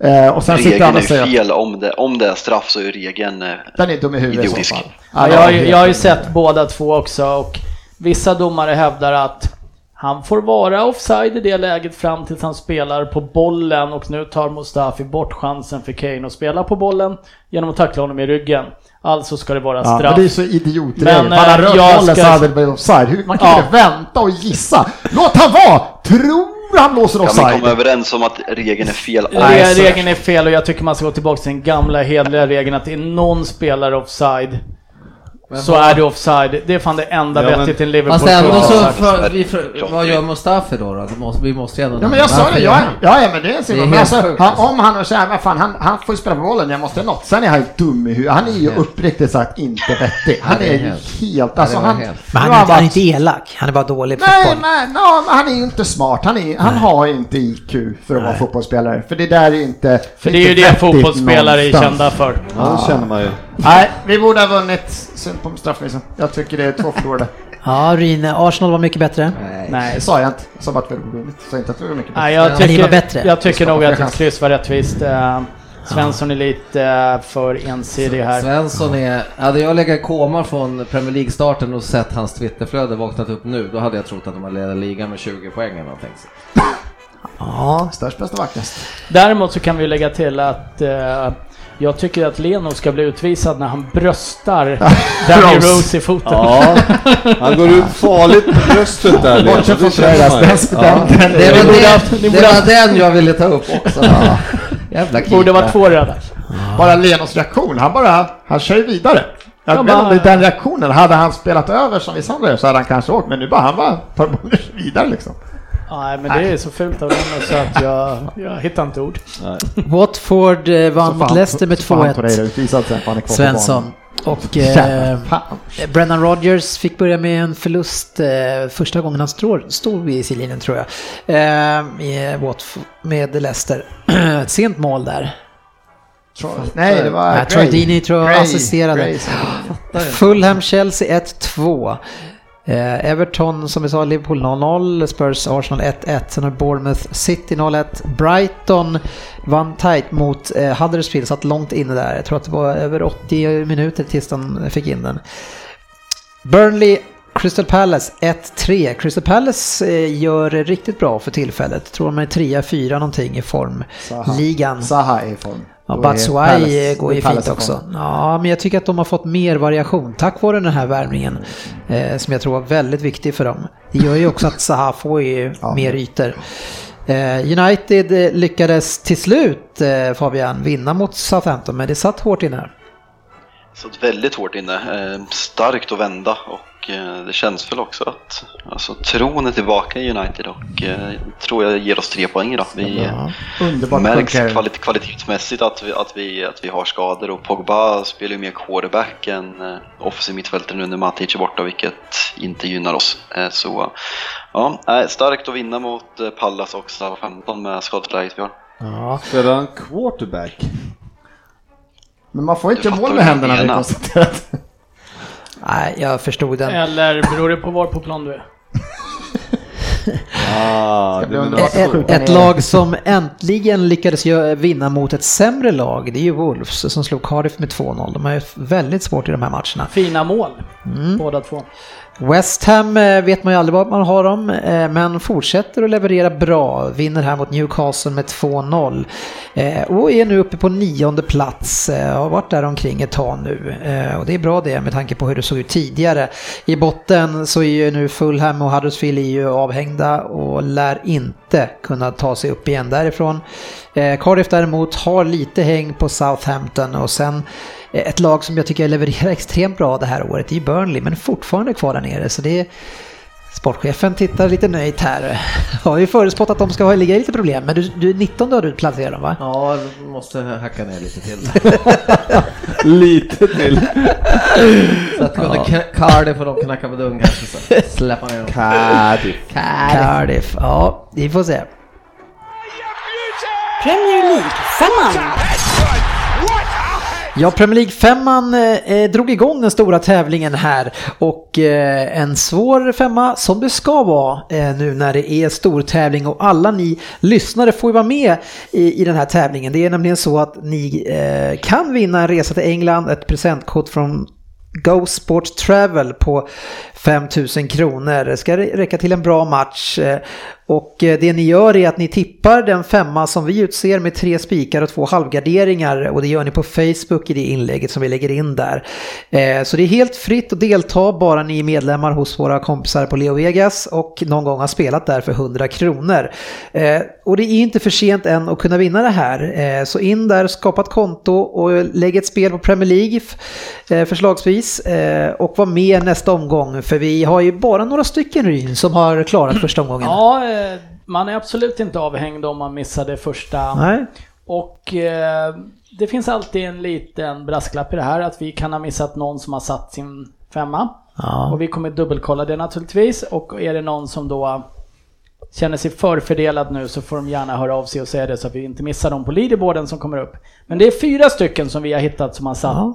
Eh, och sen sitter Regeln han är och säger att fel, om det, om det är straff så är regeln eh, den är dum i huvudet Idiotisk. i så fall. Ja, jag, har ju- jag har ju sett båda två också och vissa domare hävdar att han får vara offside i det läget fram tills han spelar på bollen och nu tar Mustafi bort chansen för Kane att spela på bollen genom att tackla honom i ryggen. Alltså ska det vara Ja, straff. men det är så idiotregel. Men, Han har rört jag bollen ska- så hade det blivit offside. Hur- Man kan Ja. inte vänta och gissa. Låt han vara! Tror han blåser Kan vi offside? komma överens om att regeln är fel? Så- regeln är fel och jag tycker man ska gå tillbaka till den gamla hedliga regeln att är någon spelare offside så är det offside. Det är fan det enda Ja, men- vettigt i en liverpool Fast ändå så, för, vi, för, vad gör Mustafi då? då? Det måste, vi måste ju ändå... Ja men jag sa det, gör ja, han? ja, ja men det är en Det är signal. Men alltså, han, om han och säger, vad fan, han, han får ju spela på bollen, jag måste ha något. Sen är han ju dum i huvudet. Han är ju uppriktigt sagt inte vettig. Han det är ju helt- alltså det han... helt- Men han är, inte, han är inte elak, han är bara dålig på Nej, fotboll. nej, no, men han är ju inte smart. Han, är, han har inte IQ för att vara fotbollsspelare. För det där är inte För det är ju det fotbollsspelare är kända för. Ja, det känner man ju. Nej, vi borde ha vunnit. Synd på straffmissen. Jag tycker det är två förlorade. *laughs* Ja, Rine, Arsenal var mycket bättre. Nej. Det sa jag inte. Jag sa bara att vi hade vunnit. Jag sa inte att vi var mycket bättre. Nej, jag tycker, var bättre. jag tycker nog att ett kryss var rättvist. Eh, Svensson är lite eh, för ensidig här. Svensson är... Hade jag legat i koma från Premier League-starten och sett hans Twitterflöde vaknat upp nu, då hade jag trott att de hade ledat ligan med 20 poäng eller någonting. Ja, Störst, bäst och vackrast. Däremot så kan vi lägga till att eh, jag tycker att Leno ska bli utvisad när han bröstar *laughs* Danny Rose. I foten. Ja, han går ut farligt på bröstet där Leno, det Det det, ni det, borde var den jag ville ta upp också. Ja. Jävla Borde vara två röda. Bara Lenos reaktion. Han bara, han kör ju vidare. Jag bara- det är den reaktionen. Hade han spelat över som andra gör så hade han kanske åkt. Men nu bara, han bara tar bollen *laughs* vidare liksom. Nej, men det är så fult av Leno så att jag, jag hittar inte ord. Watford eh, vann mot Leicester med så fan Torreira 2-1. utvisad sen för han är kvar på Svensson. Och eh. Brennan Rodgers fick börja med en förlust eh, första gången han står, stod vid sidlinjen tror jag. Eh, med, Leicester. Ett *clears throat* sent mål där. Nej, det var Nej, Troy Deeney tror jag Gray. assisterade. Fulham-Chelsea 1-2. Eh, Everton som vi sa, Liverpool 0-0, Spurs Arsenal 1-1, sen har Bournemouth City 0-1, Brighton vann tight mot eh, Huddersfield, satt långt inne där. Jag tror att det var över 80 minuter tills de fick in den. Burnley Crystal Palace 1-3. Crystal Palace eh, gör det riktigt bra för tillfället. Tror de är 3-4 någonting i formligan. Zaha är i form. Ja, Palace- går ju fint också. Ja, men jag tycker att de har fått mer variation tack vare den här värvningen. Eh, som jag tror var väldigt viktig för dem. Det gör ju också att Zaha får ju *laughs* Ja. mer ytor. Eh, United lyckades till slut, eh, Fabian, vinna mot Southampton, men det satt hårt inne. Satt väldigt hårt inne. Eh, starkt att vända och eh, det känns väl också att alltså, tron är tillbaka i United och eh, tror jag ger oss tre poäng idag. Vi. Underbart märks kvalit kvalitetsmässigt att vi, att, vi, att vi har skador och Pogba spelar ju mer quarterback än eh, offensiv mittfältare nu när Matic är borta vilket inte gynnar oss. Så ja, starkt att vinna mot Pallas och Southampton med skadeläget vi har. Ja. Spelar han quarterback? Men man får inte mål med händerna, har vi konstaterat. Nej, jag förstod den. Eller beror det på var på plan du är? Ah, Ett, ett lag som äntligen lyckades vinna mot ett sämre lag, det är ju Wolves som slog Cardiff med 2-0. De har ju väldigt svårt i de här matcherna. Fina mål, Mm. båda två. West Ham eh, vet man ju aldrig vad man har dem, eh, men fortsätter att leverera bra. Vinner här mot Newcastle med 2-0. Eh, och är nu uppe på nionde plats. Har varit där omkring ett tag nu. Och det är bra det med tanke på hur det såg ut tidigare. I botten så är ju nu Fulham och Huddersfield är ju avhängda och lär inte kunna ta sig upp igen därifrån. Cardiff däremot har lite häng på Southampton och sen ett lag som jag tycker levererar *laughs* extremt bra det här året är Burnley men fortfarande kvar där nere så det är Sportchefen tittar lite nöjt här. *laughs* Har ju förutspått att de ska ha ligga i lite problem men du, du 19 har du placerat dem va? Ja, måste hacka ner lite till. *laughs* Lite till. Så att kunde Ca- Cardiff och de knacka på dörren kanske så släppa ner dem. Cardiff. Cardiff, ja vi får se. Premier League-femman. Ja, Premier League-femman eh, eh, drog igång den stora tävlingen här och eh, en svår femma som det ska vara eh, nu när det är stor tävling och alla ni lyssnare får ju vara med i, i den här tävlingen. Det är nämligen så att ni eh, kan vinna en resa till England, ett presentkort från Go Sport Travel på 5000 kronor. Det ska räcka till en bra match. Eh, och eh, det ni gör är att ni tippar den femma som vi utser med tre spikar och två halvgarderingar. Och det gör ni på Facebook i det inlägget som vi lägger in där. Eh, så det är helt fritt att delta bara ni är medlemmar hos våra kompisar på Leo Vegas och någon gång har spelat där för 100 kronor. Och det är inte för sent än att kunna vinna det här. Så in där, skapa ett konto och lägg ett spel på Premier League förslagsvis och var med nästa omgång. För vi har ju bara några stycken Ryn som har klarat första *clears throat* omgången. Ja, eh, man är absolut inte avhängd om man missade första. Nej. Och eh, det finns alltid en liten brasklapp i det här att vi kan ha missat någon som har satt sin femma. Ja. Och vi kommer dubbelkolla det naturligtvis. Och är det någon som då känner sig förfördelad nu så får de gärna höra av sig och säga det så att vi inte missar dem på leaderboarden som kommer upp. Men det är fyra stycken som vi har hittat som har satt Ja.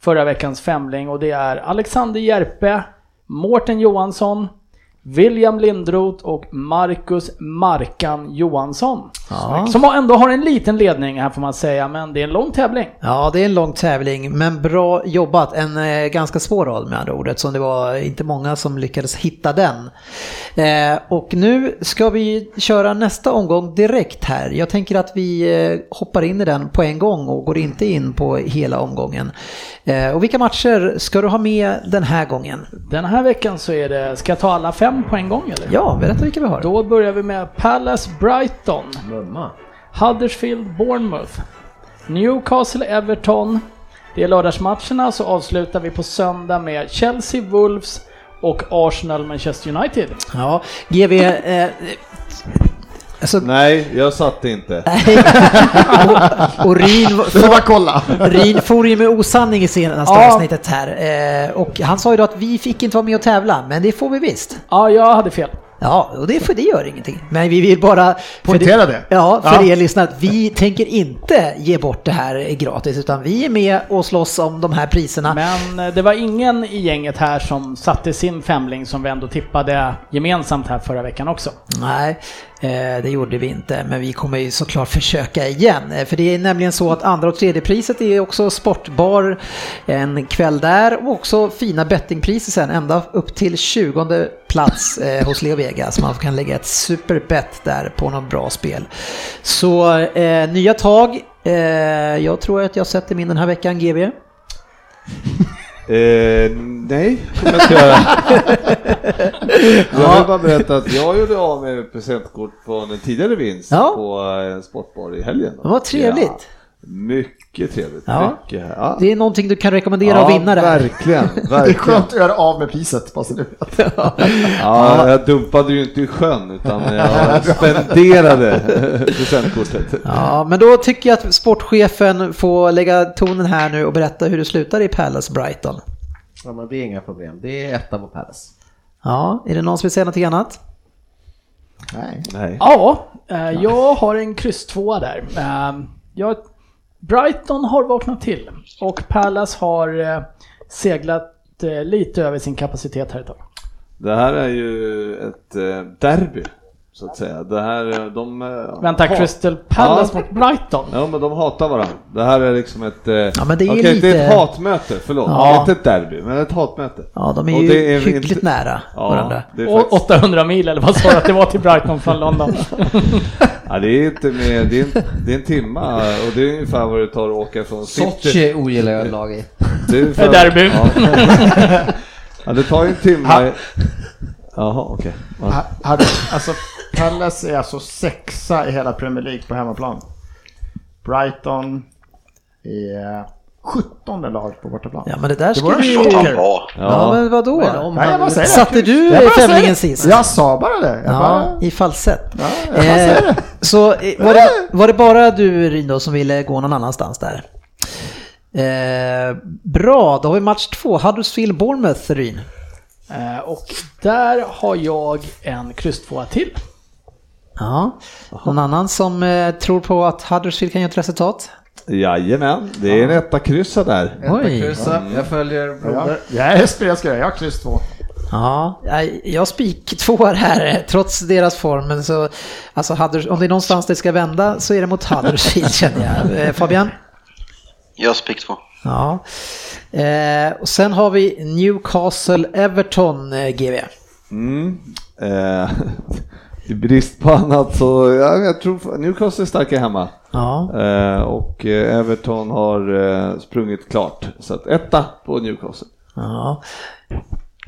förra veckans femling och det är Alexander Järpe, Mårten Johansson, William Lindroth och Marcus Markan Johansson. Ja. Som ändå har en liten ledning här får man säga, men det är en lång tävling. Ja, det är en lång tävling, men bra jobbat. En eh, ganska svår roll med andra ord, eftersom det var inte många som lyckades hitta den. Eh, och nu ska vi köra nästa omgång direkt här. Jag tänker att vi eh, hoppar in i den på en gång och går inte in på hela omgången. Eh, och vilka matcher ska du ha med den här gången? Den här veckan så är det, ska jag ta alla fem på en gång eller? Ja, berätta vilka vi har. Då börjar vi med Palace Brighton, Mumma. Huddersfield Bournemouth, Newcastle Everton. Det är lördagsmatcherna så avslutar vi på söndag med Chelsea Wolves och Arsenal Manchester United. Ja, GV... Eh, alltså, Nej, jag satt inte. *laughs* och, och får bara kolla. Rin for ju med osanning i senaste Ja. avsnittet här. Eh, och han sa ju då att vi fick inte vara med och tävla, men det får vi visst. Ja, jag hade fel. Ja, och det, för det gör ingenting. Men vi vill bara... för Poängtera det. Ja, för Ja. er lyssnare, att vi tänker inte ge bort det här gratis, utan vi är med och slåss om de här priserna. Men eh, det var ingen i gänget här som satte sin femling som vi ändå tippade gemensamt här förra veckan också. Nej, Eh, det gjorde vi inte, men vi kommer ju såklart försöka igen. Eh, För det är nämligen så att andra och tredje priset är också sportbar en kväll där och också fina bettingpriser sen ända upp till 20 plats eh, hos Leo Vegas. Man kan lägga ett superbett där på något bra spel. Så eh, nya tag. Eh, jag tror att jag sätter min den här veckan, GB. Eh, nej, kommer jag inte göra. *laughs* Jag vill bara berätta att jag gjorde av med presentkort på en tidigare vinst Ja. på en sportbar i helgen. Var trevligt. Ja, mycket trevligt. Ja. Mycket, ja. Det är någonting du kan rekommendera att vinna där. *laughs* Verkligen, Det är verkligen. skönt att göra av med priset. Bara vet. Ja, jag dumpade ju inte i sjön utan *laughs* jag spenderade presentkortet. Ja, men då tycker jag att sportchefen får lägga tonen här nu och berätta hur det slutar i Palace Brighton. Ja, men det är inga problem. Det är etta på Palace. Ja, är det någon som vill säga någonting annat? Nej. Nej. Ja, eh, jag har en kryss tvåa där. Eh, Jag, Brighton har vaknat till och Palace har eh, seglat eh, lite över sin kapacitet här ett tag. Det här är ju ett eh, derby, så att säga. Det här, de... eh, Vänta, hat- Crystal Palace Ja. mot Brighton. Ja, men de hatar varandra. Det här är liksom ett... eh, Ja, men det är okej, lite- det är ett hatmöte, förlåt. Ja. Inte ett derby, men ett hatmöte. Ja, de är Och ju det är hyggligt inte- nära varandra. Ja, det är Och faktiskt, 800 mil eller vad sa du att det var till Brighton från London? *laughs* ja, det är inte med, det är en, det är en timma och det är ungefär vad det tar att åka från City. Sochi ogillar jag lag i. Det är ungefär- *laughs* Derby. Ja. *laughs* ja, det tar ju en timme. Jaha, okej. Ja. Ha- Hade, alltså, Palace är alltså sexa i hela Premier League på hemmaplan. Brighton är sjuttonde lag på bortaplan. Ja, men det där Det var skulle en ju... Ja, Ja, men vadå? Men om Nej, jag. Satte du det. sist? Jag sa bara det. Jag Ja, bara, i falsett. ja, jag bara säger det. så eh, var det, var det bara du Rino som ville gå någon annanstans där? Eh, bra, då har vi match två. Huddersfield Bournemouth Ryn. Eh, Och där har jag en kryss tvåa till. Ja. Någon annan som eh, tror på att Huddersfield kan göra ett resultat? Jajamän, det är en etta kryssa där. etta Oj. kryssa. Jag följer Ja, broder. jag är spelskare, jag har kryss två. Ja, jag- jag spik tvåar här eh, trots deras form. Men så, alltså om det är någonstans det ska vända så är det mot Huddersfield *laughs* känner jag. Eh, Fabian? jag spick två. Ja. Eh, och sen har vi Newcastle-Everton eh, GV. Mm. Eh, *laughs* I brist på annat så, ja, jag tror Newcastle är starka hemma. Ja. Eh, och eh, Everton har eh, sprungit klart. Så att etta på Newcastle. ja.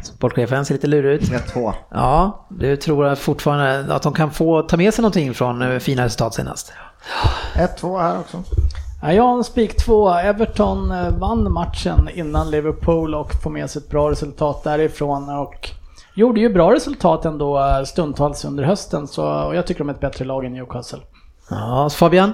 Sportchefen ser lite lurig ut. 1-2. Ja, du tror fortfarande att de kan få ta med sig någonting från eh, fina resultat senast? 1-2 här också. Ja, Jag har en spik tvåa. Everton vann matchen innan Liverpool och får med sig ett bra resultat därifrån. Och gjorde ju bra resultat ändå eh, stundtals under hösten. Så, och jag tycker de är ett bättre lag än Newcastle. Ja, Fabian?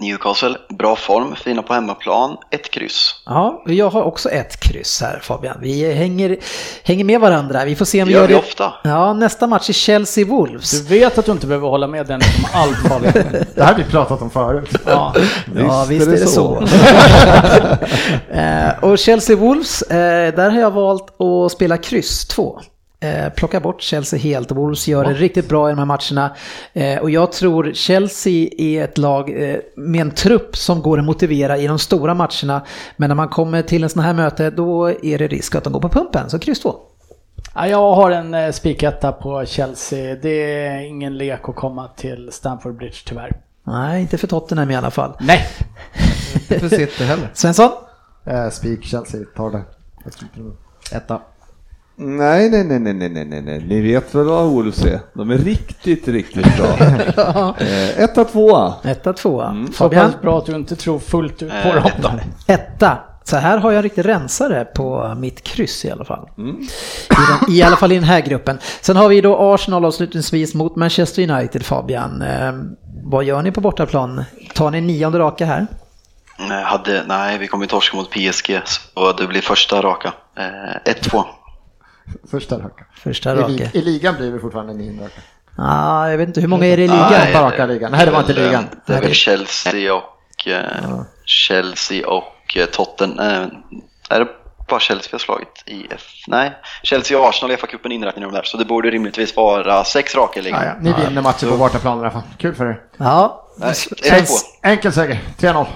Newcastle, bra form, fina på hemmaplan, ett kryss. Ja, jag har också ett kryss här Fabian. Vi hänger, hänger med varandra. Vi får se om vi Gör gör det. ofta. Ja, nästa match är Chelsea-Wolves. Du vet att du inte behöver hålla med den om allt Fabian. Det här har vi pratat om förut. Ja. Ja, Visst visst är är det det så. *laughs* eh, och Chelsea-Wolves, eh, där har jag valt att spela kryss 2. Eh, plocka bort Chelsea helt. Wolves gör det riktigt bra i de här matcherna. Eh, och jag tror Chelsea är ett lag eh, med en trupp som går att motivera i de stora matcherna. Men när man kommer till en sån här möte då är det risk att de går på pumpen. Så kryss 2. Ja, jag har en eh, spiketta på Chelsea. Det är ingen lek att komma till Stamford Bridge tyvärr. Nej, inte för Tottenham i alla fall. Nej! Inte för City heller. Svensson? Eh, Spik Chelsea, tar det. Etta. Nej, nej, nej, nej, nej, nej, nej. Ni vet väl vad Wolves är? De är riktigt, riktigt bra. *laughs* eh, etta, tvåa. Etta, tvåa. Mm. Så Fabian? pass bra att du inte tror fullt ut på Eh, dem då. Etta. Så här har jag en riktig rensare på mitt kryss i alla fall. Mm. I, den, I alla fall i den här gruppen. Sen har vi då Arsenal avslutningsvis mot Manchester United, Fabian. Eh, vad gör ni på bortaplan? Tar ni nionde raka här? Nej, hade, nej, vi kommer torska mot PSG, så det blir första raka. Eh, 1-2. Första raka. Första I, raka. lig- I ligan blir vi fortfarande nio raka. Ah, jag vet inte, hur många är det i ligan? Åtta raka ligan. Nej, det var inte ligan. Det är väl Chelsea och eh, Chelsea och eh, Tottenham. Eh, är det bara Chelsea vi har slagit i F? Nej, Chelsea och Arsenal i FA-cupen inräknar de där, så det borde rimligtvis vara sex raka i ligan. Ja, ja. Ni vinner matchen på bortaplan i alla fall. Kul för er. Ja, Nej, En, 1-2. enkel seger. 3-0.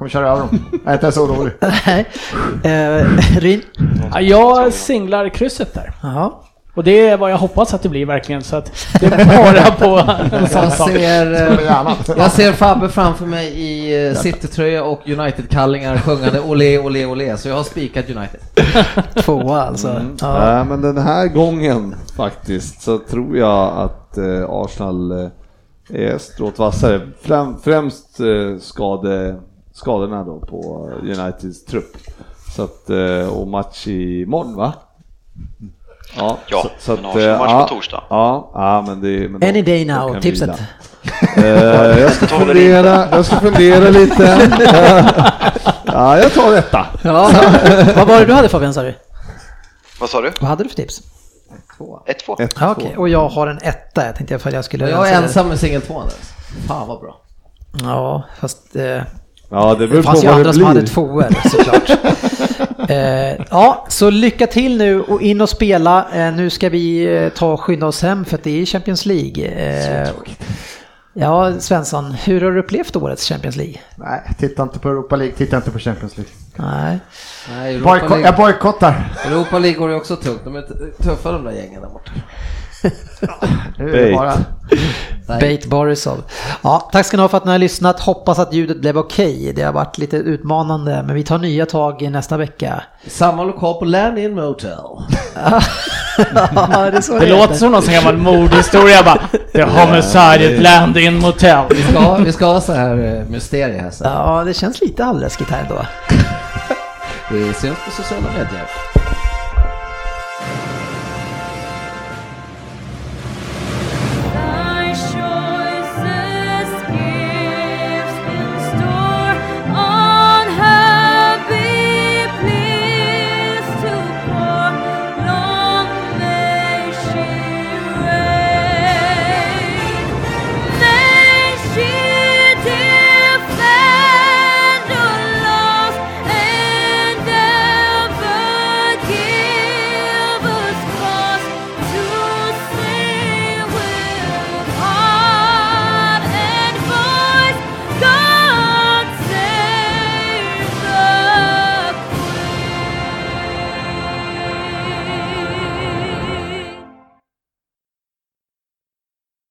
Kommer köra över dem. Jag är inte ens orolig. nej. Eh, Ryn? Ja, jag singlar krysset där. Jaha. Och det är vad jag hoppas att det blir verkligen, så att det är bara på en *laughs* sån Jag sak. ser, eh, jag ser Fabbe framför mig i eh, City-tröja och United-kallingar sjungande olé, olé, olé, så jag har spikat United. *laughs* Tvåa alltså. Mm. Ja. Nej, men den här gången faktiskt så tror jag att eh, Arsenal är strået vassare. Främ, främst eh, skade, skadorna då på Uniteds trupp. Så att, eh, och match imorgon va? Ja, Ja, så, så men att, Arsenal eh, match ja, på torsdag. Ja, ja men det men Any day now, tipset. vila. *laughs* Eh, jag ska fundera, jag ska fundera lite. *laughs* ja, jag tar detta. Ja. Vad var det du hade Fabian sa du? Vad sa du? Vad hade du för tips? 1-2. Ett, Ja, två. okej. Och jag har en etta, jag tänkte att jag skulle... Jag är ensam med singel 2 Anders. Fan vad bra. Ja, fast... Eh, Ja, det det beror på fanns ju vad andra det som hade tvåor såklart. *laughs* eh, ja, så lycka till nu och in och spela. Eh, nu ska vi eh, ta och skynda oss hem för att det är Champions League. Eh, ja, Svensson, hur har du upplevt årets Champions League? Nej, titta inte på Europa League, titta inte på Champions League. Nej. Nej, Boyko- jag bojkottar. Europa League går ju också tungt. De är tuffa de där gängen där borta. *laughs* Bara... Bait Borisov. Ja, tack ska ni ha för att ni har lyssnat. Hoppas att ljudet blev okej. Det har varit lite utmanande, men vi tar nya tag i nästa vecka. Samma lokal på Land In Motel. ja, det Det låter som någon gammal mordhistoria bara. The homicide land in motel. Vi ska, ha- vi ska ha så här eh, mysterie här sen. Ja, det känns lite halvläskigt här ändå. Vi syns på sociala medier.